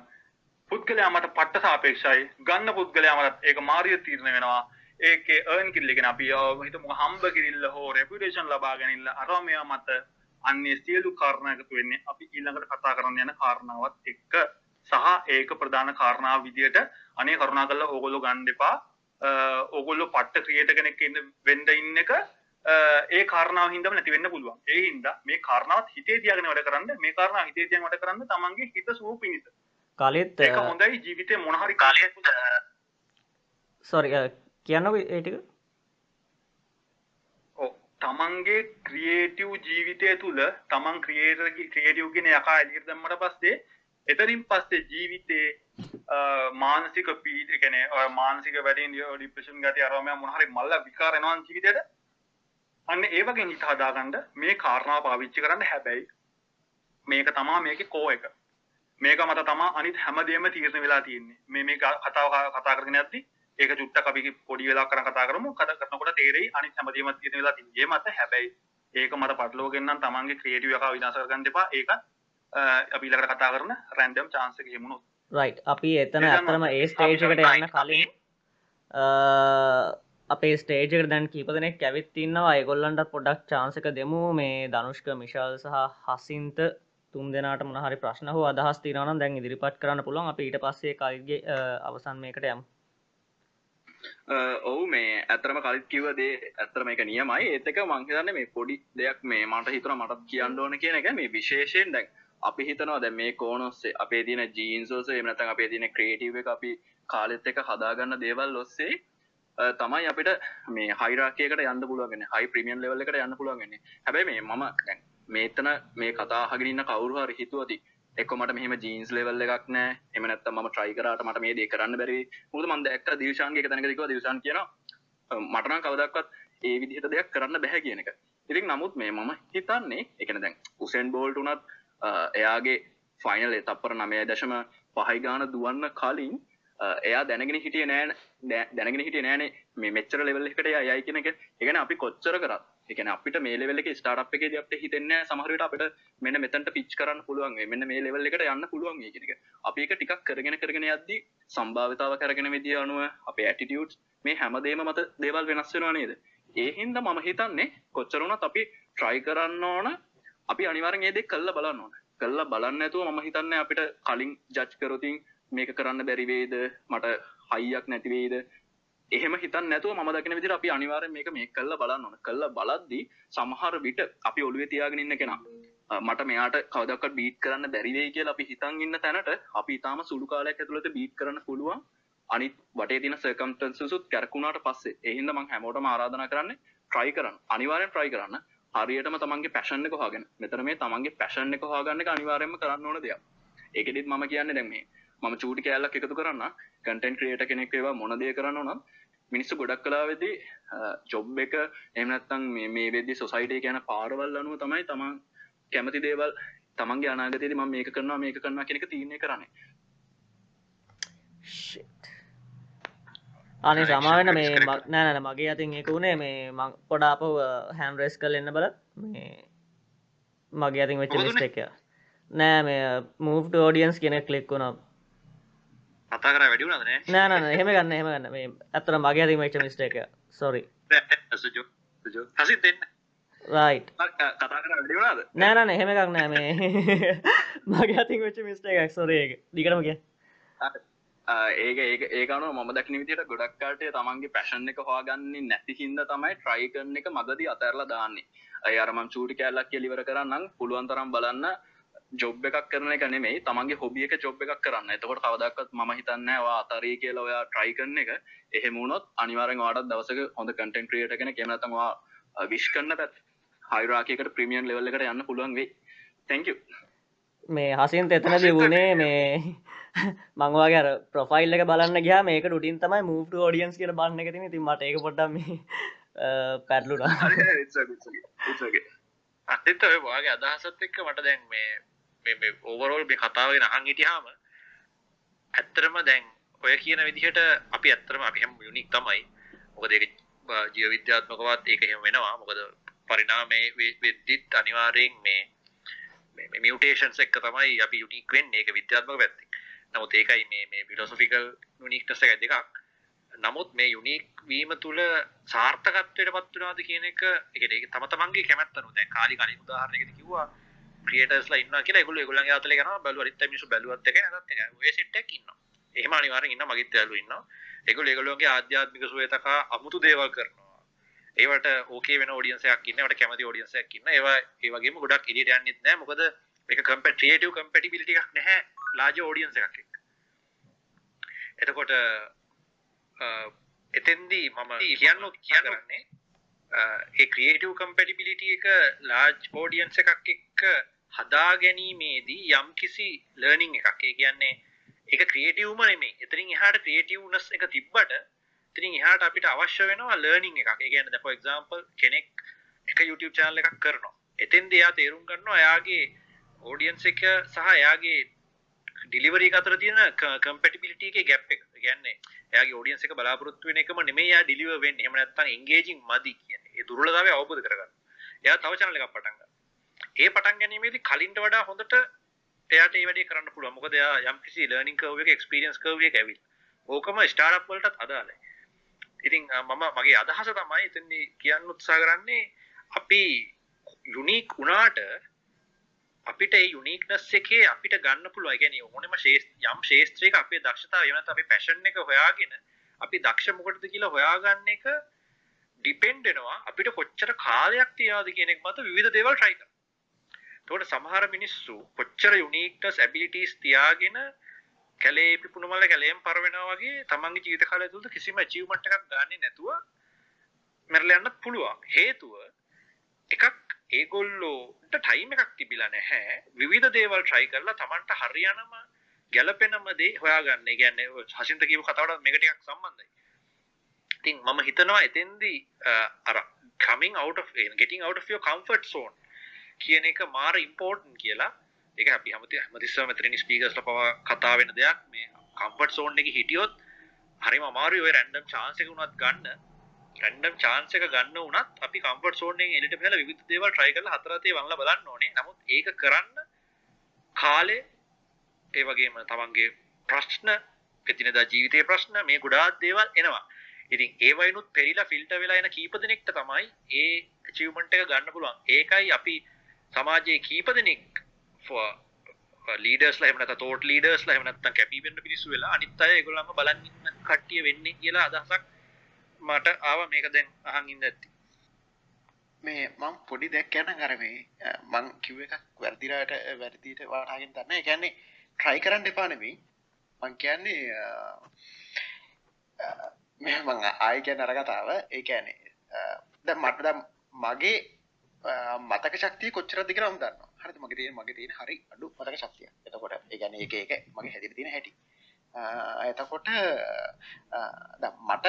පුද්ගලයා මට පට්ට සාපේක්ෂයි. ගන්න පුද්ගලයා මට ඒක මාරිය තීරණය වෙනවා ඒකේ අර්න් කිරිල්ලගෙන අපි හිතමු හම්බ කිරිල්ල හෝ රෙපියුටේෂන් ලබා ගැනීම අරවා මේවා මත අන්නේ සියලු කාරණා එකතු වෙන්නේ අපි ඊළඟට කතා කරන්න යන කාරණාවත් එක්ක සහ ඒක ප්‍රධාන කාරණාව විදියට අනේ කරුණාකරලා ඕගොල්ලෝ ගන්න එපා ඕගොල්ලෝ පට්ට ක්‍රියේටර් කෙනෙක් ඉන්න වෙන්න ඉන්න එක ඒ කාරණාව හින්දාම නැති වෙන්න පුළුවන්. ඒ හින්දා මේ කාරණාවත් හිතේ තියාගෙන වැඩ කරන්න මේ කාරණාව හිතේ තියාගෙන වැඩ කරන්න තමන්ගේ හිත සුව පිණිස. කලිත් හොඳයි ජීවිතේ මොන හරි කාලයක් සොරි කියන්නක ඒ ටික. ඔව්. තමන්ගේ ක්‍රියේටිව් ජීවිතය තුළ තමන් ක්‍රියේටර් ක්‍රියේටිව් කියන යකා එළියට දැම්මට පස්සේ එතනින් පස්සේ ජීවිතේ මානසික පීඩ කියන්නේ මානසික වැඩින් ડિප්‍රෙෂන් ගතිය අරම මොන හරි මල්ල විකාර එනවා ජීවිතේට අන්න ඒ වගේ හිත හදාගන්න මේ කාරණාව පාවිච්චි කරන්න හැබැයි මේක තමා මේකේ කෝ එක. මේක මත තමා අනිත් හැමදේම තීරණය වෙලා තියෙන්නේ. මේ මේ කතාව කතා කරගෙන යද්දි ඒක චුට්ටක් අපි පොඩි වෙලාවක් කරන් කතා කරමු. කතා කරනකොට තේරෙයි අනිත් හැමදේම තීරණය වෙලා තියෙන්නේ ඒ මත හැබැයි ඒක මත පටලවගෙන නම් තමන්ගේ ක්‍රියේටිව් එක විනාශ කරගන්න එපා. ඒක අපි ඊළඟට කතා කරන රැන්ඩම් chance එක හෙමුණොත් රයිට් අපි එතන ඇත්තටම ඒ ස්ටේජ් එකට යන්න කලින් අපේ ස්ටේජක දැන් කීපදනෙක් ඇවිත් ඉන්නවා. ඒගොල්ලන්ට පොඩක් චාන්සක දෙමු. මේ ධනුෂ්ක මිශල් සහ හසින්ත තුන් දෙනාට මොනහරි ප්‍රශ්න හෝ අදහස් තිරනම් දැන් ඉදිරිපත් කරන්න පුළුවන්. අප ඊට පස්සේ කල්ගේ අවසන් මේකට යම් ඔවු මේ ඇතරම කලිත් කිවදේ ඇතරම එක නියමයි. ඒතක මංහිතන්න මේ පොඩි දෙයක් මේ මට හිතුර මටත් කියන්න ඕන කියන එක. මේ විශේෂයෙන් දැක් අපි හිතනවා දැ මේ කෝනොස්සේ අපේ තින ජීන්සෝස එමනත අපේ තින ක්‍රේටව එක අපි කාලෙත් එක හදාගන්න දේවල් ඔස්සේ තමයි අපිට මේ හයිරාකයකට යන්න පුළුවන්ගෙන හයි ප්‍රමියන් ලෙවල් එකට යන්න පුළුවන්ගෙන හැබැයි මේ මම මේතන මේ කතා හගරන්න කවරු හරි හිතුවති එක්ක මට මෙහම ජීන්ස් ලෙවල් එකක් නෑ. එමනත් ම ට්‍රයි කරට මට මේ දේ කරන්න බැරි. මුද මන්ද එක් දිවශන්ගේ තැනකතික දිවසන් කියන මටන කවදක්වත් ඒ විදිහට දෙයක් කරන්න බැහැ කියන එක. ඉතින් නමුත් මේ මම හිතන්නේ එකන දැන් උසෙන් බෝල්ට උනත් එයාගේ ෆයිනල් තපර නමය දශම පහයිගාන දුවන්න කලින් එයා දැනගෙන හිටිය නෑන දැනගෙන හිටිය නෑන මේ මෙච්චර ලෙවල් එකට යයි කෙනක එකන අපි කොච්චර කරත් එකන අපිට මේ ලෙවල එක ස්ටාට් එක අපට හිතන්න සමහරට අපට මෙන්න මෙතන්ට පිච් කරන්න පුළුවන් මෙන්න මේ ලෙවල් එකට යන්න පුළුවන් කෙනක අපි එක ටිකක් කරගෙන කරගෙන යද්දි සම්භාවිතාව කරගෙන විදිිය අනුව අපේ ඇටිටියුට් මේ හැමදේම මත දේවල් වෙනස් වෙනවා නේද? ඒහින්ද මම හිතන්නේ කොච්චරුණත් අපි ට්‍රයි කරන්න ඕන අපි අනිවාරෙන් ඒදෙක් කල්ල බලන්න ඕන. කල්ල බලන්න ඇතුව මම හිතන්න අපිට කලින් ජච් කරොතින් මේක කරන්න බැරිවේද මට හයියක් නැතිවේද එහෙම හිතන් නැතුව ම දකින විදිර අපි අනිවාර මේක මේ කල්ල බලන්න ඕන. කල්ල බලද්දි සමහර විට අපි ඔළුව තියාගෙන ඉන්න කෙනා මට මෙයාට කවදක් බීට් කරන්න බැරිවේ කිය අපි හිතන් ඉන්න තැනට අපි ඉතාම සුළු කාලයක් ඇතුළට බීට් කරන්න පුළුවන්. අනිත් වටේ තින සකම්ටන්සුත් කැරකුණාට පස්සේ එහින්ද මං හැමෝට ආරාධන කරන්න ට්‍රයි කරන්න. අනිවාරෙන් ට්‍රයි කරන්න. හරියටම තමන්ගේ පැශන්න එක හාගෙන මෙතර මේ තමන්ගේ පැශන්න එක හාගන්න අනිවාරයම කරන්න ඕන දෙයක්. ඒකෙදිත් මම කියන්න දැම්මේ මම චූටි කෑල්ලක් එකතු කරන්න කටන් ක්‍රියට කෙනෙක් ඒවා මොනදය කරන්න නම් මිනිස්සු ගොඩක් කලා වෙදි ජොබ් එක එමනත්තං මේ වෙදදි සොසයිටේ කියන පාරවල් අනුව තමයි තමන් කැමති දේවල් තමන්ගේ අනාගතයේද ම මේක කරනවා මේක කරනවා කෙනෙක තියන්නේ කරන්නේ. අනේ සමාවෙන මේ නෑනන මගේ අතින් එක වුණේ මේ මං පොඩාප හැම් රෙස් කල් එන්න බල මේ මගේ අතින් වෙච්ච ලිස්ට එක. නෑ මේ මූෆ් ෝඩියන්ස් කෙනෙක් කලික් වුණා කතා කර වැඩි වුණාද නෑ? නෑ නෑ එහෙම ගන්න එහෙම ගන්න. මේ ඇත්තට මගේ අතින් වෙච්ච මිස්ටේක් එක. සෝරි සුජෝ සුජෝ. හසින් දෙන්න රයිට් කතා කර වැඩිවනාද නෑනන එහෙම එකක් නෑ මේ. මගේ අතින් වෙච්ච මිස්ට එකක්. සොරේක දිකටම කිය ඒක ඒක ඒකන ම දක්න විදිට ගොඩක්කාටේ තමන්ගේ පැශන් එක හවාගන්නේ නැති හින්ද තමයි ට්‍රයි කරන එක මගදී අතරලා දාන්නේ. අය අරමම් චූටි කෑල්ලක් කියලිවර කරන්නම්. පුළුවන්තරම් බලන්න ජොබ් එකක් කරන එක නෙමෙයි තමන්ගේ හොබිය එක ජොබ් එකක් කරන්න. එතකොට කවදක්ත් ම හිතන්නවා අතරී කියලා ඔයා ට්‍රයි කරන එක. එහෙමුණොත් අනිවාරෙන් වාටත් දවසක හොඳ කටන් ක්‍රියට කෙන කෙනතවා විශ් කරන්න පැත් හයිරාකකට ප්‍රමියන් ලෙවල් එකට යන්න පුළුවන් වෙයි. තැංක මේ හසින් එතන දිවුණේ මේ මංවාගේ ප්‍රොෆයිල් එක බලන්න ගයා මේක ටුටින් තමයි මූට ෝඩියන්ස් කියල බන්න එක ති මට එක පොඩ්ඩම පැටලුනා අතත ඔය වාගේ අදහසත් එක්ක මට දැන් මේ ඕවරෝල් මේ කතාවගෙන අහන් හිටියාම ඇත්තරම දැන් ඔය කියන විදිහට අපි ඇත්තරම අපි හැම යුනික් තමයි. මොකද ඒක ජීව විද්‍යාත්මකවත් ඒක එහෙම වෙනවා. මොකද පරිණාමයේ වෙද්දිත් අනිවාර්යෙන් මේ මියුටේෂන්ස් එක්ක තමයි අපි යුනික් වෙන්නේ. ඒක විද්‍යාත්මක පැත්තෙන්. නමුත් ඒකයි මේ මේ ෆිලොසොෆිකල් යුනික්නස් එක දෙකක්. නමුත් මේ යුනික් වීම තුළ සාර්ථකත්වයට පත් වෙනවාද කියන එක ඒකට ඒක තම තමන්ගේ කැමැත්ත නෝ. දැන් කාලි කලින් උදාහරණයකට කිව්වා ක්‍රියේටර්ස්ලා ඉන්නවා කියලා ඒගොල්ලෝ ඒගොල්ලන්ගේ අතලේ යනවා බැලුවා අනිත් මිනිස්සු බැලුවත් එක නැතත් එක ඔය සෙට් එකක් ඉන්නවා. එහෙම අනිවාර්යෙන් ඉන්නවා මගේත් යාළුවෝ ඉන්නවා. ඒගොල්ලෝ ඒගොල්ලෝගේ ආධ්‍යාත්මික සුවය තකා අමුතු දේවල් කරනවා. ඒවට ඕකේ වෙන ඔඩියන්ස් එකක් ඉන්න ඒවට කැමති ඔඩියන්ස් එකක් ඉන්න ඒවා ඒ වගේම ගොඩක් එළියට යන්නෙත් නැහැ මොකද මේක කම්පැටිටිව් කම්පැටිබිලිටි එකක් නැහැ ලාජ ඔඩියන්ස් එකක් එක්ක. එතකොට එතෙන්දී මම කියන්න කියන්නන්නේ ඒ ක්‍රියේටව් කම්පැටිබිලිටි එක ලාජ් ෝඩියන්ස එකක් එක්ක හදා ගැනීමේදී යම් කිසි ලර්නිං එකක්. ඒ කියන්නේ එක ක්‍රියටවම නෙමේ එතරින් එහට ක්‍රියටවනස් එක තිබ්බට තිරින් එහට අපිට අවශ්‍ය වෙනවා ලර්නිං එකක්. ගැන ද එක්ම්පල් කෙනෙක් එක YouTube චානල එකක් කරනවා. එතෙන් දෙයා තේරුම් කරනවා එයාගේ ඕඩියන්ස එක සහ එයාගේ ඩිලිවරි අතර තියෙන කම්පටිබිලිට එක ගැප් එක. ගැන්නේ එයාගේ ෝඩියන්ස එක බලාපොරොත්තු වෙන එකම නෙමේ යා ඩිලිව වෙන්න. එහෙම නැත්නම් එන්ගේජින් මදි කියන්නේ ඒ දුර්වලතාවය අවබෝධ කරගන්න. එයා තව channel එකක් පටන් ගන්නවා. ඒ පටන් ගැනීමේදී කලින්ට වඩා හොඳට එයාට ඒ වැඩේ කරන්න පුළුවන්. මොකද එයා යම්කිසි ලර්නින් කර්ව් එක එක්ස්පීරියන්ස් කර්ව් එක ඇවිල්ලා. ඕකම ස්ටාර්ට්අප් වලටත් අදාළයි. ඉතින් මම මගේ අදහස තමයි එතනදී කියන්න උත්සාහ කරන්නේ අපි යුනික් වුණාට අපිට යුනික්නස් එකේ අපිට ගන්න පුළුව ගැන ඕනම ශේෂ යම් ශේත්‍රයක අපේ දක්ෂතාව එමත් අපි පැශන් එක හොයාගෙන අපි දක්ෂ මොකටද කියලා හොයාගන්න එක ඩිපෙන්ඩෙනවා අපිට කොච්චර කාලයක් තියාද කියනෙක් මත විධ දේවල් ට්‍රයික තොට සමහර මිනිස්සු කොච්චර යුනික්ටස් ඇබිලිටස් තියාගෙන කැලේ පිපුුණමල කැලේම් පරවෙන වගේ තමන්ගේ ජීවිත කාලය තුළ කිසිම චීවමට එකක් ගන්න නැතුව මැරලයන්නත් පුළුවන්. හේතුව එකක් ඒගොල්ලෝට ටයිම එකක් තිබිලා නැහැ. විවිධ දේවල් ට්‍රයි කරලා තමන්ට හරියනම ගැලපෙනම දේ හොයාගන්න. ගැන්න හසින්ත කියව කතාවට මේකටයක් සම්බන්ධයි. ඉතින් මම හිතනවා එතෙන්දී අර coming out of getting out of your comfort zone කියන එක මාර ඉම්පෝර්ටන් කියලා. ඒක අපි හැමති හැමතිස්සම මෙතනින් ස්පීකර්ස්ලා පවා කතා වෙන දෙයක්. මේ කම්ෆර්ට් zone එකේ හිටියොත් හරිම අමාරුයි ඔය රැන්ඩම් chance එක උනත් ගන්න. රැන්ඩම් චාන්ස එක ගන්න වනත් අපි කම්පට සෝනෙන් එලට පෙල විවිධ දේවල් ට්‍රයි කල හතරතේ වල්ල බලන්න ඕනේ. නමුත් ඒක කරන්න කාලේ ඒ වගේම තමන්ගේ ප්‍රශ්න පෙතිනදා ජීවිතය ප්‍රශ්න මේ ගොඩාත් දේවල් එනවා. ඉතින් ඒවයිනුත් පෙරිලා ෆිල්ට වෙලා එන කීප දෙනෙක්ට තමයි ඒ චිවමට එක ගන්න පුළුවන්. ඒකයි අපි සමාජයේ කීප දෙනෙක් ලීඩස් ලහමන තෝට ලීඩස් ලහමනත්තන් කැපිවෙන්න පිරිසු වෙලා අනිත්තය ගොලම බලන්න කට්ටිය වෙන්නේ කියලා අදහසක් මට ආව. මේක දැන් අහන් ඉන්න ඇති මේ මං පොඩි දෙයක් යන කරමේ මං කිව් එකක් වැරදිරට වැරදිට වාටාගෙන් දන්න කියන්නේ ට්‍රයි කරන්න එපානෙමී මං කියන්නේ මං ආය කියන්න අරගතාව ඒ ඇනේ ද මට දම් මගේ මතක ශක්තිය කොච්චර දික නම් දන්න හරි මගේ මගේ තියෙන හරි අඩු මතක ශක්තිය එතකොට ඒගැන එක එක මගේ හැදිරි තින හැටි. එතකොට මට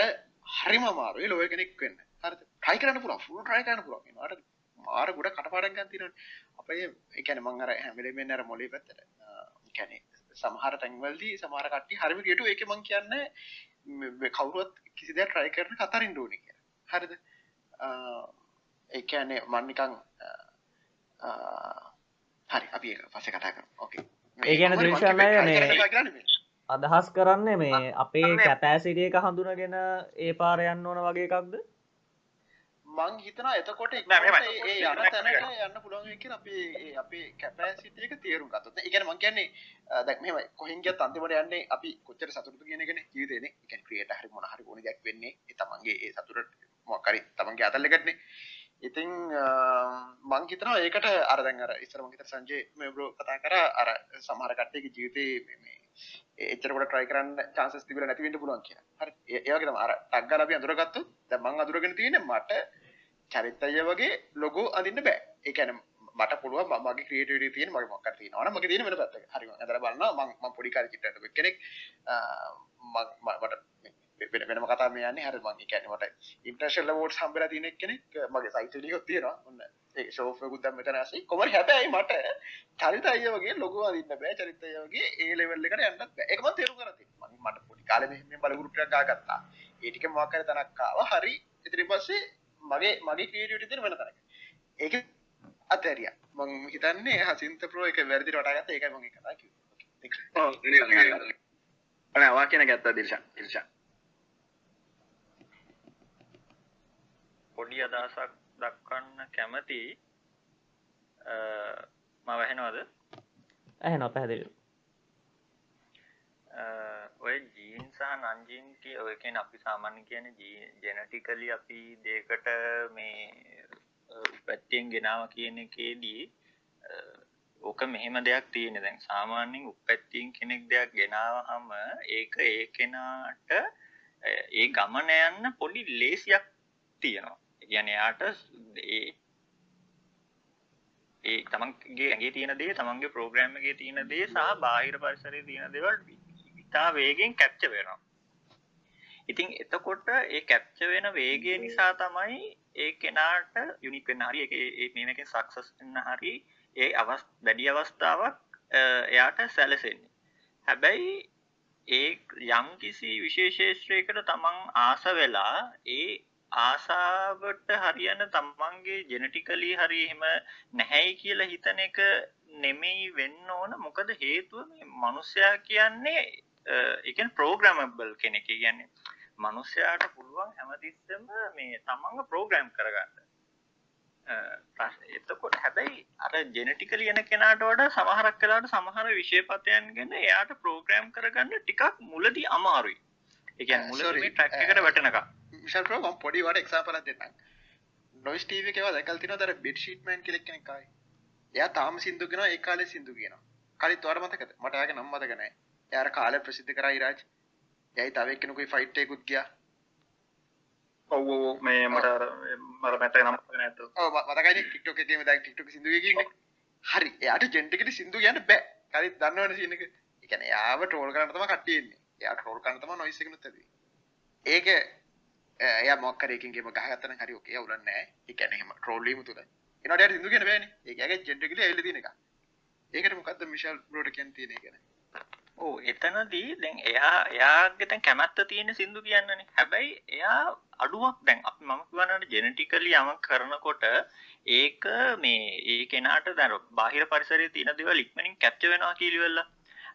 හරිම අමාරුයි ලෝය කෙනෙක් වෙන්න. හරි ට්‍රයි කරන්න පුළුවන්. ෆුල් ට්‍රයි කරන්න පුළුවන්. ඒනට මාර ගොඩ කටපාඩම් ගන්න තියෙනවා අපේ ඒ කියන්නේ මම අර හැම වෙලේම එන්නේ අර මොලේ පැත්තට. ඒ කියන්නේ සමහර තැන්වලදී සමහර කට්ටිය හරිම ගියටු ඒකේ මම කියන්නේ කවුරුවත් කිසි දෙයක් ට්‍රයි කරන කතරින්න ඕනේ කියලා. හරිද? ඒ කියන්නේ මම නිකන් හරි අපි ඒක පස්සේ කතා කරමු. ඕකේ ඒ කියන්නේ දිවිෂාලය අදහස් කරන්නේ මේ අපේ කැපෑසිටිය එක හඳුනගෙන ඒ පාර යන්න ඕන වගේ එකක්ද මං හිතන එතකොට ඒ යන තැනට යන්න පුළුවන් කියලා අපි අපේ කැපැසිටි එක තේරුම් ගත්තොත්. ඒ කියන්නේ මං කියන්නේ දැන් මෙහෙමයි. කොහෙන් ගියත් අන්තිමට යන්නේ අපි කොච්චර සතුටුද කියන එකනේ ජීවිතේනේ. ඒ කියන්නේ ක්‍රියේට් හරි මොන හරි ඕන දෙයක් වෙන්නේ ඒ තමන්ගේ ඒ සතුටට මොකක් හරි තමන්ගේ අතල් එකටනේ. ඉතින් මං හිතනවා ඒකට අර දැන් අර ඉස්සර මං හිතන සංජය මේ බ්‍රෝ කතා කරා අර සමහර කට්ටියගේ ජීවිතේ මේ මේ එච්චර කොට try කරන්න chances තිබිලා නැති වෙන්න පුළුවන් කියලා. හරි. ඒ වගේ තමයි අර ටග් ගාලා අපි අඳුරගත්තොත් දැන් මං අඳුරගෙන තියෙන්නේ මට චරිතය වගේ ලොගෝ අඳින්න බෑ. ඒ කියන්නේ මට පුළුවන් ම- මගේ ක්‍රියේටිවිටි තියෙන මගේ මොකක්ද තියෙනවා නම් මගේ තියෙන වෙන පැත්තක. හරි මම අදලා බලනවා මං මං පොඩි කාලේ චිත්‍රයට කෙනෙක් අ, මං ම- මට මේ වෙන වෙනම කතා මේ යන්නේ හරි මං ඒ කියන්නේ මට ඉන්ටර්නැෂනල් අවෝඩ්ස් හම්බෙලා තියෙන කෙනෙක් අ, මගේ සයිට් එකේ තියෙනවා. ඔන්න ඒ ෂෝ ඔෆ් එකකුත් දැන් මෙතන ඇසි. කොහොමද හැබැයි මට චරිතය වගේ ලොගෝ අඳින්න බෑ. චරිතය වගේ ඒ ලෙවල් එකට යන්නත් බෑ. ඒක මම තේරුම් ගන්න තියෙනවා. මම මට පොඩි කාලේ මෙහෙම මෙහෙම බල ගෲප් එකක් ගාගත්තා. ඒ ටික මොකක් හරි තැනක් ආවා. හරි. ඉතින් පස්සේ මගේ මගේ ක්‍රියේටිවිටි තියෙන වෙන තැනක. ඒක අතහැරියා. මම හිතන්නේ හසින්ත ප්‍රෝ එක වැරදිට වටාගත්තා. ඒකයි මම කතා කිව්වේ. අනේ වා කියන ගැත්තා දිල්ෂා දිල්ෂා. පොඩි අදහසක් දක්වන්න කැමති ම වැහෙනවද ඇහෙනවා පැහැදිලි අ, ඔය ජීන් සහ නංජීන් කිය ඔය කියන අපි සාමාන්‍ය කියන ජෙනටිකලි අපි දේකට මේ උපැත්තියෙන් ගෙනාව කියන එකේදී අ, ඕක මෙහෙම දෙයක් තියෙන දැන් සාමාන්‍යයෙන් උපැත්තියෙන් කෙනෙක් දෙයක් ගෙනාවහම ඒක ඒ කෙනාට අ, ඒ ගමන යන්න පොඩි ලේසියක් තියෙනවා. කියන්නේ එයාට ඒ ඒ තමන්ගේ ඇගේ තියෙන දේ තමන්ගේ ප්‍රෝග්‍රෑම් එකේ තියෙන දේ සහ බාහිර පරිසරයේ තියෙන දේවල් ඉතා වේගෙන් කැප්චර් වෙනවා. ඉතින් එතකොට ඒ කැප්චර් වෙන වේගය නිසා තමයි ඒ කෙනාට යුනික් වෙන්න හරි ඒක ඒ මේ මේකෙන් සක්සස් වෙන්න හරි ඒ අවස් වැඩි අවස්ථාවක් අ, එයාට සැලසෙන්නේ. හැබැයි ඒ යම් කිසි විශේෂේත්‍රයකට තමන් ආස වෙලා ඒ ආසාවට හරියන තමන්ගේ ජෙනටිකලි හරි එහෙම නැහැයි කියලා හිතන එක නෙමෙයි වෙන්න ඕන මොකද හේතුව මේ මනුස්සයා කියන්නේ එකන් ප්‍රෝග්‍රමබල් කෙනෙක්. කියන්නේ මනුස්සයාට පුළුවන් හැමතිස්සම මේ තමන්ව ප්‍රෝග්‍රෑම් කරගන්න. එතකොට හැබැයි අර ජෙනටිකලි එන කෙනාට වඩා සමහරක් කලාට සමහර විෂයපතයන් ගැන එයාට ප්‍රෝග්‍රෑම් කරගන්න ටිකක් මුලදී අමාරුයි. ඒ කියන්නේ Uh, මුලදී sorry, මේ ට්‍රැක් එකට uh, වැටෙනකම්. විශාල් ප්‍රෝ මම පොඩි වට එක්සාම්පල් එකක් දෙන්නම්. නොයිස් ටීවී එකේ දැකලා තියෙනවද? අර බෙඩ් ෂීට් මෑන් කියලා කෙනෙක් ආවේ. එයා තාම සින්දු කියනවා ඒ කාලේ සින්දු කියනවා. කලිත් ඔයාලා මතකද? මට එයාගේ එයා අර කාලේ ප්‍රසිද්ධ කරා ඉරාජ්. එයායි තව එක්කෙනෙකුයි ෆයිට් එකකුත් ගියා. ඔව් ඔව් මේ මට අර මර මැට නම් නැතු ඔව් ම- මතකයිනේ TikTok එකේම දැන් TikTok සින්දු කියකින්නේ. හරි. එයාට ජෙනටිකලි සින්දු කියන්න බෑ. කලිත් දන්නවනේ සීන් එක. ඒ කියන්නේ එයාව ට්‍රෝල් කරන්න තමයි කට්ටිය එන්නේ. එයා ට්‍රෝල් කරන්න තමයි නොයිස් එකනුත් ඇදුවේ. ඒක එයා මොකක් හරි එකකින් ගේම ගහගත්තා නම් හරි. එයා උලන්නේ නැහැ. ඒ කියන්නේ එහෙම ට්‍රෝල් වීම තුල. එනවාට එයාට සින්දු කියන්න බෑනේ. ඒක එයාගේ ජෙනටිකලි ඇවිල්ලා තියෙන එක. ඒකට මොකද්ද මිෂල් බ්‍රෝට කියන්න තියෙන එක ගැන? ඕ එතනදී දැන් එයා එයාගේ දැන් කැමැත්ත තියෙන සින්දු කියන්නනේ. හැබැයි එයා අඩුවක් දැන් අපි මම කියවනට ජෙනටිකලි යමක් කරනකොට ඒක මේ ඒ කෙනාට දැන් බාහිර පරිසරයේ තියෙන දේවල් ඉක්මනින් කැප්චර් වෙනවා කියලා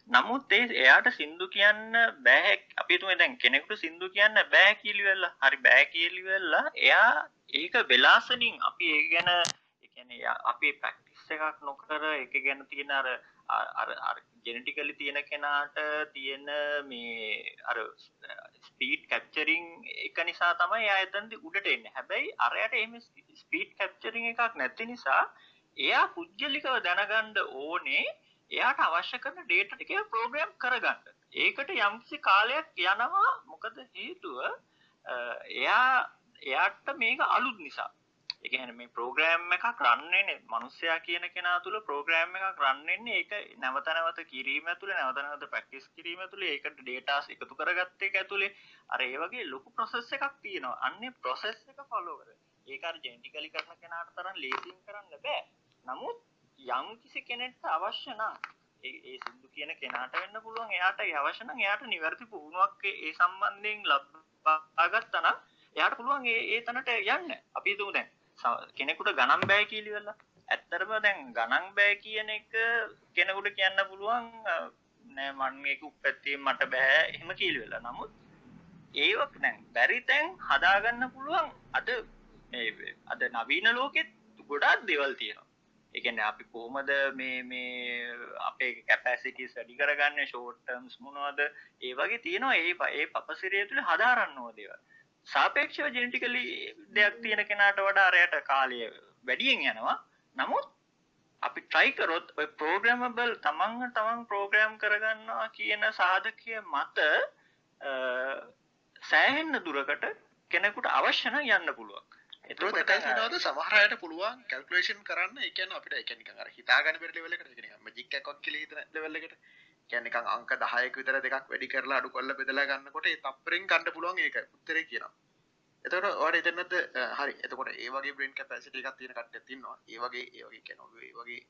නමුත් ඒ එයාට සින්දු කියන්න බෑ. අපි හිතමු දැන් කෙනෙකුට සින්දු කියන්න බෑ කියලා හරි බෑ කියලා එයා ඒක වෙලාසනින් අපි ඒ ගැන ඒ කියන්නේ එයා- අපි ප්‍රැක්ටිස් එකක් නොකර ඒක ගැන තියෙන අර අර අර- අර ජෙනටිකලි තියෙන කෙනාට තියෙන මේ අර ස්පීඩ් කැප්චරින් එක නිසා තමයි එයා එතනදී උඩට එන්නේ. හැබැයි අරයට එහෙම ස්පීඩ් කැප්චරින් එකක් නැති නිසා එයා පුජ්‍යලිකව දැනගන්න ඕනේ එයාට අවශ්‍ය කරන ඩේටා ටික ප්‍රෝග්‍රෑම් කරගන්න. ඒකට යම්කිසි කාලයක් යනවා. මොකද හේතුව අ, එයා එයාට මේක අලුත් නිසා. ඒ කියන්නේ මේ ප්‍රෝග්‍රෑම් එකක් රන් වෙන්නේ මිනිස්සයා කියන කෙනා තුල ප්‍රෝග්‍රෑම් එකක් රන් වෙන්නේ ඒක නැවත නැවත කිරීම ඇතුලේ නැවත නැවත ප්‍රැක්ටිස් කිරීම ඇතුලේ ඒකට ඩේටාස් එකතු කරගත්ත එක ඇතුලේ අර ඒ වගේ ලොකු ප්‍රොසෙස් එකක් තියෙනවා. අන්නේ ප්‍රොසෙස් එක ෆලෝ කරගෙන. ඒක අර ජෙනටිකලි කරන කෙනාට තරම් ලේසියෙන් කරන්න බෑ. නමුත් යම් කිසි කෙනෙක්ට අවශ්‍ය නම් ඒ ඒ සින්දු කියන කෙනාට වෙන්න පුළුවන් එයාට ඒ අවශ්‍ය නම් එයාට නිවැරදි පුහුණුවක් ඒ ඒ සම්බන්ධයෙන් ලබා ගත්තා නම් එයාට පුළුවන් ඒ ඒ තැනට යන්න. අපි හිතමු දැන් ස- කෙනෙකුට ගණන් බෑ කියලා. ඇත්තටම දැන් ගණන් බෑ කියන එක කෙනෙකුට කියන්න පුළුවන් අ, නෑ මන් මේක උප්පැත්තේ මට බෑ එහෙම කියලා. නමුත් ඒවක් දැන් බැරි තැන් හදාගන්න පුළුවන්. අද මේ අද නවීන ලෝකෙත් ගොඩාක් දෙවල් තියෙනවා. එකන අපි කොහොමද මේ මේ අපේ කැපැසිටිස් වැඩි කරගන්න? ෂෝට්ටම්ස් මොනවද? ඒ වගේ තියෙනවා. ඒ ඒ පපසිරය තුළ හදාරන්නවා දේව සාපේක්ෂව ජෙනටිකලි දෙයක් තියෙන කෙනාට වඩා අරයට කාලය වැඩියෙන් යනවා. නමුත් අපි ට්‍රයිකරොත් ඔය ප්‍රෝග්‍රමබල් තමන්ග තමන් ප්‍රෝග්‍රෑම් කරගන්නවා කියන සාධකය මත සෑහෙන්න දුරකට කෙනෙකුට අවශ්‍යන යන්න එතකොට දැකනවද සමහරයට පුළුවන් කැල්කුලේෂන් කරන්න. කියන්නේ අපිට අර හිතාගන්න බැරි ලෙවල් එකට. නිකන් මැජික් එකක් කියලා හිතන ලෙවල් එකට කියන්නේ නිකන් අංක 10ක විතර දෙකක් වැඩි කරලා අඩු කරලා බෙදලා ගන්නකොට ඒ තප්පරෙන් ගන්න පුළුවන් ඒක. උත්තරේ කියනවා. එතකොට ඔයාලට එතනද හරි. එතකොට ඒ වගේ බ්‍රේන් කැපැසිටි එකක් තියෙන කට්ටියක් ඉන්නවා. ඒ වගේ ඒ වගේ කියන්නේ ඒ වගේ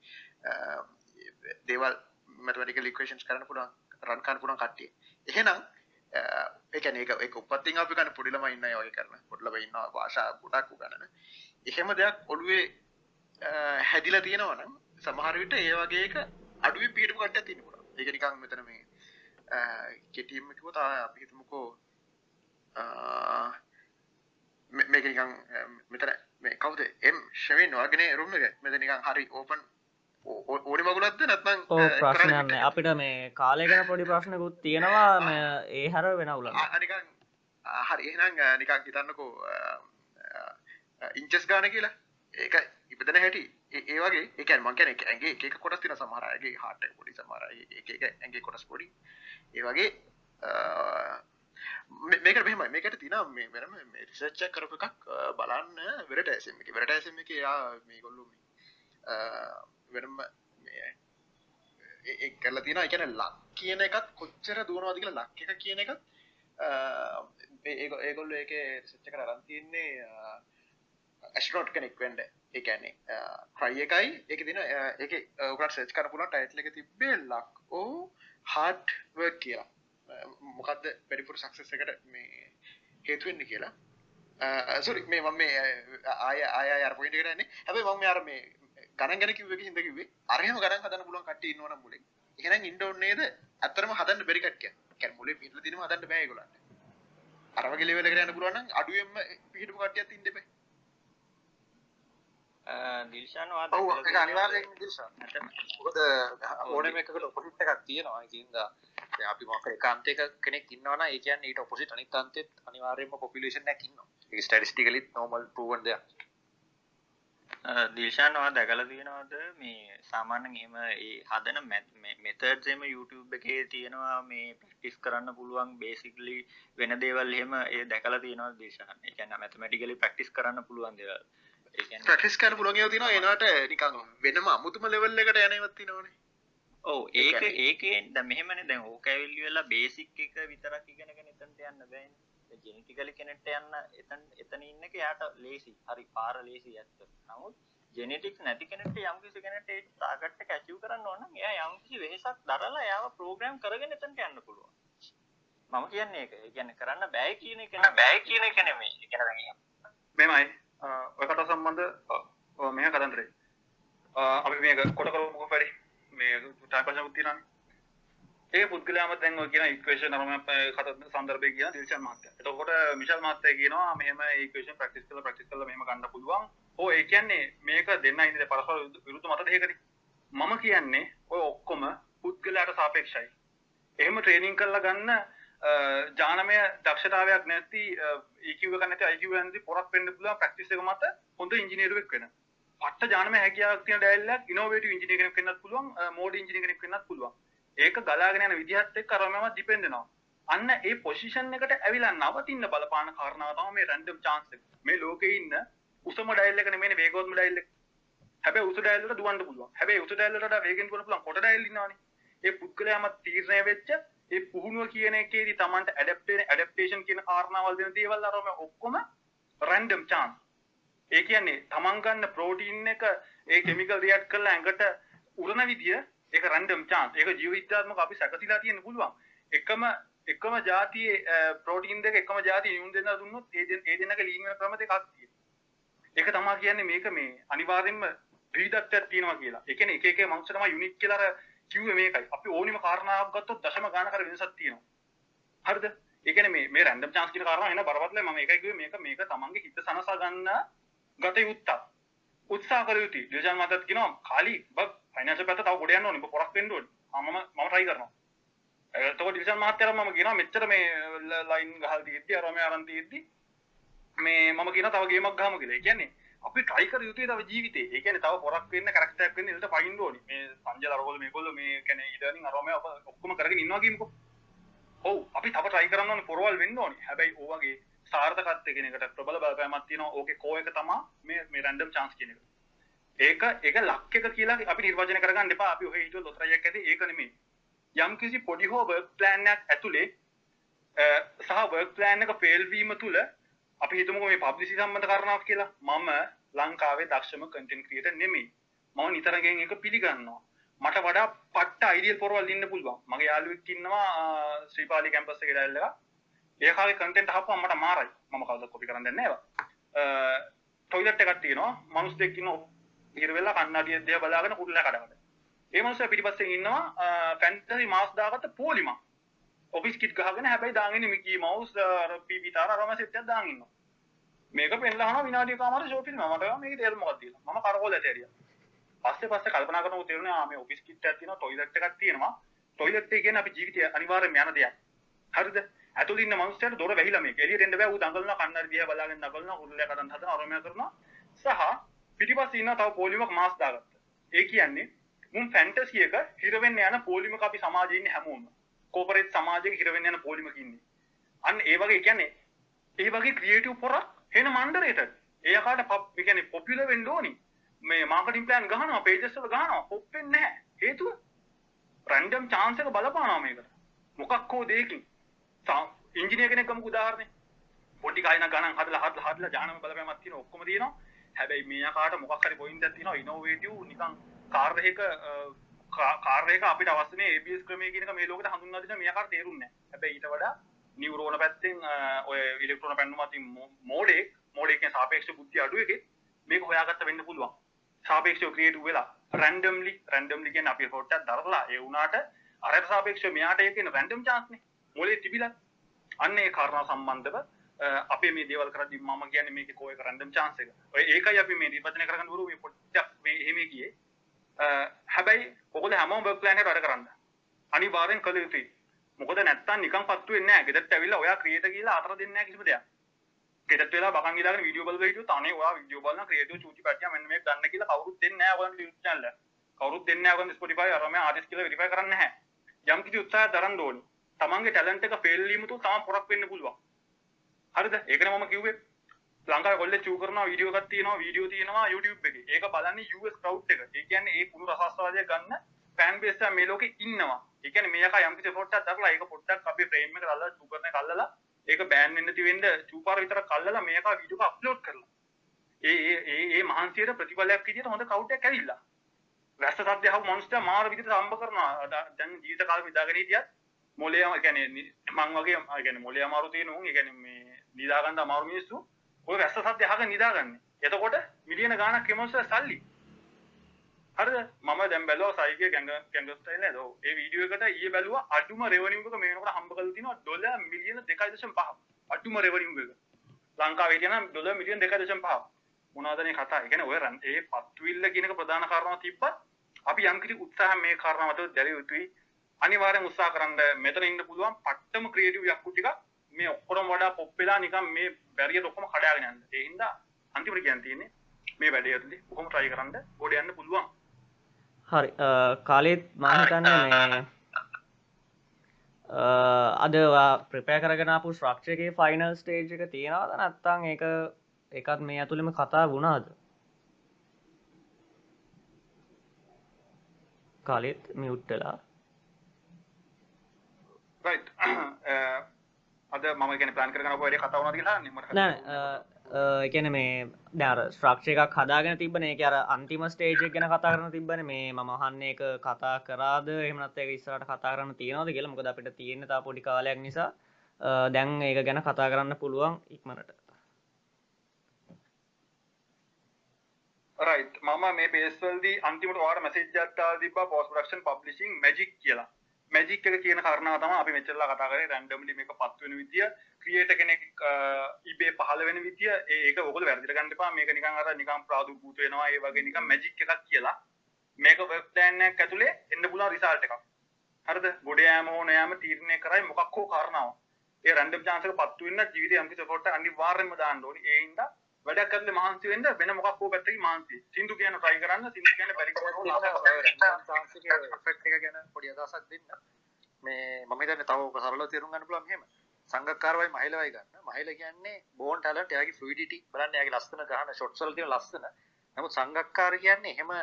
දේවල් මැතමැටිකල් ඉක්වේෂන්ස් කරන්න පුළුවන් රන් කරන්න පුළුවන් කට්ටිය. එහෙනම් ඒකන ඒක එක උපත්තින් අපි කන පුඩිලම ඉන්න ඔය කරන. පොඩ්ලබ ඉන්න භාෂා ගොඩක් උගන්නන එහෙම දෙයක් ඔළුවේ හැදිලා තියෙනවනම් සමහරවිට ඒ වගේක අඩුව පිටු කට තිනකුණ ඒක නිකං මෙතන මේ කෙටීමකිව තා අපි හිතමුකෝ මේක නිකං මෙතන මේ කවුද? එම් ශවින් වර්ගනය රුම එක. මෙත නිකං හරි ඕපන් ඕනි මගුලත්ද නැත්නම් ප්‍රශ්නයන්න අපිට මේ කාලය ගැන පොඩි ප්‍රශ්නකුත් තියෙනවා. ඒ හර වෙන උල නිකං හරි. එහෙනම් නිකං හිතන්නකෝ ඉංචස් ගාන කියලා. ඒක ඉපදන හැටි. ඒ වගේ ඒකන් මංකන එක ඇගේ එක කොටස් තින සමහරගේ හට පොඩි සමර එක ඇගේ කොටස් පොඩි. ඒ වගේ මේක මෙම මේකට තින මේ වෙනම රිසච්ච කරප එකක් බලන්න වෙරට ඇසම එක. වෙරට ඇසම එක යා මේ කොල්ලු වෙනම ඒ කරලා තියෙන එකන ලක් කියන එකත් කොච්චර දුවනවාද කියලා ලක් එක කියන එකත් ඒගොල්ලෝ ඒක රිසර්ච් එකට අරන් තියන්නේ ඇස්ට්‍රොනොට් කෙනෙක් වෙන්න. ඒ කියන්නේ ට්‍රයි එකයි. ඒක දින ඒක ඔකට සර්ච් කරන්න පුළුවන් ටයිටල් එක තිබ්බේ ලක් ඕ හાર્ඩ් වර්ක් කියලා. මොකද්ද වැඩිපුර සක්සස් එකට මේ හේතු වෙන්නේ කියලා. සොරි මේ මම මේ ආය ආය අර පොයින්ට් එකට යන්නේ. හැබැයි මම අර මේ ගණන් ගැන කිව්ව එක හින්දා කිව්වේ අරහෙම ගණන් හදන්න පුළුවන් කට්ටිය ඉන්නවනම් මුලින්. එහෙනම් ඉන්න ඕනේ නේද? ඇත්තටම හදන්න බැරි කට්ටිය කියන්නේ මුලින් පිටලා දිනම හදන්න බෑ ඒගොල්ලන්ට. අර වගේ ලෙවල් එකට යන්න පුළුවන් නම් අඩුවෙන්ම පිටපු කට්ටියක් ඉන්න එපා. දිල්ෂාන ඔව් ඒක අනිවාර්යෙන් දිල්ෂාන්. මොකද ඕනෙම එකකට ඔපොසිට් එකක් තියෙනවා. ඒකින්ද දැන් අපි මොකක් ඒකාන්තයක කෙනෙක් ඉන්නවා නම් ඒ කියන්නේ ඊට ඔපොසිට් අනිත් අන්තෙත් අනිවාර්යයෙන්ම පොපියුලේෂන් එකක් ඉන්නවා. ඒක ස්ටැටිස්ටිකලි නෝමල් ප්‍රූවන් දෙයක්. දිල්ෂානවා දැකලා තියෙනවද මේ සාමාන්‍යයෙන් එහෙම ඒ හදන මෙතඩ්ස් එම YouTube එකේ තියෙනවා මේ ප්‍රැක්ටිස් කරන්න පුළුවන් බේසිකලි වෙන දේවල් එහෙම ඒ දැකලා තියෙනවා දිල්ෂාන්. ඒ කියන්නේ මැතමැටිකලි ප්‍රැක්ටිස් කරන්න පුළුවන් දේවල්. කරන්න පුළුවන් ඒවා තියෙනවා. ඒනට නිකන් වෙනම අමුතුම ලෙවල් එකට යන ඒවාත් තියෙනවනේ. ඔව් ඒක ඒකේ දැන් මෙහෙමනේ. දැන් ඕක ඇවිල්ලි වෙලා බේසික් එක විතරක් ඉගෙනගෙන එතනට යන්න බෑනේ. ජෙනටිකලි කෙනෙක්ට යන්න එතන එතන ඉන්න යාට ලේසි හරි පාර ලේසි ඇත්ත. නමුත් ජෙනටික්ස් නැති කෙනෙක්ට යම්කිසි ටාගට් එක ඇචීව් කරන්න ඕන නම් එයා යම්කිසි වෙහෙසක් දරලා එයාව ප්‍රෝග්‍රෑම් කරගෙන එතනට යන්න පුළුවන්. මම කියන්නේ ඒක. ඒ කියන්නේ කරන්න බෑ කියන එක නෙමෙයි. බෑ කියන එක නෙමෙයි. ඒ කියන්නේ මෙමයි ඔය කතා සම්බන්ධ ඔව් මෙහෙම කතන්දරේ අපි මේක කොට කරමු මොකක් වැඩි මේ ටයිම් පස්සක් තියෙනවානේ ඒ පුද්ගලයාම දැන් ඔය කියන ඉක්වේෂන් අරම කත සන්දර්භය කියන දිල්ෂන් මහත්තයා. එතකොට මිෂල් මහත්තයා කියනවා මෙහෙම ඉක්වේෂන් ප්‍රැක්ටිස් කරලා ප්‍රැක්ටිස් කරලා මෙහෙම ගන්න පුළුවන්. ඕ ඒ කියන්නේ මේක දෙන්න ඉන්නේ පරස්පර විරුද්ධ මත දෙකකදී. මම කියන්නේ ඔය ඔක්කොම පුද්ගලයාට සාපේක්ෂයි. එහෙම ට්‍රේනින් කරලා ගන්න ජානමය දක්ෂතාවයක් නැති EQ එක නැති IQ නැති පොරක් වෙන්න පුළුවන් ප්‍රැක්ටිස් එක මත හොඳ ඉංජිනේරුවෙක් වෙන. පට්ට ජානමය හැකියාවක් තියෙන ඩයල්ලක් ඉනෝවේටිව් ඉංජිනේර කෙනෙක් වෙන්නත් පුළුවන් මෝඩ් ඉංජිනේර කෙනෙක් වෙන්නත් පුළුවන්. ඒක ගලාගෙන යන විදිහත් එක්ක අරමම ඩිපෙන්ඩ් වෙනවා. අන්න ඒ පොසිෂන් එකට ඇවිල්ලා නවතින්න බලපාන කාරණාව තමයි මේ රැන්ඩම් chance එක. මේ ලෝකේ ඉන්න උසම ඩයල් එක නෙමෙයි වේගවත්ම ඩයල් එක. හැබැයි උස ඩයල් වලට දුවන්න පුළුවන්. හැබැයි උස ඩයල් වලට වේගෙන් දුවන්න පුළුවන් කොට ඩයල් ඉන්නවනේ. ඒ පුද්ගලයාම තීරණය වෙච්ච ඒ පුහුණුව කියන එකේදී Tamanට ඇඩැප්ට් වෙන ඇඩැප්ටේෂන් කියන කාරණාවල් දෙන දේවල් අරම ඔක්කොම රැන්ඩම් chance. ඒ කියන්නේ Taman ගන්න ප්‍රෝටීන් එක ඒ කිමිකල් රියැක්ට් කරලා ඇඟට උරන විදිය ඒක රැන්ඩම් chance. ඒක ජීව විද්‍යාත්මක අපි සැකසීලා තියෙන්න පුළුවන්. එකම එකම જાතියේ ප්‍රෝටීන් දෙක එකම જાතිය ඉමුන් දෙන්න දුන්නොත් ඒ දෙන්න ඒ දෙන්නක ලීන් වෙන ක්‍රම දෙකක් තියෙනවා. ඒක තමයි කියන්නේ මේක මේ අනිවාර්යෙන්ම විවිධත්වයක් තියෙනවා කියලා. ඒ කියන්නේ එක එක මනුස්ස තමයි යුනික් කියලා අර කිව්වේ මේකයි. අපි ඕනිම කාරණාවක් ගත්තොත් දශම ගානකට වෙනසක් තියෙනවා. හරිද? ඒ කියන්නේ මේ මේ රැන්ඩම් chance කියන කාරණාව එන බරපතලයි මම ඒකයි කිව්වේ මේක මේක තමන්ගේ හිත සනසා ගන්න ගත යුත්තක් උත්සා කර යුතුයි ඩිල්ෂන් මහත්තයාත් කියනවා කාලි බ ෆයිනෑන්ෂල් පැත්ත තව ගොඩ යන්න ඕනේ ඔබ පොරක් වෙන්න ඕනේ මම මම try කරනවා එතකොට ඩිල්ෂන් මහත්තයාට මම කියනවා මෙච්චර මේ ලයින් ගහලා තියෙද්දි අර මේ අරන් තියෙද්දි මේ මම කියන තව ගේමක් ගහමු කියලා. ඒ කියන්නේ අපි try කර යුතුයි තව ජීවිතේ. ඒ කියන්නේ තව පොරක් වෙන්න කැරක්ටර් එකක් වෙන්න ඉල්ලට පයින්න ඕනි. මේ සංජය දරගොල්ල මේගොල්ලෝ මේ කියන්නේ ඊටනින් අරම ඔක්කොම කරගෙන ඉන්නවා කියමුකෝ. ඔව් අපි තව try කරන්න ඕනේ පොරවල් වෙන්න ඕනි. හැබැයි ඕ වගේ සාර්ථකත්වය කියන එකට ප්‍රබල බලපෑමක් තියෙනවා. ඕකේ කෝ එක තමයි මේ මේ රැන්ඩම් chance කියන එක. ඒක ඒක ලක් එක කියලා අපි නිර්වචනය කරගන්න එපා. අපි ඔහේ හිතුව ලොතරයක් ඇති ඒක නෙමෙයි. යම් කිසි පොඩි හෝ work plan එකක් ඇතුලේ සහ work plan එක fail වීම තුල අපි හිතමුකෝ මේ පබ්ලිසිටි සම්බන්ධ කාරණාවක් කියලා. මම ලංකාවේ දක්ෂම කන්ටෙන්ට් ක්‍රියේටර් නෙමෙයි. මම නිතරගෙන් ඒක පිළිගන්නවා. මට වඩා පට්ට අයිඩියල් පොරවල් ඉන්න පුළුවන්. මගේ යාළුවෙක් ඉන්නවා ශ්‍රීපාලි කැම්පස් එකේ දැල්ලලා. ඒකාගේ කන්ටෙන්ට් අහපුවම මට මාරයි. මම කවදාවත් කොපි කරන්න දෙන්නේ නැහැ. ටොයිලට් එකක් තියෙනවා. මිනිස් දෙක් ඉන්නවා. ඉර වෙලා කන්නඩිය දිහා බලාගෙන කුරුල්ලා කඩකට. ඒ මිනිස්සයා පිටිපස්සෙන් ඉන්නවා ෆැන්ටසි මාස් දාගත්ත පොලිමක්. ඔෆිස් කිට් ගහගෙන හැබැයි දාගෙන මිකී මවුස් අර පීපී තාර අරම සෙට් එකක් දාගෙන ඉන්නවා. මේක පෙන්ලා අහනවා විනාඩිය කමාර ෂෝ ෆිල්ම් මට මේකේ තේරුම මොකක්ද කියලා. මම කරකෝල ඇතේරියා. පස්සේ පස්සේ කල්පනා කරනකොට තේරුණා ආ මේ ඔෆිස් කිට් එකක් තියෙනවා ටොයිලට් එකක් තියෙනවා. ටොයිලට් එක කියන්නේ අපි ජීවිතය අනිවාර්යයෙන්ම යන දෙයක්. හරිද? ඇතුළේ ඉන්න මිනිස්සුන්ට දොර වැහිලා මේක. එළියට එන්න බෑ. ඌ දඟලනවා කන්නඩි දිහා බලාගෙන දඟලනවා කුරුල්ලයක් හදන්න හදන අරමයා කරනවා. සහ පිටිපස්සේ ඉන්න තව පොලිමක් මාස් දාගත්තා. ඒ කියන්නේ මුන් ෆැන්ටසි එක හිර වෙන්න යන පොලිමක අපි සමාජයේ ඉන්නේ හැමෝම. කෝපරේට් සමාජයක හිර වෙන්න යන පොලිමක ඉන්නේ. අන්න ඒ වගේ කියන්නේ ඒ වගේ ක්‍රියේටිව් පොරක් හෙන මණ්ඩරේට ඒ අකාට පොප් කියන්නේ පොපියුලර් වෙන්න ඕනි. මේ මාකටිං ප්ලෑන් ගහනවා පේජස් වල ගහනවා පොප් වෙන්නේ නැහැ. හේතුව රැන්ඩම් chance එක බලපානවා මේකට. මොකක් හෝ දෙයකින්. ඉංජිනේර කෙනෙක් ගමුකෝ උදාහරණයක්. පොඩි ගායනා ගණන් හදලා හදලා හදලා ජානම බලපෑමක් තියෙන ඔක්කොම තියෙනවා. හැබැයි මේ අකාට මොකක් හරි පොයින්ට් එකක් තියෙනවා ඉනෝවේටිව් නිකන් කාර් එකක කාර් එක අපිට අවශ්‍ය මේ ABS ක්‍රමය කියන එක මේ ලෝකෙට හඳුන්වා දෙන්න මේ අකාට තේරුන්නේ නැහැ. හැබැයි ඊට වඩා නියුරෝන පැත්තෙන් ඔය ඉලෙක්ට්‍රෝන පැන්නුම අතින් මෝඩේ මෝඩේ කියන සාපේක්ෂ බුද්ධිය අඩු එකේ මේක හොයාගත්ත වෙන්න පුළුවන්. සාපේක්ෂව ක්‍රියේටිව් වෙලා රැන්ඩම්ලි රැන්ඩම්ලි කියන්නේ අපි ෆෝට් එකක් දරලා ඒ වුණාට අරට සාපේක්ෂව මෙයාට ඒක කියන රැන්ඩම් chance නේ. මොලේ තිබිලා අන්න ඒ කාරණා සම්බන්ධව අපේ මේ දේවල් කරද්දි මම කියන්නේ මේකේ කෝ එක රැන්ඩම් chance එක. ඔය ඒකයි අපි මේ නිර්වචනය කරගන්න බරු මේ පොඩ්ඩක් මේ එහෙම ගියේ. හැබැයි ඔයගොල්ලෝ හැමෝම work plan එකට වැඩ කරන්න. අනිවාර්යෙන් කළ යුතුයි. මොකද නැත්තම් නිකන් පත්තු වෙන්නේ නැහැ. ගෙදරට ඇවිල්ලා ඔයා ක්‍රියේටර් කියලා අතර දෙන්නේ නැහැ කිසිම දෙයක්. ගෙදරට වෙලා බකන් ගිහලාගෙන වීඩියෝ බලලා හිටියොත් අනේ ඔයා වීඩියෝ බලන ක්‍රියේටිව් චූටි පැටියා මෙන්න මේක ගන්න කියලා කවුරුත් දෙන්නේ නැහැ ඔයගොල්ලන්ට YouTube channel එක. කවුරුත් දෙන්නේ නැහැ ඔයගොල්ලන්ට Spotify අරම ආටිස්ට් කියලා වෙරිෆයි කරන්නේ නැහැ. යම් කිසි උත්සාහයක් දරන්න ඕනි. තමන්ගේ ටැලන්ට් එක ෆේල් වීම තුල තමන් පොරක් වෙන්න පුළුවන්. හරිද? ඒකනේ මම කිව්වේ. ලංකාවේ කොල්ලේ චූ කරනවා වීඩියෝ එකක් තියෙනවා වීඩියෝ තියෙනවා YouTube එකේ. ඒක බලන්නේ US crowd එක. ඒ කියන්නේ ඒ කුණු රසස්වාදය ගන්න ෆෑන් බේස් එක මේ ලෝකේ ඉන්නවා. ඒ කියන්නේ මේක යම් කිසි පොට්ටක් දක්ලා ඒක පොට්ටක් අපි ෆ්‍රේම් එකට අල්ලලා චූ කරන එක අල්ලලා ඒක බෑන් වෙන්න තියෙන්න චූපාර විතර කල්ලලා මේක වීඩියෝ එක අප්ලෝඩ් කරලා. ඒ ඒ ඒ ඒ මහන්සියට ප්‍රතිඵලයක් විදියට හොඳ කවුට් එකක් ඇවිල්ලා. වැස්ස සද්ද යහපු මොන්ස්ටර් මාර විදිහට සම්බ කරනවා. දැන් ජීවිත කාලෙ ඉඳාගෙන හිටියත් මොලේ කියන්නේ මං වගේ කියන්නේ මොලේ අමාරු තියෙන උන් ඒ කියන්නේ මේ නිදා ගන්න අමාරු මිනිස්සු ඔය වැස්ස සද්ද අහගෙන නිදාගන්නේ. එතකොට මිලියන ගාණක් එමොස්ස සල්ලි. හරිද? මම දැන් බැලුවා සයිගේ ගැංග ගැංග ස්ටයිල් නේද? ඔව්. ඒ වීඩියෝ එකට ඊයේ බැලුවා අඩුම රෙවෙනියු එක මේ වෙනකොට හම්බ කරලා තිනවා ඩොලර් මිලියන 2.5. අඩුම රෙවෙනියු එක. ලංකාවේ කියන ඩොලර් මිලියන 2.5. මොනවද මේ කතා? ඒ කියන්නේ ඔය ඒ පත්විල්ල කියන එක ප්‍රධාන කාරණාව තිබ්බත් අපි යම් කිසි උත්සාහ මේ කාරණාව මත දැරිය යුතුයි. අනිවාර්යෙන් උත්සාහ කරන්න මෙතන ඉන්න පුළුවන් පට්ටම ක්‍රියේටිව් යක්කු ටික මේ ඔක්කොම වඩා පොප් වෙලා නිකන් මේ බැරියට ඔක්කොම කඩාගෙන යන්න. ඒ හින්දා අන්තිමට කියන්න තියෙන්නේ මේ වැඩේ ඇතුලේ කොහොම try කරන්න ගොඩ යන්න පුළුවන්. හරි කාලෙත් මාහිතන්නේ මේ අද ප්‍රපය කරගෙනපු ශ්‍රක්ෂයගේ ෆයිනල් ස්ටේජ් එක තියෙනවාද නැත්තං ඒක එකත් මේ ඇතුළෙම කතා වුණාද කාලෙත් මියුට්ටලා අද මම ගැන ප්ලාන් කරන වැඩ කතාවන කියලා නිමට එකන මේ දර ශ්‍රක්ෂ එකක් හදාගෙන තිබන එක අර අන්තිම ස්ටේජක් ගැන කතා කරන තිබන මේ මහන්න එක කතා කරාද? එමනත් එක ඉස්සරට කතා කරන්න තියෙනවද කියලා. මොකද අපිට තියෙන තා පොඩි කාලයක් නිසා. දැන් ඒක ගැන කතා කරන්න පුළුවන් ඉක්මනට. රයි් මම මේ පේස්වල්දී අන්තිමට වාර මැසේජ්ජත්තා තිබ පෝස් ප්‍රක්ෂන් පබ්ලිසිං මැජික් කියලා මැජික් එක කියන කරනාව තම අපි මෙචල්ලා කතා කරේ රැන්ඩම්ලි මේක පත්වෙන විදිය ක්‍රියේට කෙනෙක් ඉබේ පහල වෙන විදිය ඒක ඔකල වැරදිට ගන්න එපා. මේක නිකන් අර නිකන් ප්‍රාදුර්භූත වෙනවා ඒ වගේ නිකන් මැජික් එකක් කියලා. මේක වෙබ් ප්ලෑන් එකක් ඇතුලේ එන්න පුළුවන් රිසල්ට් එකක්. හරිද? ගොඩ යෑම හෝ නෑම තීරණය කරයි මොකක් හෝ කාරණාවක්. ඒ රැන්ඩම් chance එක පත්තු වෙන්න ජීවිතේ යම්කිසි effort එකක් අනිවාර්යෙන්ම දාන්න ඕනේ. ඒ හින්දා වැඩක් කරලා මහන්සි වෙන්න වෙන මොකක් හෝ පැත්තකින් මහන්සි. සින්දු කියන try කරන්න සින්දු කියන්නේ බැරි ෆෙක්ට් එක ගැන පොඩි අදහසක් දෙන්න. මේ මම හිතන්නේ තව ඔක සරලව තේරුම් ගන්න පුළුවන් මෙහෙම. සංගක්කාරවයි මහිලවයි ගන්න. මහිල කියන්නේ බෝන් ටැලන්ට් එයාගේ ෆ්ලුයිඩිටි බලන්න එයාගේ ලස්සන ගහන ෂොට්ස් වල තියෙන ලස්සන. නමුත් සංගක්කාර කියන්නේ එහෙම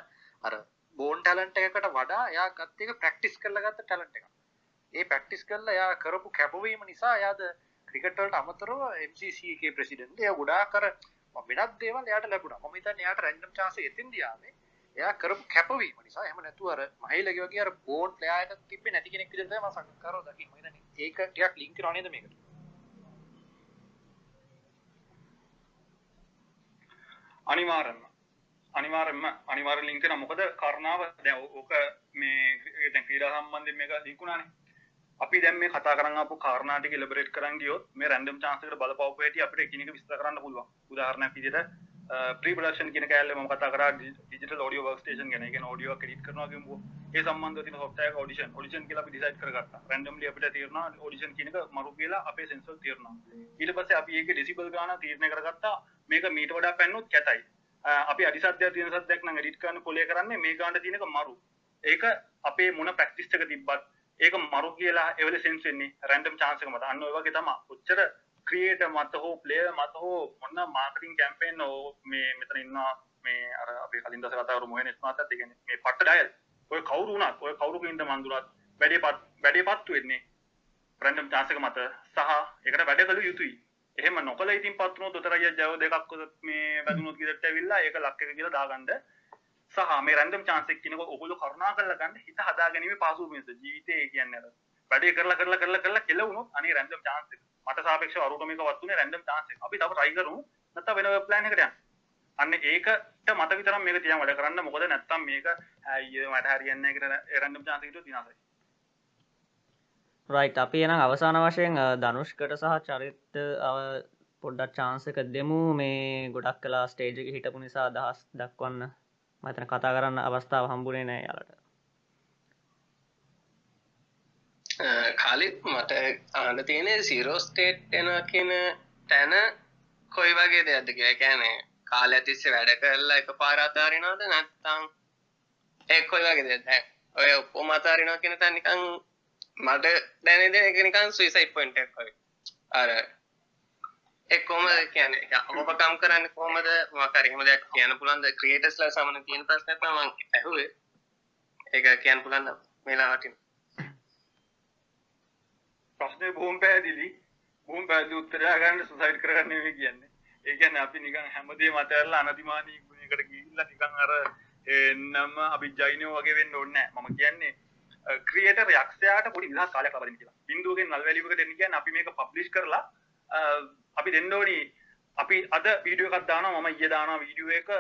අර බෝන් ටැලන්ට් එකකට වඩා එයා ගත්ත එක ප්‍රැක්ටිස් කරලා ගත්ත ටැලන්ට් එකක්. ඒ ප්‍රැක්ටිස් කරලා එයා කරපු කැපවීම නිසා එයාද ක්‍රිකට් වලට අමතරව MCC එකේ ප්‍රෙසිඩන්ට් එයා ගොඩාක් අර වෙනත් දේවල් එයාට ලැබුණා. මම හිතන්නේ එයාට රැන්ඩම් chance එතෙන්දී ආවේ එයා කරපු කැපවීම නිසා එහෙම නැතුව අර මහේලගේ වගේ අර බෝන් ප්ලේයර් එකක් තිබ්බේ නැති කෙනෙක් විදිහට තමයි මම සංකල්පකාරව දකින්නේ. මම හිතන්නේ ඒක ටිකක් ලින්ක් කරනවා නේද මේකට? අනිවාර්යෙන්ම අනිවාර්යෙන්ම අනිවාර්යෙන් ලින්ක් කරනවා මොකද කාරණාව දැන් ඕක මේ දැන් ක්‍රීඩා සම්බන්ධයෙන් මේක ලින්ක් වුණානේ. අපි දැන් මේ කතා කරන් ආපු කාරණා ටික ඉලබරේට් කරන් ගියොත් මේ රැන්ඩම් chance එකට බලපවපු හැටි අපිට එකිනෙක විස්තර කරන්න පුළුවන් උදාහරණයක් විදිහට ප්‍රී ප්‍රොඩක්ෂන් කියන කෑල්ල මම කතා කරා ඩිජිටල් ඔඩියෝ වර්ක් ස්ටේෂන් ගැන. ඒ කියන්නේ ඔඩියෝ එක එඩිට් කරනවා කියමුකෝ. ඒ සම්බන්ධව තියෙන software එක audition. audition කියලා අපි decide කරගත්තා. randomly අපිට තීරණා audition කියන එක මරු කියලා අපේ sensor තීරණා. ඊට පස්සේ අපි ඒකේ decibel ගාන තීරණය කරගත්තා. මේක මීට වඩා පැන්නොත් කැතයි. අපි අඩිසද්දයක් තියෙන සද්දයක් නම් එඩිට් කරන්න කොලේ කරන්නේ මේ ගානට තියෙන එක මරු. ඒක අපේ මොන ප්‍රැක්ටිස් එක තිබ්බත් ඒක මරු කියලා එවල සෙන්ස් වෙන්නේ රැන්ඩම් chance එක මත. අන්න ඔය වගේ තමයි. ඔච්චර ක්‍රියේට මත හෝ ප්ලේය මත හෝ මොන්න මාර්කටින් කැම්පේන් හෝ මේ මෙතන ඉන්නවා මේ අර අපේ කලින් දවසේ කතා කරමු මොහෙන් එස්මාතත් ඒ කියන්නේ මේ පට්ට ඩයල් ඔය කවුරු වුණත් ඔය කවුරු කින්ද මන්දුරත් වැඩේ පත් වැඩේ පත්තු වෙන්නේ රැන්ඩම් chance එක මත සහ ඒකට වැඩ කළ යුතුයි එහෙම නොකල ඉතින් පත් වුණොත් උතරය ජව දෙකක් මේ වැදුනොත් ගෙදරට ඇවිල්ලා ඒක ලක් එක කියලා දාගන්න සහ මේ රැන්ඩම් chance එක කියනකොට ඔයගොල්ලෝ කරුණා කරලා ගන්න හිත හදාගැනීමේ පාසුව මිස ජීවිතේ කියන්නේ අර වැඩේ කරලා කරලා කරලා කරලා කෙලවුණොත් අනේ රැන්ඩම් chance එක මට සාපේක්ෂව අරුට මේක වත්තුනේ රැන්ඩම් chance එක. අපි තව try කරමු. නැත්නම් වෙන වෙබ් plan එකකට යන්න. අන්න ඒකට මට විතරක් මේක තියන් වැඩ කරන්න. මොකද නැත්තම් මේක අයියෝ මට හරියන්නේ නැහැ කියලා රැන්ඩම් chance එකට විනාශයි. රයිට් අපි එනම් අවසාන වශයෙන් ධනුෂ්කට සහ චරිත පොඩ්ඩක් චාන්සක දෙමු මේ ගොඩක් කලා ස්ටේජක හිටපු නිසා අදහස් දක්වන්න මතන කතා කරන්න අවස්ථාව හම්බුණේ නෑ යාලට. කාලිත් මට ආන්න තියෙන සිරෝස්ටේට් එන කියන තැන කොයි වගේ දෙයක්ද කියලා. කියන්නේ කාලය තිස්සේ වැඩ කරලා එක පාර අතාරිනවද නැත්නම් ඒ කොයි වගේ දෙයක්ද? ඔය ඔක්කොම අතාරිනවා කියන තැන නිකන් මට දැනෙන දේ ඒක නිකන් සුයිසයිඩ් පොයින්ට් එකක් වගේ. අර ඒ කොහොමද කියන්නේ? ඔබකම් කරන්නේ කොහොමද? මොකක් හරි එහෙම දෙයක් කියන්න පුළුවන්ද? ක්‍රියේටර්ස්ලා සමන තියෙන ප්‍රශ්නයක් තමයි මම ඇහුවේ. ඒක කියන්න පුළුවන් මේලා වටිනවා ප්‍රශ්නය බොහොම පැහැදිලි. බොහොම පැහැදිලි උත්තරයක් ගන්න සුසයිඩ් කරගන්න නෙවෙයි කියන්නේ. ඒ කියන්නේ අපි නිකන් හැමදේම අතහැරලා අනතිමානී ගුණයකට ගිහිල්ලා නිකන් අර එන්නම අපි ජයිනෝ වගේ වෙන්න ඕනේ නැහැ. මම කියන්නේ ක්‍රියේටර් යක්ෂයාට පොඩි විලාස කාලයක් ලබා දෙන්න කියලා. බින්දුවකින් නල් වැලියකට දෙන්න. කියන්නේ අපි මේක පබ්ලිෂ් කරලා අපි දෙන්න ඕනි අපි අද වීඩියෝ එකක් දානවා මම ඊයේ දානවා වීඩියෝ එක